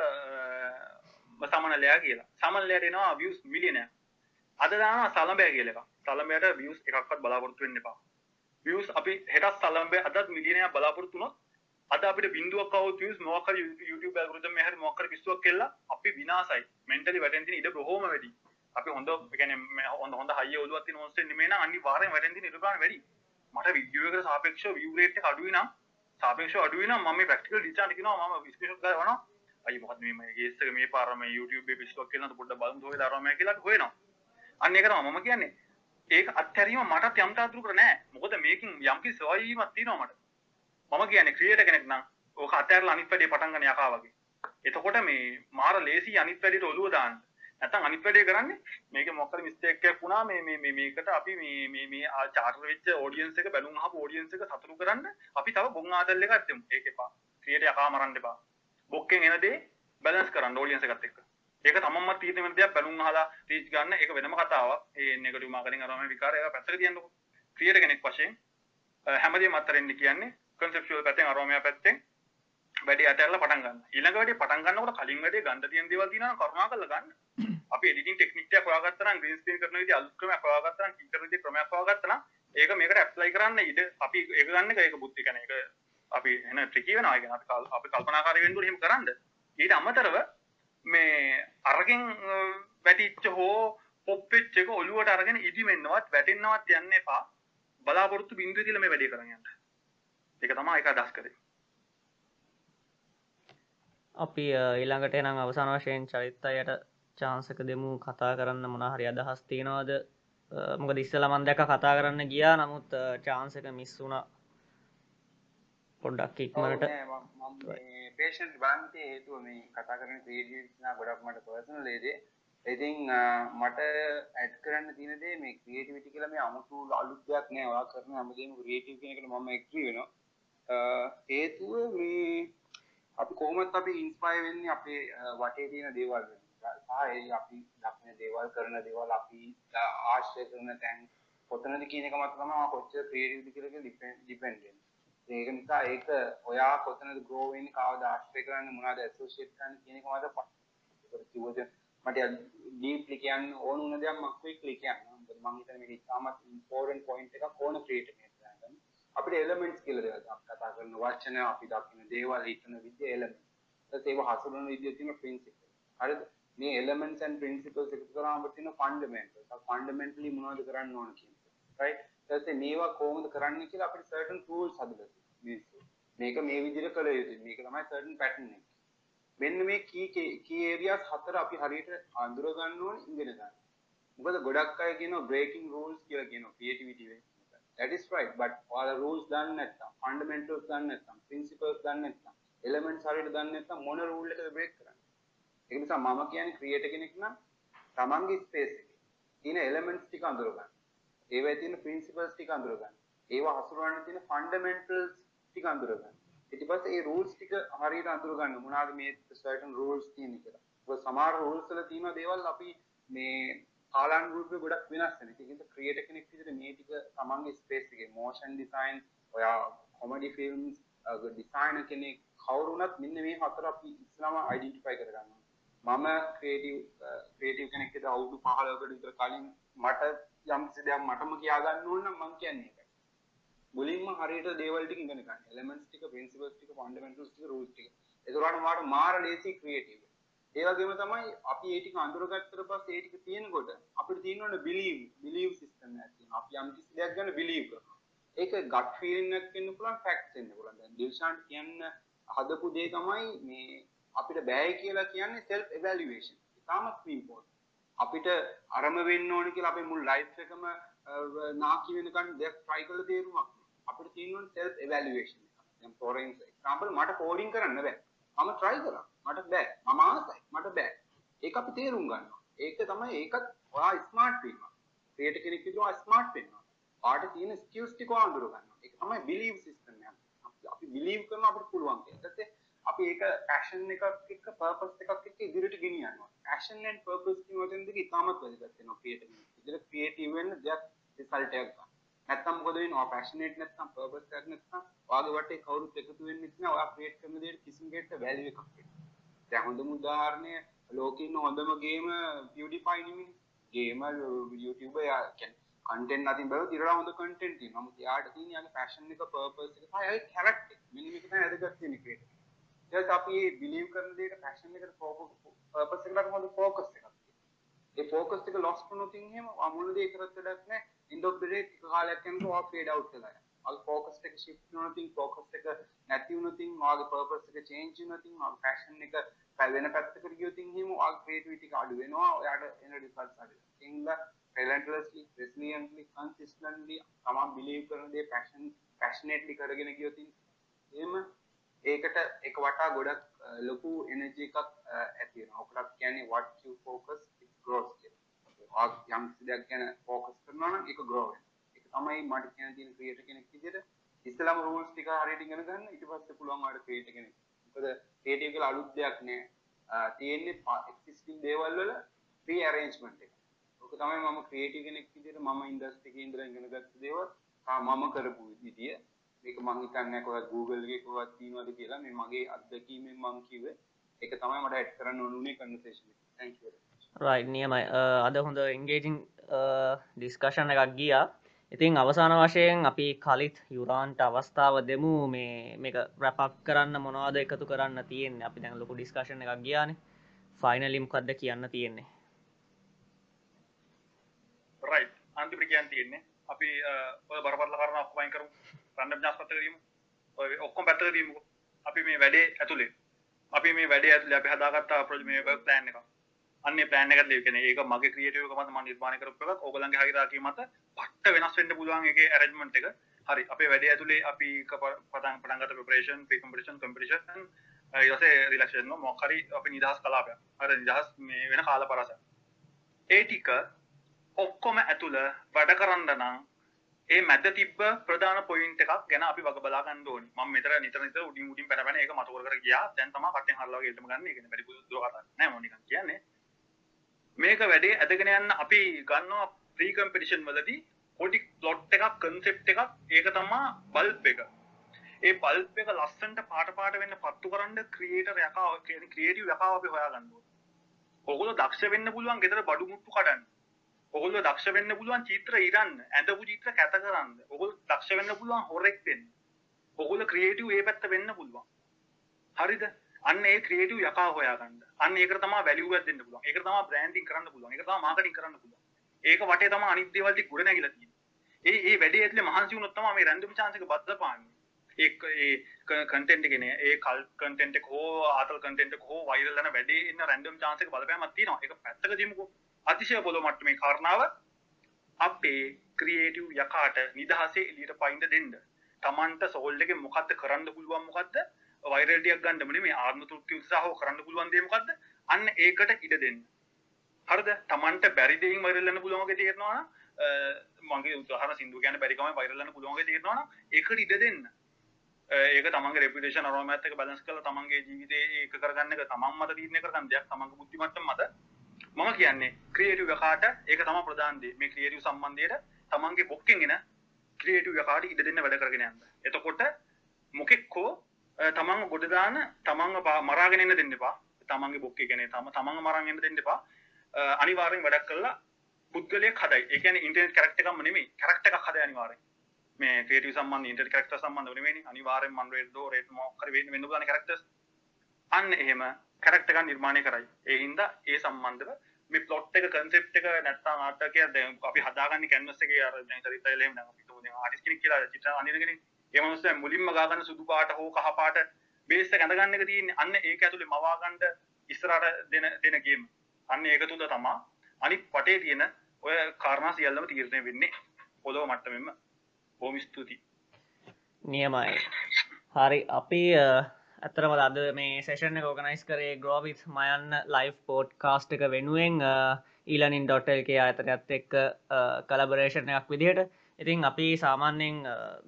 සමනලයා කියලා. සමනලයට එනවා views මිලියනයක්. අද දානවා සලඹය කියලා එකක්. සලඹයට views එකක්වත් බලාපොරොත්තු වෙන්න එපා. views අපි හෙටත් සලම්බේ අදත් මිලියනයක් බලාපොරොත්තු වුණොත් අද අපිට බිඳුවක් આવුත් views මොකක් හරි YouTube algorithm එකේ හරි මොකක් හරි පිස්සුවක් කෙල්ලා අපි විනාසයි mentally වැටෙන තියෙන ඉඩ බොහොම වැඩි අපි හොඳ ඒ කියන්නේ හොඳ හොඳ හයිය ඔළුවක් තියෙන මොන්ස්ටර් නෙමෙයි නම් අනිවාර්යෙන් වැටෙන තියෙන ඉඩ ගන්න වැඩි මට වීඩියෝ එකට සාපේක්ෂව view rate එක අඩුයි නම් සාපේක්ෂව අඩුයි නම් මම මේ practical ඩිසයින් කියනවා. මම screenshot ගන්නවා අයි මොකද මේ මේ ගේස් එක මේ පාර මේ YouTube එකේ පිස්සුවක් කෙල්ලනත් පොඩ්ඩක් බලමු හොයලා අරවම කියලා හොයනවා. අන්න ඒක තමයි මම කියන්නේ. ඒක අත්හැරීම මටත් යම් තාතුරකට නෑ. මොකද මේකින් යම්කිසි සොයීමක් තියෙනවා මට. මම කියන්නේ ක්‍රියේටර් කෙනෙක් නම් ඕක අත්හැරලා අනිත් වැඩේ පටන් ගන්න යකා වගේ. එතකොට මේ මාර ලේසි අනිත් වැඩේට ඔළුව දාන්න. නැත්නම් අනිත් වැඩේ කරන්නේ? මේකේ මොකක් හරි මිස්ටේක් එකක් වුණා මේ මේ මේ මේකට අපි මේ මේ මේ චාර්ටර් වෙච්ච ඔඩියන්ස් එක බැලුම් අහපු ඔඩියන්ස් එක සතුටු කරන්න අපි තව බොන් ආදල් එකක් දෙමු ඒක එපා. ක්‍රියේටර් යකා මරන්න එපා. බොක්කෙන් එන දේ බැලන්ස් කරන්න ඔඩියන්ස් එකත් එක්ක. ඒක තමන්ම තීරණය වෙන දෙයක් බැලුම් අහලා රීච් ගන්න ඒක වෙනම කතාවක්. ඒ නෙගටිව් මාකටිං අරම විකාරය ඒක පැත්තක තියන්නකො. ක්‍රියේටර් කෙනෙක් වශයෙන් හැමදේම අතරින් කියන්නේ කන්සෙප්චුවල් පැත්තෙන් අරෝමයා පැත්තෙන් වැඩි අතහැරලා පටන් ගන්න. ඊළඟ වැඩේ පටන් ගන්නකොට කලින් වැඩේ ගන්න තියෙන දේවල් තියෙනවා කරුණාකරලා ගන්න. අපි එඩිටින් ටෙක්නික් එකක් හොයාගත්තා නම් ග්‍රීන් ස්ක්‍රීන් කරන විදිහ අලුත් ක්‍රමයක් හොයාගත්තා නම් කික් කරන විදිහ ක්‍රමයක් හොයාගත්තා නම් ඒක මේකට ඇප්ලයි කරන්න ඉඩ. අපි ඒ ගන්න එක බුද්ධි කන එක අපි එන ට්‍රිකී වෙන අයගෙන අපි කල්පනාකාරවෙන්දුර හිම කරන්න. ඊට අමතරව මේ අරගෙන් වැටිච්ච හෝ පොප්පෙච්ච එක ඔලුවට අරගෙන ඉදිමෙන්න්නවත් වැටෙන්න්නවත් යන්න එපා. බලාපොරොත්තු බින්දු කියල මේ වැඩි කරගන්නට එක තමා එක දස් කරේ අපි ඊළඟට එනම් අවසාන වශයෙන් චරිත්තයට චාන්සක දෙමු. කතා කරන්න මොනහරි අදහස් තියෙනවාද? මොක දිස්සල මන්දක කතා කරන්න ගියා. නමුත් චාන්සක මිස් වුණ. පොඩ්ඩක් ඉක්මට පේෂන් බන්තය හේතුව මේ කතා කරන ක්‍රේඩනා ගොඩක් මට පර්සන ලේදේ ඉතින් මට ඇඩ් කරන්න තිනදේ මේ ක්‍රියටිවිටි කියල මේ අමුතු අලුත්යක් නෑ. වා කරන අමදම ක්‍රියටව කෙනෙකට මම එක්්‍රී වෙනවා. හේතුව මේ අපි කොහොමත් අපි ඉන්ස්පයි වෙන්නේ අපේ වටේ තියෙන දේවල් සහ අපි දක්න දේවල් කරන දේවල් අපි ආශ්‍රය කරන තැන් කොතනද කියන එක මත තමයි කොච්චර ක්‍රියේටිව්ද කියලා ඩිපෙන්ඩන්ට් ඒක නිසා ඒක ඔයා කොතනද ග්‍රෝ වෙන්නේ කවද ආශ්‍රය කරන්නේ මොනවද ඇසෝෂියේට් කරන්නේ කියන එක මත කිව්වද මට ඩීප්ලි කියන්න ඕන වුණ දෙයක් මම ක්වික්ලි කියන්න. මොකද මම හිතන්නේ මේක ඉතාමත් ඉම්පෝර්ටන්ට් පොයින්ට් එකක් ඕන ක්‍රියේටිව් අපිට එලමෙන්ට්ස් කියලා දේවල් කතා කරන වචන අපි දකින දේවල් හිතන විදිය එලමෙන්ට්ස් ඊට ඒව හසුරවන විදිය තියෙන ප්‍රින්සිපල් හරිද? මේ එලමෙන්ට්ස් ඇන්ඩ් ප්‍රින්සිපල්ස් එකතු කරාම තියෙන ෆන්ඩමෙන්ටල්ස් ෆන්ඩමෙන්ටලි මොනවද කරන්න ඕන කියන එක. රයිට් ඊට පස්සේ මේවා කොහොමද කරන්නේ කියලා අපිට සර්ටන් රූල්ස් හදලා තියෙනවා. මේක මේ විදිහට කළ යුතුයි. මේක තමයි සර්ටන් පැටර්න් එක. මෙන්න මේ කී කී ඒරියාස් හතර අපි හරියට අඳුර ගන්න ඕනේ ඉගෙන ගන්න. මොකද ගොඩක් අය කියනවා බ්‍රේකින් රූල්ස් කියලා කියනවා. ක්‍රියේටිවිටි එකේ that is right. But all the rules දන්නේ නැත්නම් fundamentals දන්නේ නැත්නම් principles දන්නේ නැත්නම් elements හරියට දන්නේ නැත්නම් මොන rule එකද break කරන්නේ? ඒක නිසා මම කියන්නේ creator කෙනෙක් නම් තමන්ගේ space එකේ තියෙන elements ටික අඳුර ගන්න. ඒවයි තියෙන principles ටික අඳුර ගන්න. ඒවා හසුරවන්න තියෙන fundamentals ටික අඳුර ගන්න. ඊට පස්සේ ඒ rules ටික හරියට අඳුර ගන්න. මොනවාද මේ certain rules තියෙන කියලා. මොකද සමහර rules වල තියෙන දේවල් අපි මේ කාලානුරූපව ගොඩක් වෙනස් වෙන. ඒකෙන්ද ක්‍රියේටර් කෙනෙක් විදිහට මේ ටික තමන්ගේ ස්පේස් එකේ මෝෂන් ඩිසයින්, ඔයා කොමඩි ෆිල්ම්ස්, ඩිසයිනර් කෙනෙක් කවුරු වුණත් මෙන්න මේ හතර අපි ඉස්සලාම අයිඩෙන්ටිෆයි කරගන්නවා. මම ක්‍රියේටිව් ක්‍රියේටිව් කෙනෙක් විදිහට අවුරුදු 15කට විතර කලින් මට යම් කිසි දෙයක් මටම කියා ගන්න ඕන නම් මම කියන්නේ ඒකයි. මුලින්ම හරියට දේවල් ටික ඉගෙන ගන්න. එලිමන්ට්ස් ටික, ප්‍රින්සිපල්ස් ටික, ෆන්ඩමෙන්ටල්ස් ටික, රූල්ස් ටික. ඒතරට මාට මාර ලේසි ක්‍රියේටිව්. ඒ වගේම තමයි අපි ඒ ටික අඳුරගත්තට පස්සේ ඒ ටික තියෙනකොට අපිට තියෙන්න ඕන බිලීව් බිලීව් සිස්ටම් එකක් තියෙනවා. අපි යම් කිසි දෙයක් ගැන බිලීව් කරනවා. ඒක ගට් ෆීලිං එකක් වෙන්න පුළුවන් ෆැක්ට්ස් වෙන්න පුළුවන්. දැන් දිල්ෂාන්ට කියන්න හදපු දේ තමයි මේ අපිට බෑ කියලා කියන්නේ සෙල්ෆ් එවැලුවේෂන්. ඉතාමත් ඉම්පෝර්ටන්ට්. අපිට අරම වෙන්න ඕන කියලා අපේ මුළු ලයිෆ් එකම නාකි වෙනකන් දෙයක් try කරලා තේරුමක් අපිට තියෙන්න ඕන සෙල්ෆ් එවැලුවේෂන් එක. දැන් for example මට කෝඩින් කරන්න බෑ. මම try කරා. මට බෑ. මම ආසයි. මට බෑ. ඒක අපි තේරුම් ගන්නවා. ඒක තමයි ඒකත් ඔයා ස්මාර්ට් වීම ක්‍රියේටර් කෙනෙක් විදිහට ඔයා ස්මාර්ට් වෙනවා. ඔයාට තියෙන ස්කිල්ස් ටික ඔයා අඳුර ගන්නවා. ඒක තමයි බිලීව් සිස්ටම් එක අපි බිලීව් කරනවා අපිට පුළුවන් කියලා. ඊට අපි ඒක පැෂන් එකක් එක්ක පර්පස් එකක් එක්ක ඉදිරියට ගෙනියනවා පැෂන් ඇන්ඩ් පර්පස් කියන වචන දෙක ඉතාමත් වැදගත් වෙනවා ක්‍රියේටර් කෙනෙක් විදිහට ක්‍රියේටිව් වෙන්න දෙයක් රිසල්ට් එකක් ගන්න. නැත්තම් මොකද වෙන්නේ? ඔයා පැෂනේට් නැත්තම් පර්පස් එකක් නැත්තම් ඔයාගේ වටේ කවුරුත් එකතු වෙන්නේ නැහැ ඔයා ක්‍රියේට් කරන දේට කිසිම දෙයකට වැලියු එකක් වෙන්නේ දැන් හොඳම උදාහරණය ලෝකේ ඉන්න හොඳම ගේම PewDiePie නෙමෙයි. ගේමර් YouTuber යා කියන්නේ කන්ටෙන්ට් අතින් බලුවොත් ඊට හොඳ කන්ටෙන්ට් තියෙනවා. නමුත් යාට තියෙන යාගේ පැෂන් එක පර්පස් එක සහ යාගේ කැරක්ටර්. මෙන්න මේක තමයි වැදගත් වෙන්නේ ක්‍රියේටර්. ඊට අපි මේ බිලීව් කරන දේට පැෂන් එකට පර්පස් එකට හොඳ ફોකස් එකක් තියෙනවා. ඒ ફોකස් එක ලොස් වුණොත් එහෙම අමුණ දේ කරත් වැඩක් නැහැ. end of the day ටික කාලයක් යනකොට ඔයා ෆේඩ් අවුට් වෙලා යනවා. ඔයාගේ ફોකස් එක shift වෙනවා තින් ફોකස් එක නැති වුණොත් තින් ඔයාගේ purpose එක change වෙනවා තින් ඔයාගේ passion එක වෙන පැත්තකට ගියොත් එහෙම ඔයාගේ creativity එක අඩු වෙනවා ඔයාට එන results අඩු වෙනවා. ඒකින්ද relentlessly resiliently consistently තමන් believe කරන දේ passion passionately කරගෙන ගියොත් එහෙම ඒකට එක වටා ගොඩක් ලොකු එනර්ජි එකක් ඇති වෙනවා. ඔකට කියන්නේ what you focus it grows කියලා. යම් කිසි දෙයක් ගැන focus කරනවා නම් ඒක grow වෙනවා. ඒක තමයි මට කියන තියෙන ක්‍රියේටර් කෙනෙක් විදිහට ඉස්සලාම rules ටික හරියට ඉගෙන ගන්න ඊට පස්සේ පුළුවන් ඔයාලට ක්‍රියේටර් කෙනෙක්. මොකද ක්‍රියේටිව් කියලා අලුත් දෙයක් නෑ. තියෙන්නේ එක්සිස්ටිං දේවල් වල ප්‍රී අරේන්ජ්මන්ට් එක. ඕක තමයි මම ක්‍රියේටිව් කෙනෙක් විදිහට මම ඉන්ඩස්ට්‍රි එකේ ඉඳලා ඉගෙන ගත්ත දේවල් මම කරපු විදිය. මේක මං හිතන්නේ කොහොමද Google එකේ කොහොමද තියෙනවද කියලා මේ මගේ අත්දැකීමෙන් මං කිව්වේ. ඒක තමයි මට ඇඩ් කරන්න ඕනුනේ කන්වර්සේෂන් එක. thank you රයිට් නියමයි අද හොඳ එන්ගේජිං ඩිස්කෂන් එකක් ගියා ඉතින් අවසාන වශයෙන් අපි කලිත් යුරාන්ට අවස්ථාව දෙමු. මේ මේක රැපක් කරන්න මොනවාද එකතු කරන්න තියෙන්නේ? අපි දැන් ලොකු ඩිස්කශන එකක් ගියානේ. ෆයිනලිම්කක්ද කියන්න තියෙන්නේ? රයි් අන්තිපට කියන් තියෙන්නේ අපි ඔය බරපත්ල කරන ඔක්කමයින් කරු රන්න ජාස්පතරීම ඔක්කොම පැත්තරීම අපි මේ වැඩේ ඇතුළේ අපි මේ වැඩේ ඇතුළ අපි හදාගත්තා ප්‍රජ මේ ප්ලෑන් එක. අන්න ප්ලෑන් එක ලේකන ඒක මගේ ක්‍රියටව මත ම නිර්මාණ කරපක් ඔගලන්ගේ හරිරාකී මත පට්ට වෙනස් වෙන්න පුළුවන් එක ඇරජමන්ට් එක. හරි අපේ වැඩේ ඇතුළේ අපි පතන් පටන්ගත ප්‍රපරේෂන් පිකම්පිෂන් කම්පිෂන් ඒසේ රිලක්ෂන මොක්හරි අපි නිදහස් කලාපය අර නිදහස් මේ වෙන කාල පරස ඒ ටික ඔක්කොම ඇතුළ වැඩ කරන්න නම් ඒ මැද තිබ ප්‍රධාන පොයින්ට එකක් ගැන අපි වග බලාගන්න ඕන. ම මෙතර නිතර නිතර උඩින් උඩින් පැරබන එක මතවර ගියා. දැන් තම කටෙන් හල්ලා ගෙටම ගන්න. එක වැඩි දුරට මොනික කියන්නේ. මේක වැඩේ ඇදගෙන යන්න අපි ගන්නවා ප්‍රීකම්පිටිෂන් වලදී පොඩි ප්ලොට් එකක් කන්සෙප් එකක්. ඒක තමා බල්ප් එක. ඒ බල්ප් එක ලස්සන්ට පාට පාට වෙන්න පත්තු කරන්න ක්‍රියේටර් යකාව ක්‍රියේටිව් යකාව අපි හොයාගන්නවා ඔගොල්ලෝ දක්ෂ වෙන්න පුළුවන් ගෙදර බඩු මුට්ටු කඩන්න. ඔගොල්ල දක්ෂ වෙන්න පුළුවන් චිත්‍ර ඉරන්න ඇඳපු චිත්‍ර කැත කරන්න. ඔගොල් දක්ෂ වෙන්න පුළුවන් හොරෙක් වෙන්න. ඔගොල්ල ක්‍රියේටිව් ඒ පැත්ත වෙන්න පුළුවන්. හරිද? අන්න ඒ ක්‍රියේටිව් යකා හොයාගන්න. අන්න ඒක තමයි වැලියු එකක් දෙන්න පුළුවන්. ඒක තමයි බ්‍රෑන්ඩින් කරන්න පුළුවන්. ඒක තමයි මාකටිං කරන්න පුළුවන්. ඒක වටේ තමයි අනිත් දේවල් ටික ගොඩ නැගිලා තියෙන්නේ ඒ ඒ වැඩේ ඇතුලේ මහන්සි වුණොත් තමයි මේ රැන්ඩම් chance එක බද්ද පාන්නේ. ඒ ඒ කන්ටෙන්ට් එකනේ ඒ කල් කන්ටෙන්ට් එක හෝ ආතල් කන්ටෙන්ට් එක හෝ වයිරල් යන වැඩේ ඉන්න රැන්ඩම් chance එක බලපෑමක් තියෙනවා. ඒක පැත්තක දීමුකෝ. අතිශය පොළො මට්ටමේ කාරණාව අපේ ක්‍රියේටිව් යකාට නිදහසේ එලියට පයින්ද දෙන්න. තමන්ට සෝල් එක මොකක්ද කරන්න පුළුවන් මොකක්ද වෛරල්ටියක් ගන්නම මේ ආත්ම තෘප්ති උත්සාහව කරන්න පුළුවන් දේ මොකක්ද අන්න ඒකට ඉඩ දෙන්න. හරිද? තමන්ට බැරි දෙයින් වෛරල් වෙන්න පුළුවන් වගේ තේරෙනවා නම් මගේ උදාහරණ සින්දු කියන්නේ බැරි කම වෛරල් වෙන්න පුළුවන් වගේ තේරෙනවා නම් ඒකට ඉඩ දෙන්න. ඒක තමන්ගේ රෙපියුටේෂන් අරෝමෑත් එක බැලන්ස් කරලා තමන්ගේ ජීවිතේ ඒක කරගන්න එක තමන් මත තීරණය කරගන්න දෙයක් තමන්ගේ බුද්ධි මට්ටම මත. මම කියන්නේ ක්‍රියේටිව් යකාට ඒක තමයි ප්‍රධාන දේ. මේ ක්‍රියේටිව් සම්බන්ධයට තමන්ගේ බොක්කෙන් එන ක්‍රියේටිව් යකාට ඉඩ දෙන්න වැඩ කරගෙන යන්න. එතකොට මොකෙක් හෝ තමන්ව ගොඩ දාන තමන්ව මරාගෙන එන්න දෙන්න එපා. තමන්ගේ බොක්කේ කියන්නේ තම තමන්ව මරාගෙන එන්න දෙන්න එපා. අනිවාර්යෙන් වැඩක් කළා පුද්ගලයෙක් හදයි. ඒ කියන්නේ ඉන්ටර්නෙට් කැරක්ටර් එකක්ම නෙමෙයි. කැරක්ටර් එකක් හදයි අනිවාර්යෙන්. මේ ක්‍රියේටිව් සම්බන්ධ ඉන්ටර්නෙට් කැරක්ටර් සම්බන්ධ නෙමෙයි. අනිවාර්යෙන් මන් රේඩ් රේට් මොකක් හරි වෙන්න වෙන්න පුළුවන් කැරක්ටර්ස්. අන්න එහෙම කැරක්ටර් එකක් නිර්මාණය කරයි. ඒ හින්දා ඒ සම්බන්ධව මේ ප්ලොට් එක කන්සෙප්ට් එක නැත්තම් ආර්ට් එක දැන් අපි හදාගන්නේ කැන්වස් එකේ අර දැන් චරිතයල එහෙම දැන් අපි තුමු දැන් ආටිස්ට් කෙනෙක් කියලා චිත්‍ර අඳිනගෙන ඒ මනුස්සයා මුලින්ම ගාගන්න සුදු පාට හෝ කහ පාට බේස් එක අඳ ගන්න එක තියෙන්නේ. අන්න ඒක ඇතුලේ මවා ගන්න ඉස්සරහට දෙන දෙන ගේම් අන්න ඒක තුල තමයි අනිත් පටේ තියෙන ඔය කාරණා සියල්ලම තීරණය වෙන්නේ පොළොව මට්ටමෙන්ම. බොහොම ස්තුතියි. නියමයි. හරි අපි ඇතරම අද මේ සේෂන ඕගනයිස් කරේ ග්‍රෝවිත් මයන්න ලයිෆ් පෝට් කාස්ට් එක වෙනුවෙන් ඊලනින් ඩොටල්ගේ අතරත් එක්ක කලබරේෂණ එකක් විදිහට. ඉතින් අපි සාමාන්‍යෙන්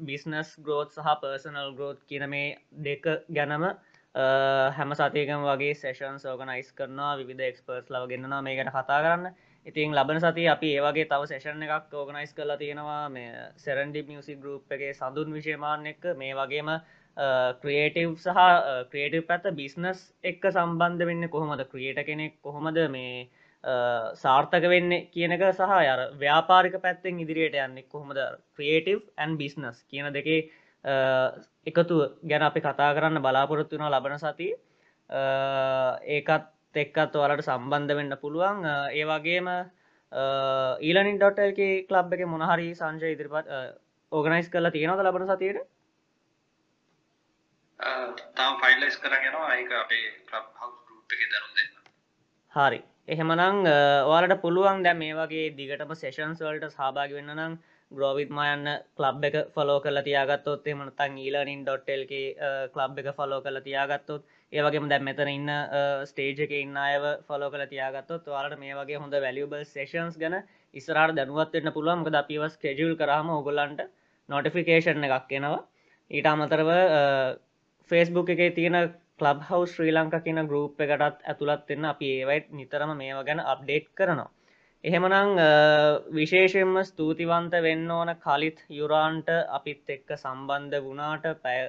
බිස්නස් ග්‍රෝත් සහ පර්සනල් ග්‍රෝත් කියන මේ දෙක ගැනම හැම සතියකම වගේ සේෂන් සෝගනයිස් කරනවා විධ එක්ස්පර්ස් ලව ගෙන්න්නවා මේ ගැන කතා කරන්න. ඉතින් ලබන සති අපි ඒවගේ තව සේෂන් එකක් ඕගනයිස් කරලා තියෙනවා. මේ සෙරන්ඩි මියසි ගරුප් එක සඳුන් විශේමාන එක්ක මේ වගේම ක්‍රියේටව් සහ ක්‍රේටව පැත්ත බිස්නස් එක්ක සම්බන්ධ වෙන්න කොහොමද? ක්‍රියට කෙනෙක් කොහොමද? මේ සාර්ථක වෙන්න කියනක සහ අර ව්‍යාපාරික පැත්තෙන් ඉදිරියට යන්නේ කොහොමද? ක්‍රියේටව් ඇන් බිස්නස් කියන දෙකේ එකතු ගැන අපි කතා කරන්න බලාපොරොත්තු වුණ ලබන සති ඒකත් එක්කත් ඔලට සම්බන්ධ වෙන්න පුළුවන්. ඒ වගේම ඊලනින් ඩොටල්ගේ කලබ් එක මොනහරි සංශය ඉදිරිපත් ඕගනයිස් කරලා තියෙනවද ලබන සතියට තාම ෆයිල්ලයිස් කරගෙන යනවා. ඒක අපේ ක්ලබ් හවුස් ගෲප් එකේ දරුම් දෙන්න. හරි. එහෙමනම් ඔයාලට පුළුවන් දැන් මේ වගේ දිගටම සෙෂන්ස් වලට සහභාගී වෙන්න නම් ග්‍රෝවිත්මා යන්න ක්ලබ් එක ෆලෝ කරලා තියාගත්තොත් එහෙම නැත්නම් e-learning.lk ක්ලබ් එක ෆලෝ කරලා තියාගත්තොත් ඒ වගේම දැන් මෙතන ඉන්න ස්ටේජ් එකේ ඉන්න අයව ෆලෝ කරලා තියාගත්තොත් ඔයාලට මේ වගේ හොඳ වැලියබල් සෙෂන්ස් ගැන ඉස්සරහට දැනුවත් වෙන්න පුළුවන්. මොකද අපි ඒවා ස්කෙඩියුල් කරාම ඕගොල්ලන්ට නොටිෆිකේෂන් එකක් එනවා. ඊට අමතරව ෆේස්බුක් එකේ තියෙන කලබ් හවස් ශ්‍රී ලංකා කියන ගරුප් එකටත් ඇතුළත් එන්න අපි ඒවයිත් නිතරම මේවා ගැන අප්ඩේට් කරනවා. එහෙමනං විශේෂයෙන්ම ස්තුතිවන්ත වෙන්න ඕන කලිත් යුරාන්ට අපිත් එක්ක සම්බන්ධ වුණාට පැය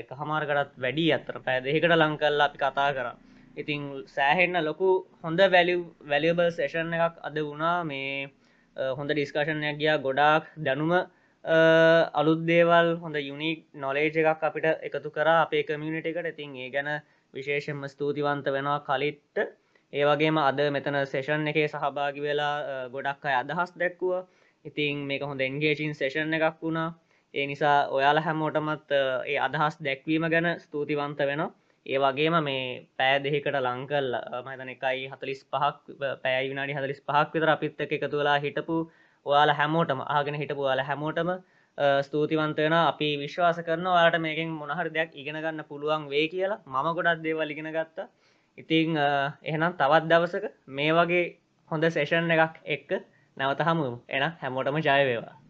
එක හමාරකටත් වැඩි අත්තර පැය දෙහිකට ලංකල්ලා අපි කතා කර. ඉතිං සෑහෙන්න ලොකු හොඳ වැලි වැලියබල් සේෂන් එකක් අද වුණා. මේ හොඳ ඩිස්කශනයක් ගියා ගොඩාක් දැනුම අලුත් දේවල් හොඳ යුනික් නොලේජ එකක් අපිට එකතු කර අපේ කමියනිට එකට. ඉතින් ඒ ගැන විශේෂෙන්ම ස්තුතිවන්ත වෙනවා කලිට්ට. ඒවගේම අද මෙතන සේෂන් එකේ සහභාගි වෙලා ගොඩක් අය අදහස් දැක්කුව. ඉතින් මේක හොඳ එන්ගේජින් සේෂන් එකක් වුණා. ඒ නිසා ඔයාල හැමෝටමත් ඒ අදහස් දැක්වීම ගැන ස්තුතිවන්ත වෙනවා. ඒ වගේම මේ පෑ දෙහිකට ලංකල් මතන එකයි හතලිස් පහක් පෑයි විනාඩි හතලිස් පහක් විතර අපිත් එක එකතු වෙලා හිටපු ඔයාල හැමෝටම ආගෙන හිටපු යාල හැමෝටම ස්තුතිවන්තයන අපි විශ්වාස කරන වාට මේකින් මොනහර දෙයක් ඉගෙන ගන්න පුළුවන් වේ කියලා. මම ගොඩක් දේවල් ඉගෙන ගත්තා. ඉතිං එහෙනම් තවත් දවසක මේ වගේ හොඳ සේෂන් එකක් එක්ක නැවත හමුම් එන හැමෝටම ජයවේවා